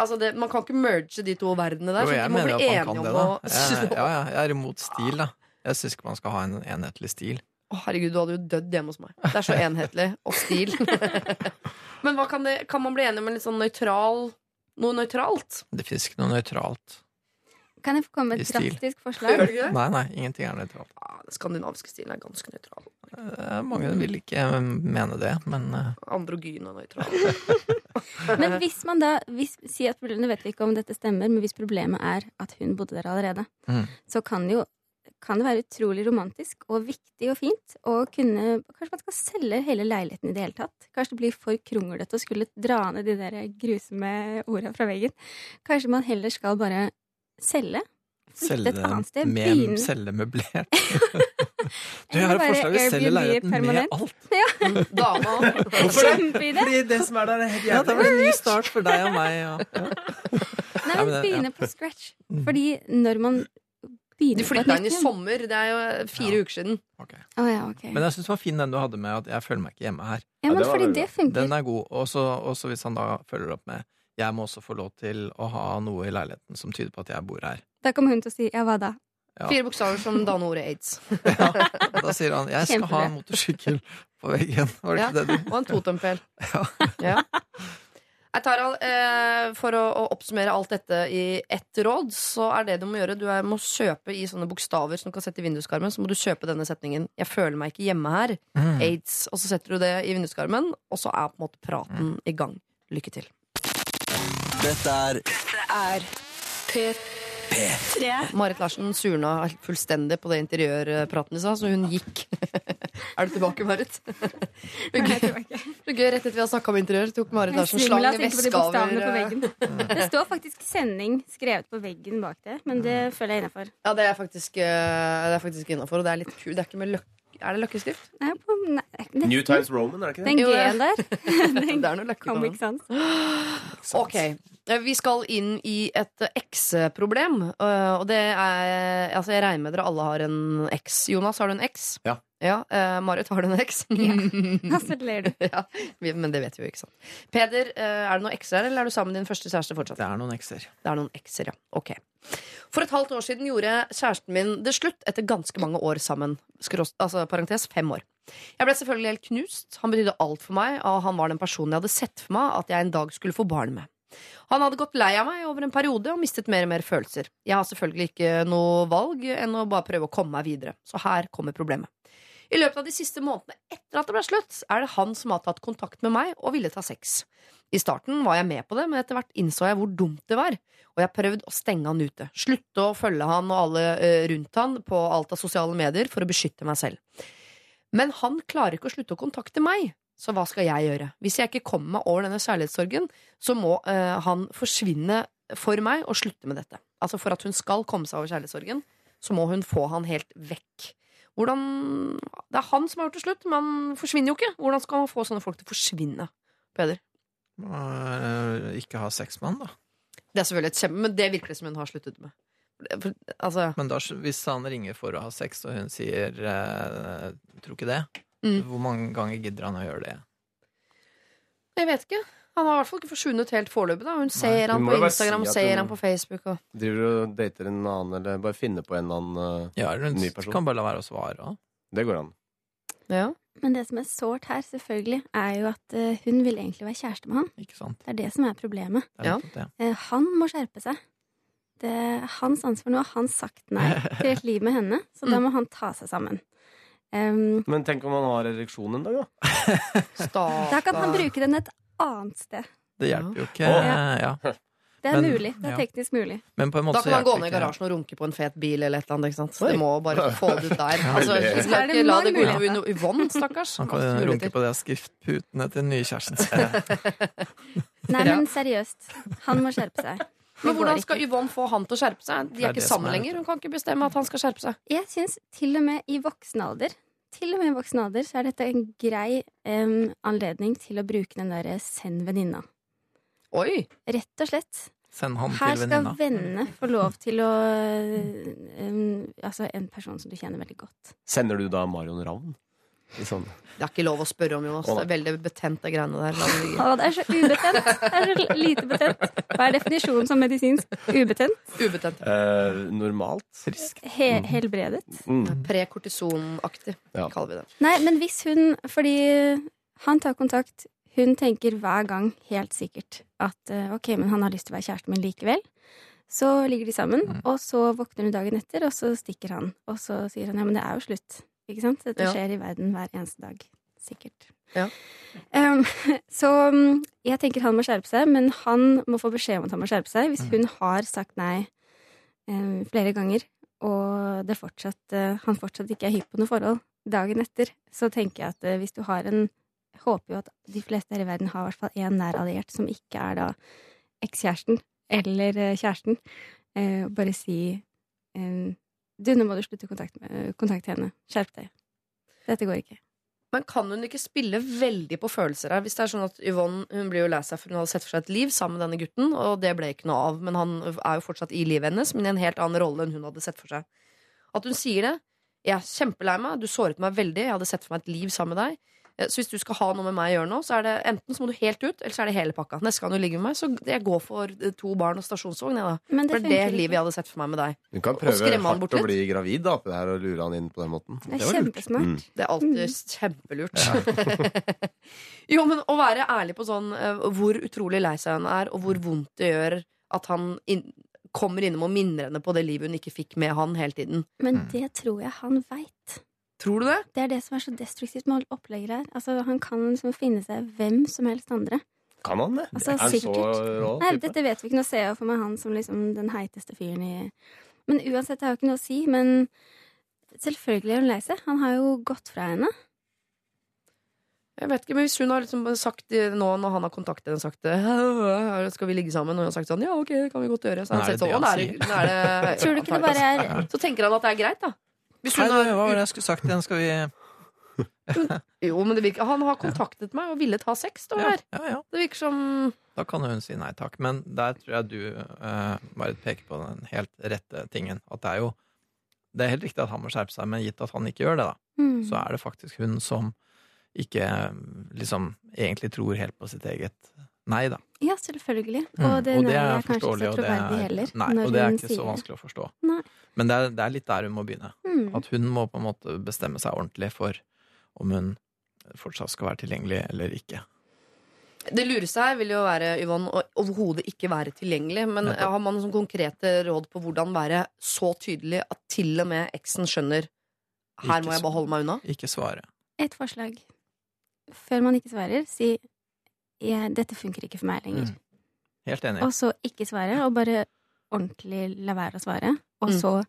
Altså det, man kan ikke merge de to verdenene der. Jo, så jeg de må mener bli at man enige kan om det, da. Jeg, ja, ja, jeg er imot stil, da. Jeg syns ikke man skal ha en enhetlig stil. Å, herregud, du hadde jo dødd hjemme hos meg. Det er så enhetlig. Og stil. Men hva kan, det, kan man bli enig om en litt sånn nøytral Noe nøytralt? Det fins ikke noe nøytralt. Kan jeg få komme med et drastisk forslag? Nei, nei, ingenting er nøytralt. Ah, den skandinaviske stilen er ganske nøytral. Eh, Mange vil ikke mene det, men eh, Androgyn og nøytral. Men hvis man da hvis, si at Nå vet vi ikke om dette stemmer, men hvis problemet er at hun bodde der allerede, Mm. så kan det jo kan det være utrolig romantisk og viktig og fint å kunne Kanskje man skal selge hele leiligheten i det hele tatt? Kanskje det blir for kronglete å skulle dra ned de der grusomme orda fra veggen? Kanskje man heller skal bare selge? Selge et annet sted? med selge møblert. Du, jeg har et forslag. Vi selger leiligheten permanent. med alt. Dama Kjempeidé! Fordi det som er der, er helt Ja, det blir en ny start for deg og meg. Ja. Nei, Ja, men men begynne på scratch. Fordi når man du flytta inn i sommer. Det er jo fire Ja. uker siden. Okay. Oh, ja, okay. Men jeg syns det var fin den du hadde med at jeg føler meg ikke hjemme her. Ja, men det fordi det funker. Den er god. Og så hvis han da følger opp med jeg må også få lov til å ha noe i leiligheten som tyder på at jeg bor her. Da kommer hun til å si ja, hva da? Ja. Fire bokstaver som danner ordet aids. Ja, da sier han jeg skal ha en motorsykkel på veggen. Var det Ja. ikke det du Og en totempæl. Ja. Ja. Jeg tar, eh, for å, å oppsummere alt dette i ett råd, så er det du må gjøre Du er, må kjøpe i sånne bokstaver som du kan sette i vinduskarmen. Så må du kjøpe denne setningen 'Jeg føler meg ikke hjemme her'. Mm. Aids. Og så setter du det i vinduskarmen, og så er på en måte praten i gang. Lykke til. Dette er Er P3 Marit Larsen surna fullstendig på det interiørpraten i stad, så hun gikk. er du tilbake, Marit? Er Nei, jeg gøy. tror ikke. Det er gøy. Rett etter vi har snakka om interiør, tok Marit Larsen slang i veska over eh. Det står faktisk 'sending' skrevet på veggen bak det, men det føler jeg innafor. Ja, det er faktisk, eh, det er faktisk innafor, og det er litt kult. Det er ikke med løk... Er det løkkeskrift? Nei, på- nei, det- New Times Roman, er det ikke det? Den G-en der, Det er noe løkke. kom på den. Ok, eh, Vi skal inn i et eks-problem. eh, Og det er Altså, jeg regner med dere alle har en eks. Jonas, har du en eks? Ja. Ja, eh, Marit, har du en eks? Ja. så ler du. ja, men det vet vi jo, ikke sant. Peder, eh, er det noen ekser, eller er du sammen med din første kjæreste fortsatt? Det er noen ekser. Det er noen ekser, ja. Ok. For et halvt år siden gjorde kjæresten min det slutt etter ganske mange år sammen. Skrås, altså parentes fem år. Jeg ble selvfølgelig helt knust. Han betydde alt for meg, og han var den personen jeg hadde sett for meg at jeg en dag skulle få barn med. Han hadde gått lei av meg over en periode og mistet mer og mer følelser. Jeg har selvfølgelig ikke noe valg enn å bare prøve å komme meg videre. Så her kommer problemet. I løpet av de siste månedene etter at det ble slutt, er det han som har tatt kontakt med meg og ville ta sex. I starten var jeg med på det, men etter hvert innså jeg hvor dumt det var. Og jeg prøvde å stenge han ute. Slutte å følge han og alle eh, rundt han på alt av sosiale medier for å beskytte meg selv. Men han klarer ikke å slutte å kontakte meg. Så hva skal jeg gjøre? Hvis jeg ikke kommer meg over denne kjærlighetssorgen, så må uh, han forsvinne for meg og slutte med dette. Altså For at hun skal komme seg over kjærlighetssorgen, så må hun få han helt vekk. Hvordan Det er han som har gjort det slutt, men han forsvinner jo ikke. Hvordan skal man få sånne folk til å forsvinne? Peder? Ikke ha sex med han, da. Det er selvfølgelig et kjempe, men det virker det som hun har sluttet med. For, altså, Men da, hvis han ringer for å ha sex, og hun sier eh, 'tror ikke det', Mm. hvor mange ganger gidder han å gjøre det? jeg vet ikke. Han har i hvert fall ikke forsvunnet helt foreløpig. da. Hun ser Nei, han på Instagram, si ser han på Facebook. Og... Driver og dater en annen, eller bare finner på en eller annen uh, Ja, eller ny hun person. kan bare la være å svare òg. Det går an. Ja. Men det som er sårt her, selvfølgelig, er jo at uh, hun vil egentlig være kjæreste med han. Ikke sant? Det er det som er problemet. Er Ja. Eh, han må skjerpe seg. Det er hans ansvar. Nå har han sagt nei til et liv med henne, så da må han ta seg sammen. Um, Men tenk om han har ereksjon en dag, da. Da kan han bruke den et annet sted. Det hjelper jo ikke. Ja. Ja. Det er Men- mulig. Det er teknisk mulig. Men på en måte Da kan man gå ned i garasjen og runke på en fet bil eller et eller annet. ikke sant? Så Det må bare få det ut der. Altså, vi skal ikke la det gå utover Yv- Yvonne, stakkars. Han kan runke på de skriftputene til den nye kjæresten sin. Nei, men seriøst. Han må skjerpe seg. Men hvordan skal Yvonne få han til å skjerpe seg? De er er ikke sammen er- lenger. Hun kan ikke bestemme at han skal skjerpe seg. Jeg syns til og med i voksen alder til og med i voksen alder så er dette en grei um, anledning til å bruke den derre 'send venninna'. Oi! Rett og slett. Send han Her til skal vennene få lov til å um, Altså en person som du kjenner veldig godt. Sender du da Marion Ravn? Sånn. Det er ikke lov å spørre om, Jonas. Det er veldig betent, det greiene der. Å, det er så ubetent! Det er så lite betent. Hva er definisjonen som medisinsk? Ubetent? Ubetent. Eh, normalt. Frisk. He helbredet? Mm. Prekortisonaktig, Ja. kaller vi det. Nei, men hvis hun Fordi han tar kontakt, hun tenker hver gang helt sikkert at eh, ok, men han har lyst til å være kjæresten min likevel. Så ligger de sammen, Mm. og så våkner hun dagen etter, og så stikker han. Og så sier han ja, men det er jo slutt. Ikke sant? Dette Ja. skjer i verden hver eneste dag. Sikkert. Ja. Um, så um, jeg tenker han må skjerpe seg, men han må få beskjed om at han må skjerpe seg. Mm. Hvis hun har sagt nei um, flere ganger, og det fortsatt, uh, han fortsatt ikke er hypp på noe forhold dagen etter, så tenker jeg at uh, hvis du har en håper jo at de fleste her i verden har i hvert fall én nær alliert som ikke er da ekskjæresten eller uh, kjæresten. Bare si um, Du, nå må du slutte å kontakte, med- kontakte henne. Skjerp deg. Dette går ikke. Men kan hun ikke spille veldig på følelser her? Hvis det er sånn at Yvonne hun blir jo lei seg for hun hadde sett for seg et liv sammen med denne gutten, og det ble ikke noe av, men han er jo fortsatt i livet hennes, men i en helt annen rolle enn hun hadde sett for seg. At hun sier det. Jeg er kjempelei meg, du såret meg veldig, jeg hadde sett for meg et liv sammen med deg. Eh, Så hvis du skal ha noe med meg å gjøre nå, så er det enten så må du helt ut, eller så er det hele pakka. Neste gang du ligger med meg, så jeg går for eh, to barn og stasjonsvogn, jeg, da. Men det For det er det livet ikke. jeg hadde sett for meg med deg. Du kan prøve hardt bort å bli gravid da, på det her, og lure han inn på den måten. Det er var lurt. kjempesmart. Mm. Det er alltid kjempelurt. jo, men å være ærlig på sånn eh, hvor utrolig lei seg han er, og hvor vondt det gjør at han inn, kommer innom og minner henne på det livet hun ikke fikk med han hele tiden. Men Mm. det tror jeg han veit. Tror du det? Det er det som er så destruktivt med opplegget her. Altså, han kan liksom finne seg hvem som helst andre. Kan han det? Altså, er han så sikkert. rå Nei, dette vet vi ikke. Nå ser jeg for meg han som liksom den heiteste fyren i Men uansett, det har jo ikke noe å si. Men selvfølgelig er hun lei seg. Han har jo gått fra henne. Jeg vet ikke, men Hvis hun har liksom sagt det nå når han har kontaktet henne og sagt det, skal vi ligge sammen, og hun har sagt sånn ja, ok, det kan vi godt gjøre, så er sett det sånn, det «Å, han det det det Tror du ikke det bare Så tenker han at det er greit, da. Hvis Nei, hun hva var det jeg skulle sagt igjen? Skal vi jo, men det virker, Han har kontaktet meg og ville ta sex. Det, her. ja, ja. det virker som Da kan hun si nei takk. Men der tror jeg du uh, bare peker på den helt rette tingen. At det er jo det er helt riktig at han må skjerpe seg, men gitt at han ikke gjør det, da, Mm. så er det faktisk hun som ikke liksom egentlig tror helt på sitt eget nei, da. Ja, selvfølgelig. Mm. Og det, og det er ikke forståelig, så og det er, heller. nei, når og det er ikke sier så vanskelig å forstå. Nei. Men det er, det er litt der hun må begynne. Mm. At hun må på en måte bestemme seg ordentlig for om hun fortsatt skal være tilgjengelig eller ikke. Det lureste her vil jo være Yvonne, å overhodet ikke være tilgjengelig. Men Nettopp. har man sånn konkrete råd på hvordan være så tydelig at til og med eksen skjønner her Ikke må jeg bare holde meg unna? Ikke svare. Et forslag. Før man ikke svarer, si ja, 'dette funker ikke for meg lenger'. Mm. Helt enig. Og så ikke svare, og bare ordentlig la være å svare. Og Mm. så,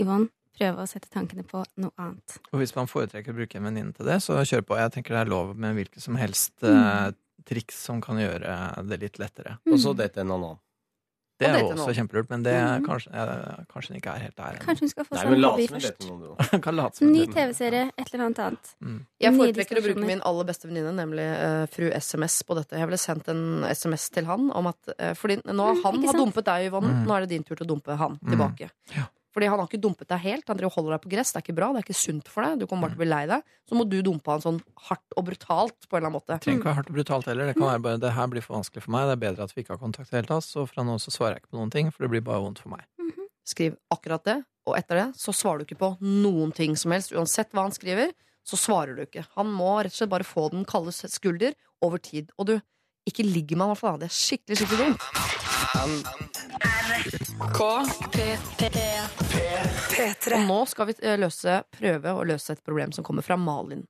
Yvonne, prøve å sette tankene på noe annet. Og hvis man foretrekker å bruke en venninne til det, så kjør på. Jeg tenker det er lov med hvilke som helst Mm. eh, triks som kan gjøre det litt lettere. Og så date en annen. Det er jo også kjempelurt, men det er Mhm. kanskje, eh, kanskje den ikke er helt der ennå. Kanskje hun skal få Nei, seg men en lat hobby som først. med noen, du. kan late som Ny det. TV-serie, et eller annet annet. Mm. Jeg foretrekker å bruke min aller beste venninne, nemlig eh, fru SMS, på dette. Jeg ville sendt en SMS til han om at eh, Fordi nå Mm, han ikke har sant? dumpet deg, Yvonne. Mm. Nå er det din tur til å dumpe han Mm. tilbake. Ja. Fordi han har ikke dumpet deg helt. Han holder deg på gress. Det er ikke bra, det er ikke sunt for deg. Du kommer bare til å bli lei deg. Så må du dumpe han sånn hardt og brutalt på en eller annen måte. Det trenger ikke være hardt og brutalt heller. Det kan være bare det her blir for vanskelig for meg. Det er bedre at vi ikke har kontakt i det hele tatt. Så fra nå så svarer jeg ikke på noen ting, for det blir bare vondt for meg. Skriv akkurat det, og etter det så svarer du ikke på noen ting som helst. Uansett hva han skriver, så svarer du ikke. Han må rett og slett bare få den kalde skulder over tid. Og du, ikke ligg med han i hvert fall. Det er skikkelig, skikkelig dumt. Og nå skal vi eh, løse, prøve å løse et problem som kommer fra Malin.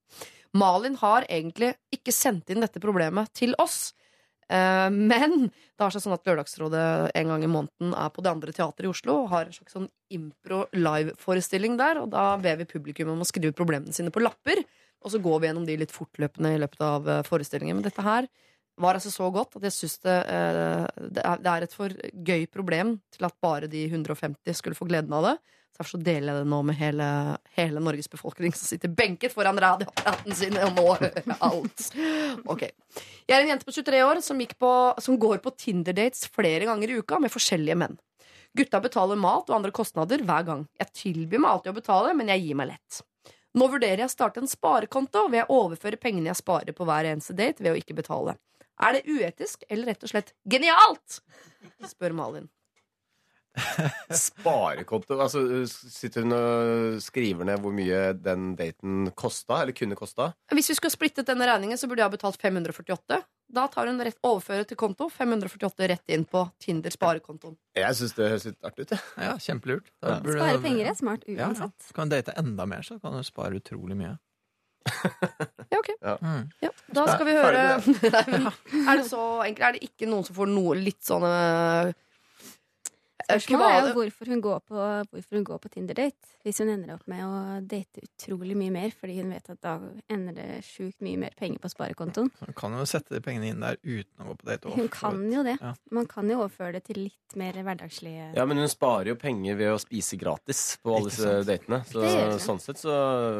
Malin har egentlig ikke sendt inn dette problemet til oss. Eh, men det har seg sånn at Lørdagsrådet en gang i måneden er på Det andre teatret i Oslo og har en slags sånn impro live-forestilling der. Og da ber vi publikum om å skrive problemene sine på lapper. Og så går vi gjennom de litt fortløpende i løpet av eh, forestillingen. Men dette her var altså så godt at jeg syns det, eh, det, er, et for gøy problem til at bare de 150 skulle få gleden av det. Så Derfor så deler jeg det nå med hele, hele Norges befolkning som sitter benket foran radioapparaten sin og må høre alt. Ok. Jeg er en jente på 23 år som, på, som går på Tinder-dates flere ganger i uka med forskjellige menn. Gutta betaler mat og andre kostnader hver gang. Jeg tilbyr meg alltid å betale, men jeg gir meg lett. Nå vurderer jeg å starte en sparekonto ved å overføre pengene jeg sparer på hver eneste date, ved å ikke betale. Er det uetisk eller rett og slett genialt? spør Malin. Sparekonto? Altså, sitter hun og skriver ned hvor mye den daten kosta, eller kunne kosta? Hvis vi skulle splittet denne regningen, så burde jeg ha betalt 548. Da tar hun rett overfører til konto. 548 rett inn på Tinder sparekontoen. Jeg syns det høres litt artig ut. Ja, kjempelurt. Spare penger er smart Ja, ja. uansett. Så kan date enda mer, så kan du spare utrolig mye. Ja, ok. Mm. Ja, da skal vi høre Nei, men Er det så enkelt? Er det ikke noen som får noe litt sånn eh, jeg vet ikke Spørsmålet er jo hvorfor hun går på, hvorfor hun går på Tinder-date. Hvis hun ender opp med å date utrolig mye mer fordi hun vet at da ender det sjukt mye mer penger på sparekontoen. Hun kan jo sette de pengene inn der uten å gå på date. Hun kan jo det. Ja. Man kan jo overføre det til litt mer hverdagslige Ja, men hun sparer jo penger ved å spise gratis på alle disse datene. Så sånn sett så,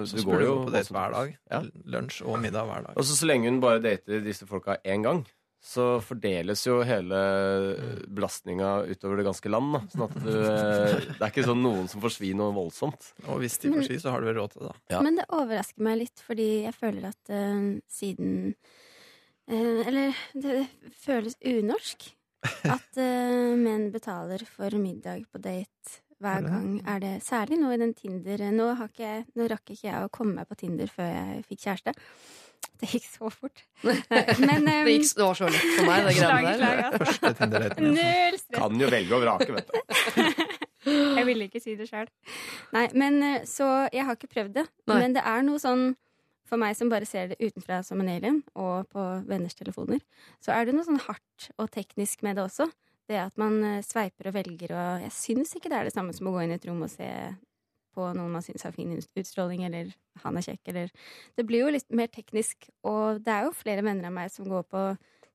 Så du går du jo på date hver dag. Ja. Lunsj og middag hver dag. Og så så lenge hun bare dater disse folka én gang, så fordeles jo hele belastninga utover det ganske land. Da. Sånn at du, eh, det er ikke sånn noen som får svi noe voldsomt. Og hvis de får ski, så har du vel råd til det, da. Ja. Men det overrasker meg litt, fordi jeg føler at uh, siden uh, Eller det føles unorsk at uh, menn betaler for middag på date hver Er gang. Er det Særlig nå i den Tinder Nå, har ikke nå rakk ikke jeg å komme meg på Tinder før jeg fikk kjæreste. Det gikk så fort. Men Det, eh, gikk, det var så lett for meg, det greiene der. slag, altså. Null stress. Kan jo velge å vrake, vet du. Jeg ville ikke si det sjøl. Nei, men eh, så Jeg har ikke prøvd det. Nei. Men det er noe sånn for meg som bare ser det utenfra som en alien, og på venners telefoner, så er det noe sånn hardt og teknisk med det også. Det at man eh, sveiper og velger og Jeg syns ikke det er det samme som å gå inn i et rom og se på noen man syns har fin utstråling, eller han er kjekk, eller Det blir jo litt mer teknisk, og det er jo flere venner av meg som går på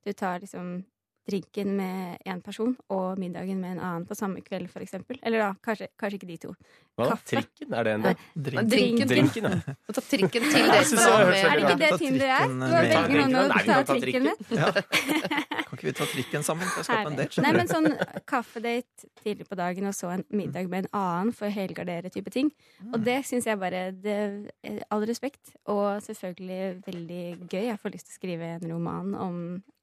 Du tar liksom drinken med én person og middagen med en annen på samme kveld, for eksempel. Eller da, kanskje, kanskje ikke de to. Hva da? Kaffe. Trikken? Er det en del? Drinken. Drinken. Drinken, ja. Du tar trikken til med- Er det ikke det Ta Tinder er? Du har velger noen å ta ta trikken med. Ja. Ikke vi ta trikken sammen? for Jeg skal på en date. Nei, men sånn kaffedate tidlig på dagen og så en middag med en annen for å helgardere type ting. Mm. Og det syns jeg bare det, All respekt. Og selvfølgelig veldig gøy. Jeg får lyst til å skrive en roman om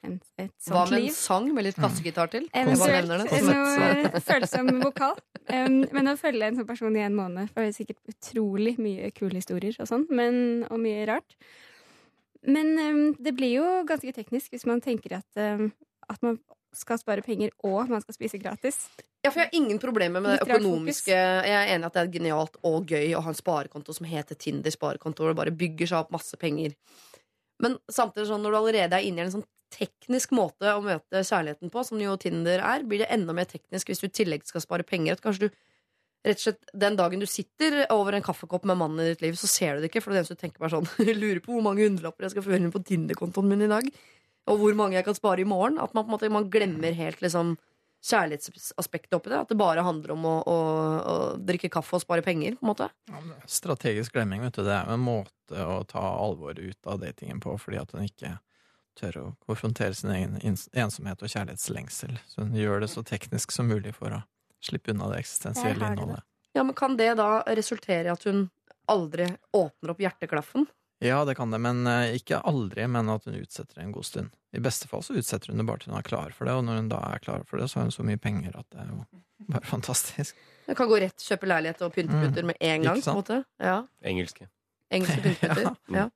en, et Hva sånt med en sang med litt kassegitar til? Eventuelt noe følsom vokal. Um, men å følge en sånn person i en måned får sikkert utrolig mye kule historier og sånn, men- og mye rart. Men um, det blir jo ganske teknisk hvis man tenker at, um, at man skal spare penger og man skal spise gratis. Ja, for jeg har ingen problemer med det økonomiske. Jeg er enig at det er genialt og gøy å ha en sparekonto som heter Tinder sparekonto, hvor det bare bygger seg opp masse penger. Men samtidig sånn, når du allerede er inne i en sånn teknisk måte å møte kjærligheten på, som jo Tinder er, blir det enda mer teknisk hvis du i tillegg skal spare penger. At kanskje du rett og slett den dagen du sitter over en kaffekopp med mannen i ditt liv, så ser du det ikke, for det eneste du tenker bare sånn Jeg lurer på hvor mange hundrelapper jeg skal føre inn på Tinder-kontoen min i dag, og hvor mange jeg kan spare i morgen. At man på en måte man glemmer helt liksom kjærlighetsaspektet oppi det. At det bare handler om å, å, å drikke kaffe og spare penger, på en måte. Strategisk glemming, vet du. Det er en måte å ta alvoret ut av datingen på, fordi at hun ikke tør å konfrontere sin egen ensomhet og kjærlighetslengsel. Så hun gjør det så teknisk som mulig for å slippe unna det eksistensielle innholdet. Ja, men Kan det da resultere i at hun aldri åpner opp hjerteklaffen? Ja, det kan det, men eh, ikke aldri, men at hun utsetter det en god stund. I beste fall så utsetter hun det bare til hun er klar for det, og når hun da er klar for det, så har hun så mye penger at det er jo bare fantastisk. Jeg kan gå rett kjøpe leilighet og pynteputter med en gang. På en måte. Ja, Engelske. Engelske pynteputter. Ja. ja.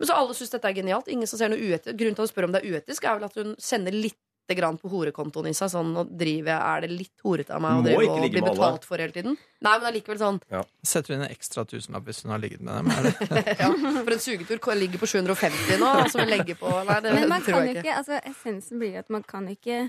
Men så alle syns dette er genialt. Ingen som ser noe uetisk. Grunnen til å spør om det er uetisk, er vel at hun sender litt grann på horekontoen i seg. Sånn, nå driver jeg, Er det litt horete av meg å drive og bli betalt for hele tiden? Nei, men allikevel sånn Setter hun en ekstra tusenlapp hvis hun har ligget med dem? Er det? ja, For en sugetur ligger på 750 nå, som vi legger på Nei, det Men man tror kan jeg kan ikke. ikke, altså Essensen blir at man kan ikke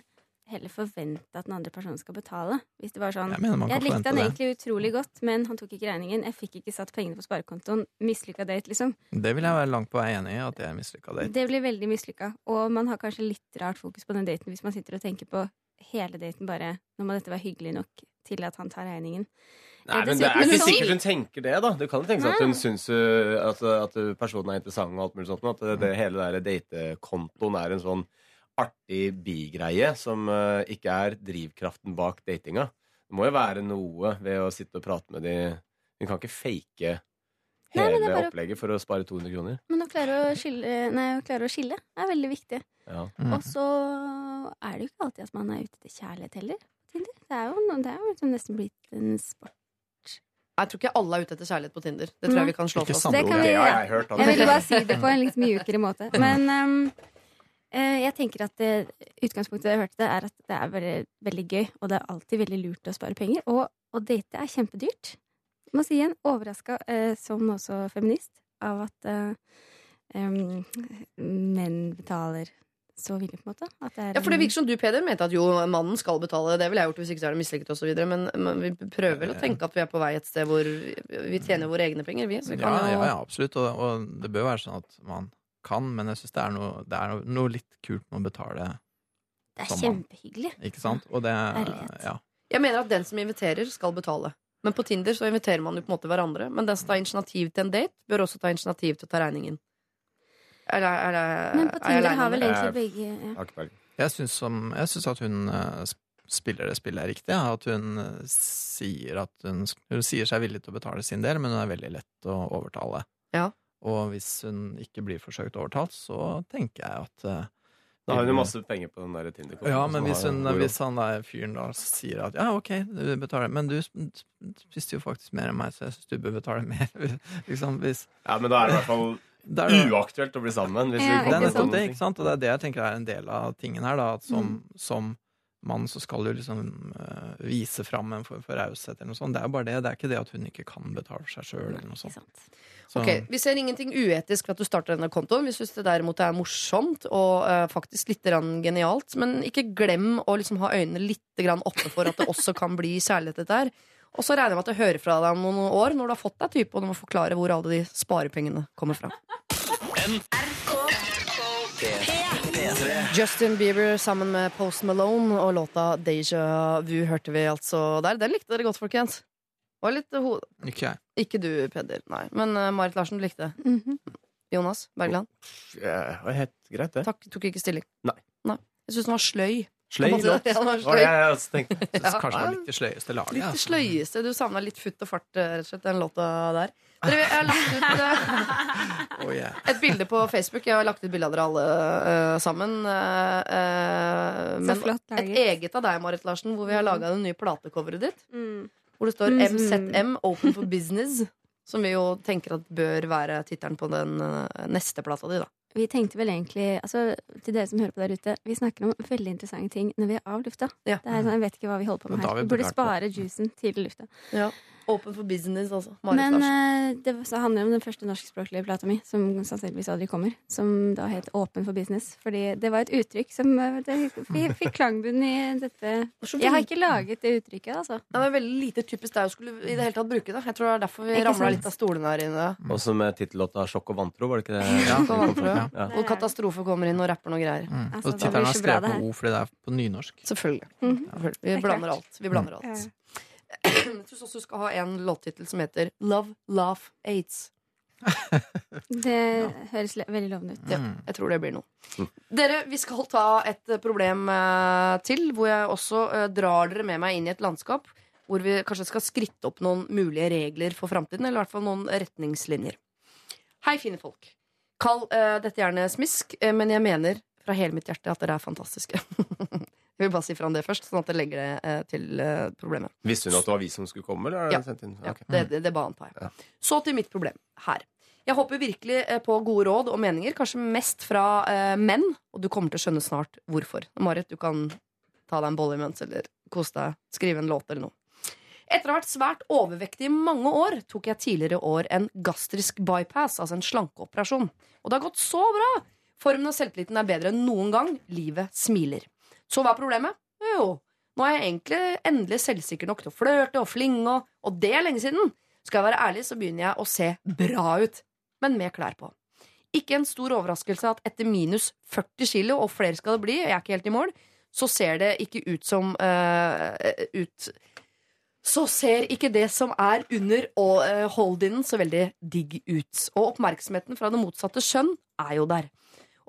heller forvente at den andre personen skal betale. Hvis det var sånn Jeg mener Jeg likte han egentlig utrolig godt, men han tok ikke regningen. Jeg fikk ikke satt pengene på sparekontoen. Mislykka date, liksom. Det vil jeg være langt på vei enig i, at det er mislykka date. Det blir veldig mislykka. Og man har kanskje litt rart fokus på den daten hvis man sitter og tenker på hele daten bare Nå må dette være hyggelig nok til at han tar regningen. Nei, men Det er ikke sikkert hun tenker det. da Det kan jo tenkes at hun syns at, at personen er interessant, og alt mulig sånt men At det, det, hele der datekontoen er en sånn artig bigreie som uh, ikke er drivkraften bak datinga. Det må jo være noe ved å sitte og prate med de Hun kan ikke fake hele nei, opplegget for å spare 200 kroner. Men å klare å skille, nei, å klare å skille er veldig viktig. Ja. Mm. Og så er det jo ikke alltid at man er ute etter kjærlighet heller. Tinder. Det er jo, det er jo liksom nesten blitt en sport. Jeg tror ikke alle er ute etter kjærlighet på Tinder. Det tror jeg vi kan slå fast. Det kan Det har jeg hørt. jeg ville Altså. bare si det på en litt mjukere måte. Men eh, jeg tenker at det, utgangspunktet jeg hørte, det er at det er veldig, veldig gøy, og det er alltid veldig lurt å spare penger. Og å date er kjempedyrt. Jeg må si igjen, overraska eh, som også feminist av at eh, em, menn betaler så villig, på en måte. At det er Ja, for det virker som du, Peder, mente at jo, mannen skal betale. Det ville jeg gjort hvis ikke så er det mislykket osv. Men, men vi prøver vel å tenke at vi er på vei et sted hvor vi tjener våre egne penger, vi. Så vi Ja, jo ja, ja, absolutt. Og, og det bør være sånn at man kan, men jeg syns det er, noe, det er noe, noe litt kult med å betale, Det er kjempehyggelig. ikke sant? Og det Ja. Jeg mener at den som inviterer, skal betale. Men på Tinder så inviterer man jo på en måte hverandre. Men den som tar initiativ til en date, bør også ta initiativ til å ta regningen. Eller, er det- Men på er Tinder har vel det? egentlig begge ja. Syns, jeg syns at hun eh, spiller det spillet riktig. At hun eh, sier at hun, hun sier seg villig til å betale sin del, men hun er veldig lett å overtale. Ja. Og hvis hun ikke blir forsøkt overtalt, så tenker jeg at uh, Da har hun jo masse penger på den der Tinder-kontoen. Ja, men hvis, hun, hvis han der fyren da sier at ja, ok, du betaler, men du sp- spiste jo faktisk mer enn meg, så jeg syns du bør betale mer. liksom, hvis. Ja, men da er det i hvert fall er det- uaktuelt å bli sammen. Hvis Ja, Det er nettopp det, ikke sant? Og det er det jeg tenker er en del av tingen her, da. At som, Mm. som mann så skal du liksom uh, vise fram en form for raushet eller noe sånt. Det er jo bare det. Det er ikke det at hun ikke kan betale for seg sjøl eller noe sånt. Sant. Ok, Vi ser ingenting uetisk ved at du starter denne kontoen. Vi syns det derimot er morsomt og uh, faktisk litt genialt. Men ikke glem å liksom ha øynene litt oppe for at det også kan bli kjærlighet, dette her. Og så regner jeg med at jeg hører fra deg om noen år når du har fått deg type, og du må forklare hvor alle de sparepengene kommer fra. Justin Bieber sammen med Post Malone og låta Deja Vu hørte vi altså der. Den likte dere godt, folkens. Var litt hode. Ikke jeg. Ikke du, Peder. Nei. Men uh, Marit Larsen, du likte det. -hmm. Jonas Bergland. Ja, det var helt greit, det. Takk, tok ikke stilling. Nei. Jeg syns den var sløy. Sløy låt. Ja, den var sløy. tenkt Synes kanskje det var litt det sløyeste laget. Litt det altså. sløyeste. Du savna litt futt og fart, eh, rett og slett, den låta der. Dere, jeg har lagt ut uh, Oh, yeah. et bilde på Facebook. Jeg har lagt ut bilde av dere alle uh, sammen. eh, eh, Så men flott et eget av deg, Marit Larsen, hvor vi har laga det nye platecoveret ditt. Mm. Hvor det står. MZM, Open for Business. Som vi jo tenker at bør være tittelen på den eh, neste plata di, da. Vi tenkte vel egentlig altså, Til dere som hører på der ute, vi snakker om veldig interessante ting når vi er av lufta. Ja. Det er sånn, jeg vet ikke hva vi holder på med her. vi burde spare juicen til lufta. Open for Business, altså. Marit Men eh, det så handler om den første norskspråklige plata mi, som sannsynligvis aldri kommer. Som da het Åpen for business. Fordi det var et uttrykk som eh, det, Vi fikk klangbunn i dette Jeg har ikke laget det uttrykket, altså. Det var veldig lite typisk deg å skulle i det hele tatt bruke det. Jeg tror det er derfor vi ramla litt av stolene her inne. Også med tittellåta 'Sjokk og vantro', var det ikke det? Ja, vantro, ja. Ja. Og Katastrofe kommer inn og rapper noe greier. Mm. Altså, Og det tittelen er skrevet på. O fordi det er på nynorsk. Selvfølgelig. Mm -hmm. ja. Vi er blander alt. Vi blander alt. Jeg tror også du skal ha en låttittel som heter Love, Laugh, Aids. Det høres veldig lovende ut. Ja, jeg tror det blir noe. Dere, vi skal ta et problem eh, til, hvor jeg også eh, drar dere med meg inn i et landskap hvor vi kanskje skal skritte opp noen mulige regler for framtiden, eller i hvert fall noen retningslinjer. Hei, fine folk. Kall eh, dette gjerne smisk, eh, men jeg mener fra hele mitt hjerte at dere er fantastiske. vil bare si fra om det først, sånn at det legger det eh, til eh, problemet. Visste hun at det var vi som skulle komme, eller? er Ja. okay. Ja, det, det, det ba antar jeg. Ja. Så til mitt problem her. Jeg håper virkelig eh, på gode råd og meninger, kanskje mest fra eh, menn. Og du kommer til å skjønne snart hvorfor. Marit, du kan ta deg en bolle imens, eller kose deg, skrive en låt eller noe. Etter å ha vært svært overvektig i mange år tok jeg tidligere år en gastrisk bypass, altså en slankeoperasjon. Og det har gått så bra! Formen og selvtilliten er bedre enn noen gang. Livet smiler. Så hva er problemet? Jo, nå er jeg egentlig endelig selvsikker nok til å flørte og flinge, og, og det er lenge siden. Skal jeg være ærlig, så begynner jeg å se bra ut, men med klær på. Ikke en stor overraskelse at etter minus 40 kilo, og flere skal det bli, jeg er ikke helt i mål, så ser det ikke ut som uh, ut så ser ikke det som er under uh, hold-in så veldig digg ut. Og oppmerksomheten fra det motsatte skjønn er jo der.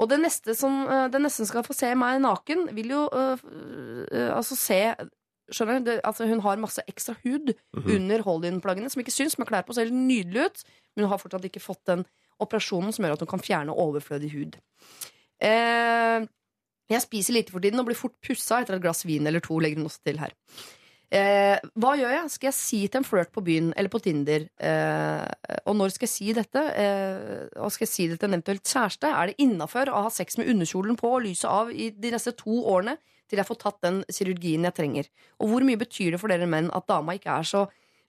Og det neste som eh, det neste som skal få se meg naken, vil jo eh, eh, altså se Skjønner du? Altså hun har masse ekstra hud under hold-in-plaggene som ikke syns, men klær på ser helt nydelig ut. Men hun har fortsatt ikke fått den operasjonen som gjør at hun kan fjerne overflødig hud. Eh, jeg spiser lite for tiden og blir fort pussa etter et glass vin eller to. legger hun også til her. Eh, hva gjør jeg? Skal jeg si til en flørt på byen eller på Tinder? Eh, og når skal jeg si dette? Eh, og skal jeg si det til en eventuelt kjæreste? Er det innafor å ha sex med underkjolen på og lyset av i de neste to årene til jeg får tatt den kirurgien jeg trenger? Og hvor mye betyr det for dere menn at dama ikke er så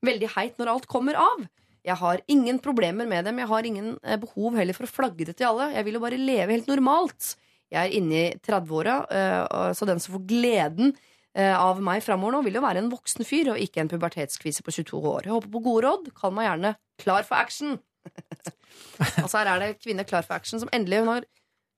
veldig heit når alt kommer av? Jeg har ingen problemer med dem, jeg har ingen eh, behov heller for å flagge det til alle. Jeg vil jo bare leve helt normalt. Jeg er inne i 30-åra, eh, så den som får gleden av meg framover nå, vil jo være en voksen fyr og ikke en pubertetskvise på 22 år. Jeg håper på gode råd. Kall meg gjerne Klar for action. altså her er det kvinne klar for action som endelig hun har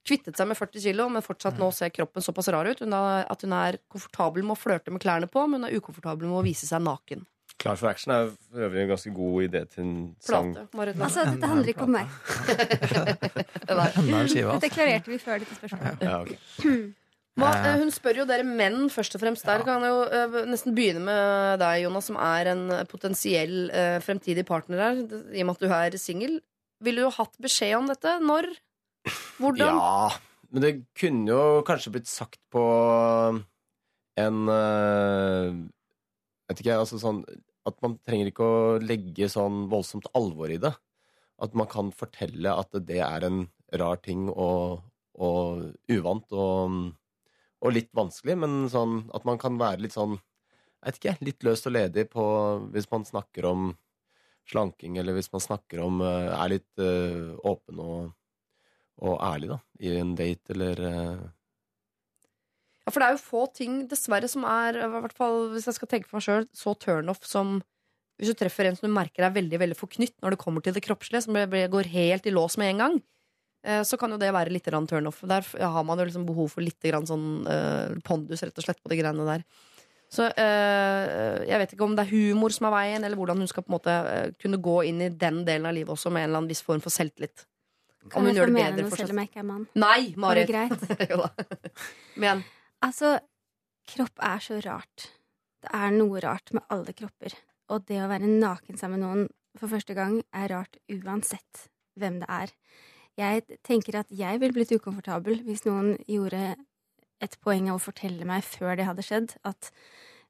kvittet seg med 40 kilo, men fortsatt nå ser kroppen såpass rar ut hun er, at hun er komfortabel med å flørte med klærne på, men hun er ukomfortabel med å vise seg naken. Klar for action er for øvrig en ganske god idé til en sang. Plate. Altså, dette handler ikke om meg. det Enda en Dette altså. klarerte vi før dette spørsmålet. Ja, ok. Hva, eh, hun spør jo dere menn først og fremst. Der kan jeg jo eh, nesten begynne med deg, Jonas, som er en potensiell eh, fremtidig partner her, i og med at du er singel. Ville du hatt beskjed om dette? Når? Hvordan? Ja, men det kunne jo kanskje blitt sagt på en eh, Vet ikke, altså sånn At man trenger ikke å legge sånn voldsomt alvor i det. At man kan fortelle at det er en rar ting og, og uvant og, og litt vanskelig, men sånn at man kan være litt sånn jeg vet ikke, litt løst og ledig på hvis man snakker om slanking, eller hvis man snakker om eh, Er litt uh, åpen og og ærlig, da, i en date eller uh... Ja, for det er jo få ting, dessverre, som er, i hvert fall hvis jeg skal tenke for meg sjøl, så turnoff som hvis du treffer en som du merker er veldig veldig forknytt når det kommer til det kroppslige, som går helt i lås med en gang, så kan jo det være litt turnoff. Der har man jo liksom behov for litt sånn uh, pondus, rett og slett, på de greiene der. Så uh, jeg vet ikke om det er humor som er veien, eller hvordan hun skal på en måte uh, kunne gå inn i den delen av livet også med en eller annen viss form for selvtillit. Kan Om hun gjør det bedre noe for selv om jeg ikke er mann? Nei, Marit! Men Altså, kropp er så rart. Det er noe rart med alle kropper. Og det å være naken sammen med noen for første gang er rart uansett hvem det er. Jeg tenker at jeg ville blitt ukomfortabel hvis noen gjorde et poeng av å fortelle meg før det hadde skjedd, at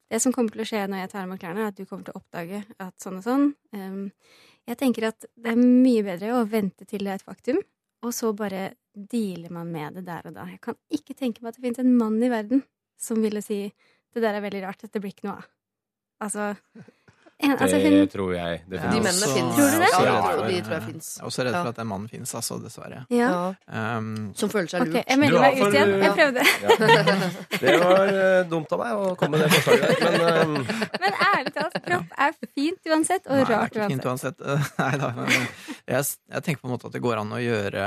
det som kommer til å skje når jeg tar av meg klærne, er at du kommer til å oppdage at sånn og sånn. Um, jeg tenker at det er mye bedre å vente til det er et faktum, og så bare dealer man med det der og da. Jeg kan ikke tenke meg at det finnes en mann i verden som ville si det der er veldig rart, dette blir ikke noe av. Altså, altså Det hun, tror jeg De mennene også- finnes. Tror du det? Ja, Ja, de, ja, ja. tror jeg finnes. Jeg er også redd for at den mannen finnes, altså, dessverre. ja. Ja. Um, Som føler seg lurt. lurt. jeg melder meg ut igjen. Jeg ja. prøvde. Det var eh, dumt av meg å komme med det forslaget der, men um... Men ærlig talt, kropp er fint uansett, og Nei, rart uansett. fint uansett. Nei da, men jeg, jeg tenker på en måte at det går an å gjøre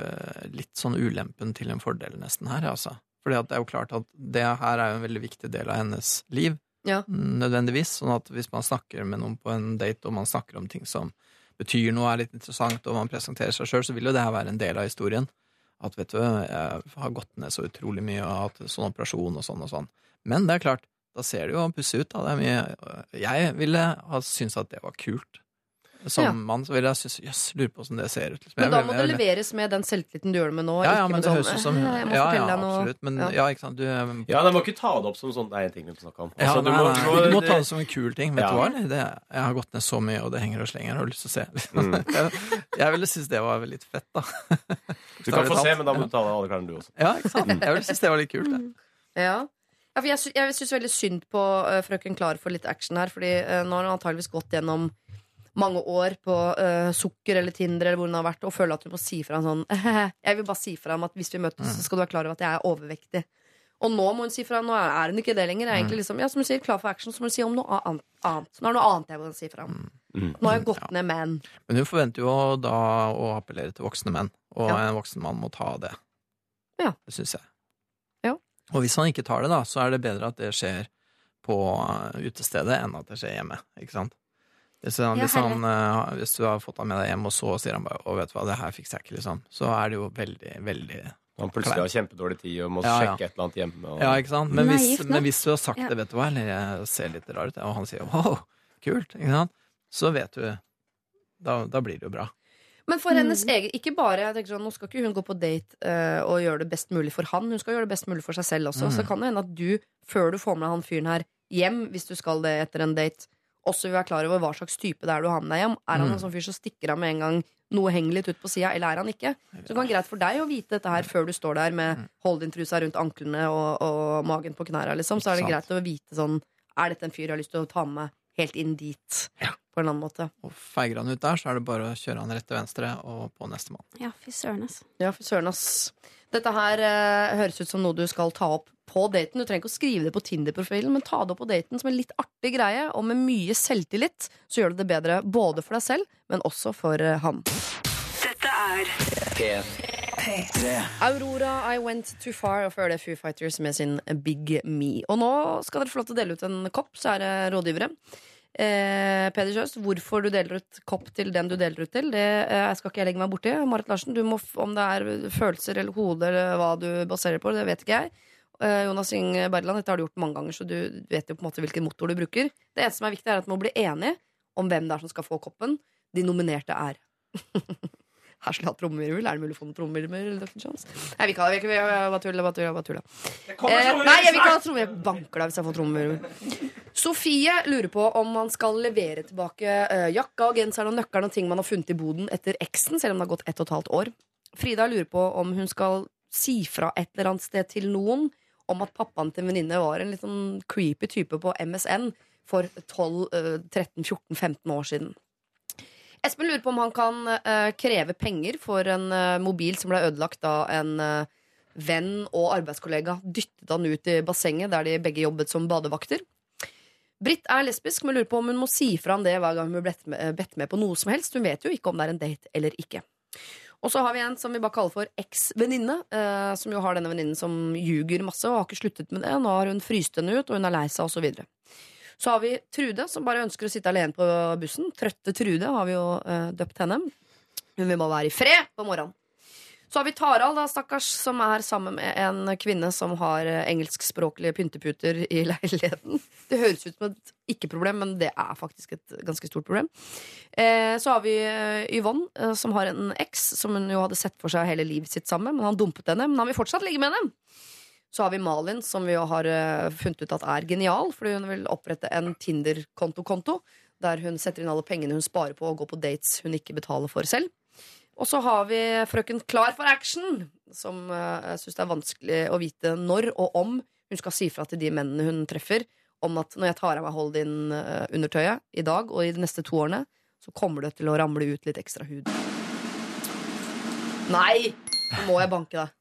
eh, litt sånn ulempen til en fordel nesten her, altså. Fordi det er jo klart at det her er jo en veldig viktig del av hennes liv, Ja. nødvendigvis. Sånn at hvis man snakker med noen på en date, og man snakker om ting som betyr noe, er litt interessant, og man presenterer seg sjøl, så vil jo det her være en del av historien. At vet du, jeg har gått ned så utrolig mye og hatt sånn operasjon og sånn og sånn. Men det er klart, da ser det jo pussig ut. Da. Det er mye Jeg ville ha syntes at det var kult. Som Ja. mann så ville jeg synes jøss, lurer på åssen det ser ut. Liksom. Men da må jeg det leveres med den selvtilliten du gjør det med nå. Ja, ja, men det sånn, høres ut som «Eh, Ja, ja, absolutt. Men Ja. ja, ikke sant. Du, ja, de må ikke ta det opp som sånn Det er en ting vi må snakke om. ja, Altså, nei, nei, du må ta det som en kul ting. Vet Ja. du hva? eller? Det, jeg har gått ned så mye, og det henger og slenger. Jeg har lyst til å se. Mm. jeg, jeg ville synes det var litt fett, da. Du kan få se, men da må du ta av alle klærne, du også. Ja, ikke sant? Jeg ville synes det var litt kult. Det. Ja. Ja, for jeg, sy jeg syns veldig synd på uh, frøken Klar for litt action her. Fordi uh, nå har hun antageligvis gått gjennom mange år på uh, sukker eller Tinder eller hvor hun har vært, og føler at hun må si fra sånn Jeg vil bare si fra om at hvis vi møtes, så skal du være klar over at jeg er overvektig. Og nå må hun si fra. Nå er hun ikke det lenger. Jeg er liksom, ja, som hun sier, klar for action, så må hun si om noe annet. annet. Nå er det noe annet jeg må si fra om. Mm. Nå har jeg gått ned menn. Men hun forventer jo da å appellere til voksne menn, og Ja. en voksen mann må ta det. Ja. Det syns jeg. Ja. Og hvis han ikke tar det, da, så er det bedre at det skjer på uh, utestedet enn at det skjer hjemme. Ikke sant? Hvis, han, Ja, hvis, han, uh, hvis du har fått han med deg hjem, og så sier han bare 'Å, vet du hva, det her fikser jeg ikke', liksom, så er det jo veldig, veldig Han plutselig har kjempedårlig tid og må Ja, ja. sjekke et eller annet hjemme. Og... Ja, ikke sant? Men hvis, Nei, men hvis du har sagt Ja. det, vet du hva, eller jeg ser litt rar ut, og han sier 'wow, kult', ikke sant, så vet du Da, da blir det jo bra. Men for hennes egen Ikke bare, jeg tenker sånn, Nå skal ikke hun gå på date uh, og gjøre det best mulig for han. Hun skal gjøre det best mulig for seg selv også. Mm. Så kan det hende at du, før du får med deg han fyren her hjem, hvis du skal det etter en date, også vil være klar over hva slags type det er du har med deg hjem. Er han Mm. en sånn fyr som stikker av med en gang noe henger litt ut på sida, eller er han ikke? Så det kan være greit for deg å vite dette her før du står der med Mm. hold-in-trusa rundt anklene og, og magen på knærne, liksom. Så er det greit å vite sånn Er dette en fyr jeg har lyst til å ta med helt inn dit? Ja. På en annen måte. Og feiger han ut der, så er det bare å kjøre han rett til venstre og på nestemann. Ja, fy søren, ass. Ja, fy søren, ass. Dette her eh, høres ut som noe du skal ta opp på daten. Du trenger ikke å skrive det på Tinder-profilen, men ta det opp på daten som en litt artig greie, og med mye selvtillit, så gjør du det bedre både for deg selv, men også for eh, han. Dette er P3. Aurora, I Went Too Far, og før det Foo Fighters med sin Big Me. Og nå skal dere få lov til å dele ut en kopp, så er det rådgivere. Eh, Peder Kjøs, hvorfor du deler ut kopp til den du deler ut til, det eh, skal ikke jeg legge meg borti. Marit Larsen, du må, om det er følelser eller hode eller hva du baserer på, det vet ikke jeg. Eh, Jonas Inge Bergland, dette har du gjort mange ganger, så du vet jo på en måte hvilken motor du bruker. Det eneste som er viktig, er at man må bli enige om hvem det er som skal få koppen. De nominerte er Her skulle jeg hatt trommevirvel. Er det mulig å få noen trommevirvel? Nei, vi kan ikke. Bare tulla, Bare tulla. Eh, nei, jeg vil ikke ha trommevirvel. Banker deg hvis jeg får trommevirvel. Sofie lurer på om man skal levere tilbake uh, jakka og genseren og nøkkelen og ting man har funnet i boden etter eksen, selv om det har gått ett og et halvt år. Frida lurer på om hun skal si fra et eller annet sted til noen om at pappaen til en venninne var en litt sånn creepy type på MSN for 12, eh, 13, 14, 15 år siden. Espen lurer på om han kan uh, kreve penger for en uh, mobil som ble ødelagt da en uh, venn og arbeidskollega dyttet han ut i bassenget der de begge jobbet som badevakter. Britt er lesbisk, men lurer på om hun må si fra om det hver gang hun blir bedt med, med på noe som helst. Hun vet jo ikke om det er en date eller ikke. Og så har vi en som vi bare kaller for eks-venninne, eh, som jo har denne venninnen som ljuger masse og har ikke sluttet med det. Nå har hun fryst henne ut, og hun er lei seg, osv. Så har vi Trude, som bare ønsker å sitte alene på bussen. Trøtte Trude har vi jo eh, døpt henne. Hun vil bare være i fred på morgenen. Så har vi Tarald, da, stakkars, som er sammen med en kvinne som har eh, engelskspråklige pynteputer i leiligheten. Det høres ut som et ikke-problem, men det er faktisk et ganske stort problem. Eh, så har vi eh, Yvonne, eh, som har en eks som hun jo hadde sett for seg hele livet sitt sammen men han dumpet henne. Men han vil fortsatt ligge med henne. Så har vi Malin, som vi jo har funnet ut at er genial, fordi hun vil opprette en Tinder-konto-konto, der hun setter inn alle pengene hun sparer på å gå på dates hun ikke betaler for selv. Og så har vi frøken Klar for action, som uh, syns det er vanskelig å vite når og om hun skal si fra til de mennene hun treffer, om at når jeg tar av meg hold in-undertøyet i dag og i de neste to årene, så kommer det til å ramle ut litt ekstra hud. Nei! Nå må jeg banke deg.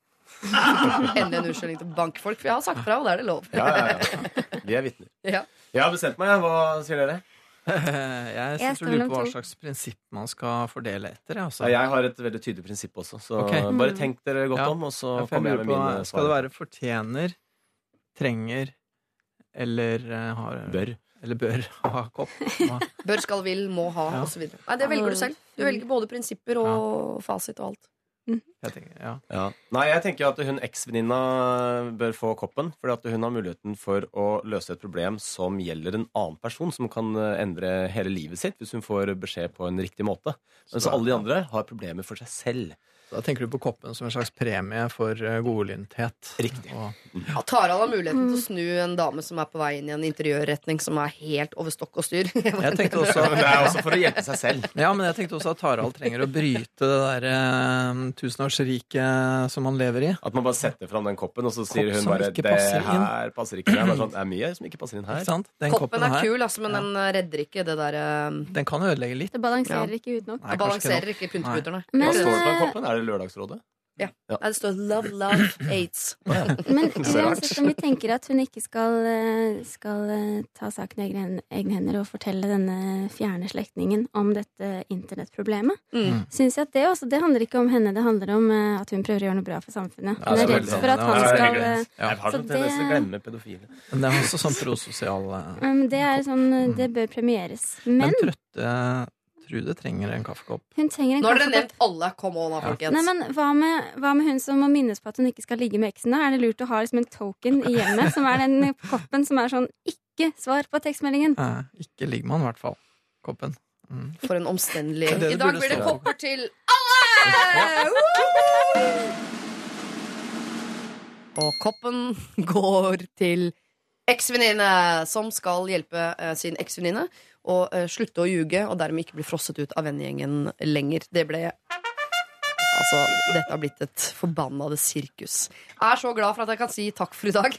Endelig en unnskyldning til å banke folk, for jeg har sagt fra, og da er det lov. Ja, ja, ja. Vi er vitner. Ja. Jeg har bestemt meg. jeg. Hva sier dere? Jeg Jeg syns du lurer på hva slags prinsipp man skal fordele etter. jeg, Altså. Ja, jeg har et veldig tydelig prinsipp også, så okay. bare tenk dere godt Ja. om, og så Ja, jeg kommer jeg med på, mine Skal det være fortjener, trenger eller eh, har Bør. Eller bør ha kopp? Bør, skal, vil, må ha, Ja. osv. Nei, det velger du selv. Du velger både prinsipper og fasit og alt. Jeg tenker, ja. Ja. Nei, jeg tenker at hun eksvenninna bør få koppen. Fordi hun har muligheten for å løse et problem som gjelder en annen person, som kan eh, endre hele livet sitt hvis hun får beskjed på en riktig måte. Mens Så- alle de andre har problemer for seg selv. Da tenker du på koppen som en slags premie for eh, godlynthet. Riktig. Og, Ja, Tarald har muligheten til å snu en dame som er på vei inn i en interiørretning som er helt over stokk og styr. jeg tenkte også det er også for å hjelpe seg selv. Ja, men jeg tenkte også at Tarald trenger å bryte det der eh, tusenårsriket som han lever i. At man bare setter fram den koppen, og så sier Kopp hun bare Det passer her passer ikke. Det er, sånn, det er mye som ikke passer inn her. Ikke sant? Den Koppen koppen er her, kul, altså, men den redder ikke det der eh, den kan ødelegge litt. Det balanserer Ja. ikke ut nok. Nei, Det balanserer ikke ikke pynteputerne. Men, Hva står det på eh, koppen? Er det Lørdagsrådet? Ja, det står 'Love, love, aids'. Men uansett om vi tenker at hun ikke skal, eh, skal eh, ta saken i egne, egne hender og fortelle denne fjerne slektningen om dette internettproblemet, Mm. syns jeg at det også Det handler ikke om henne, det handler om eh, at hun prøver å gjøre noe bra for samfunnet. Ja, Hun er redd for at Ja, han det er skal Ja. Jeg har Så sånn til å glemme pedofile. Men det er også sånn prososial Det er sånn Det bør premieres. Men Men trøtte Trude trenger en kaffekopp. hun trenger en Nå har dere nevnt alle. Kom on, da, Ja. folkens. Nei, men hva med, hva med hun som må minnes på at hun ikke skal ligge med eksen? da? Er det lurt å ha liksom en token i hjemmet, som er den koppen som er sånn 'ikke svar på tekstmeldingen'? Nei, ikke ligg med han, i hvert fall. Koppen. Mm. For en omstendelig Det det I dag blir det kopper til alle! Og koppen går til eksvenninne, som skal hjelpe eh, sin eksvenninne å uh, slutte å ljuge og dermed ikke bli frosset ut av vennegjengen lenger. Det ble Altså, dette har blitt et forbannede sirkus. Jeg er så glad for at jeg kan si takk for i dag.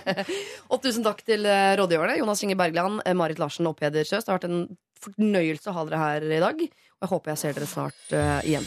og tusen takk til eh, rådgiverne. Jonas Inge Bergland, eh, Marit Larsen og Peder Kjøs. Det har vært en fornøyelse å ha dere her i dag. Og jeg håper jeg ser dere snart uh, igjen.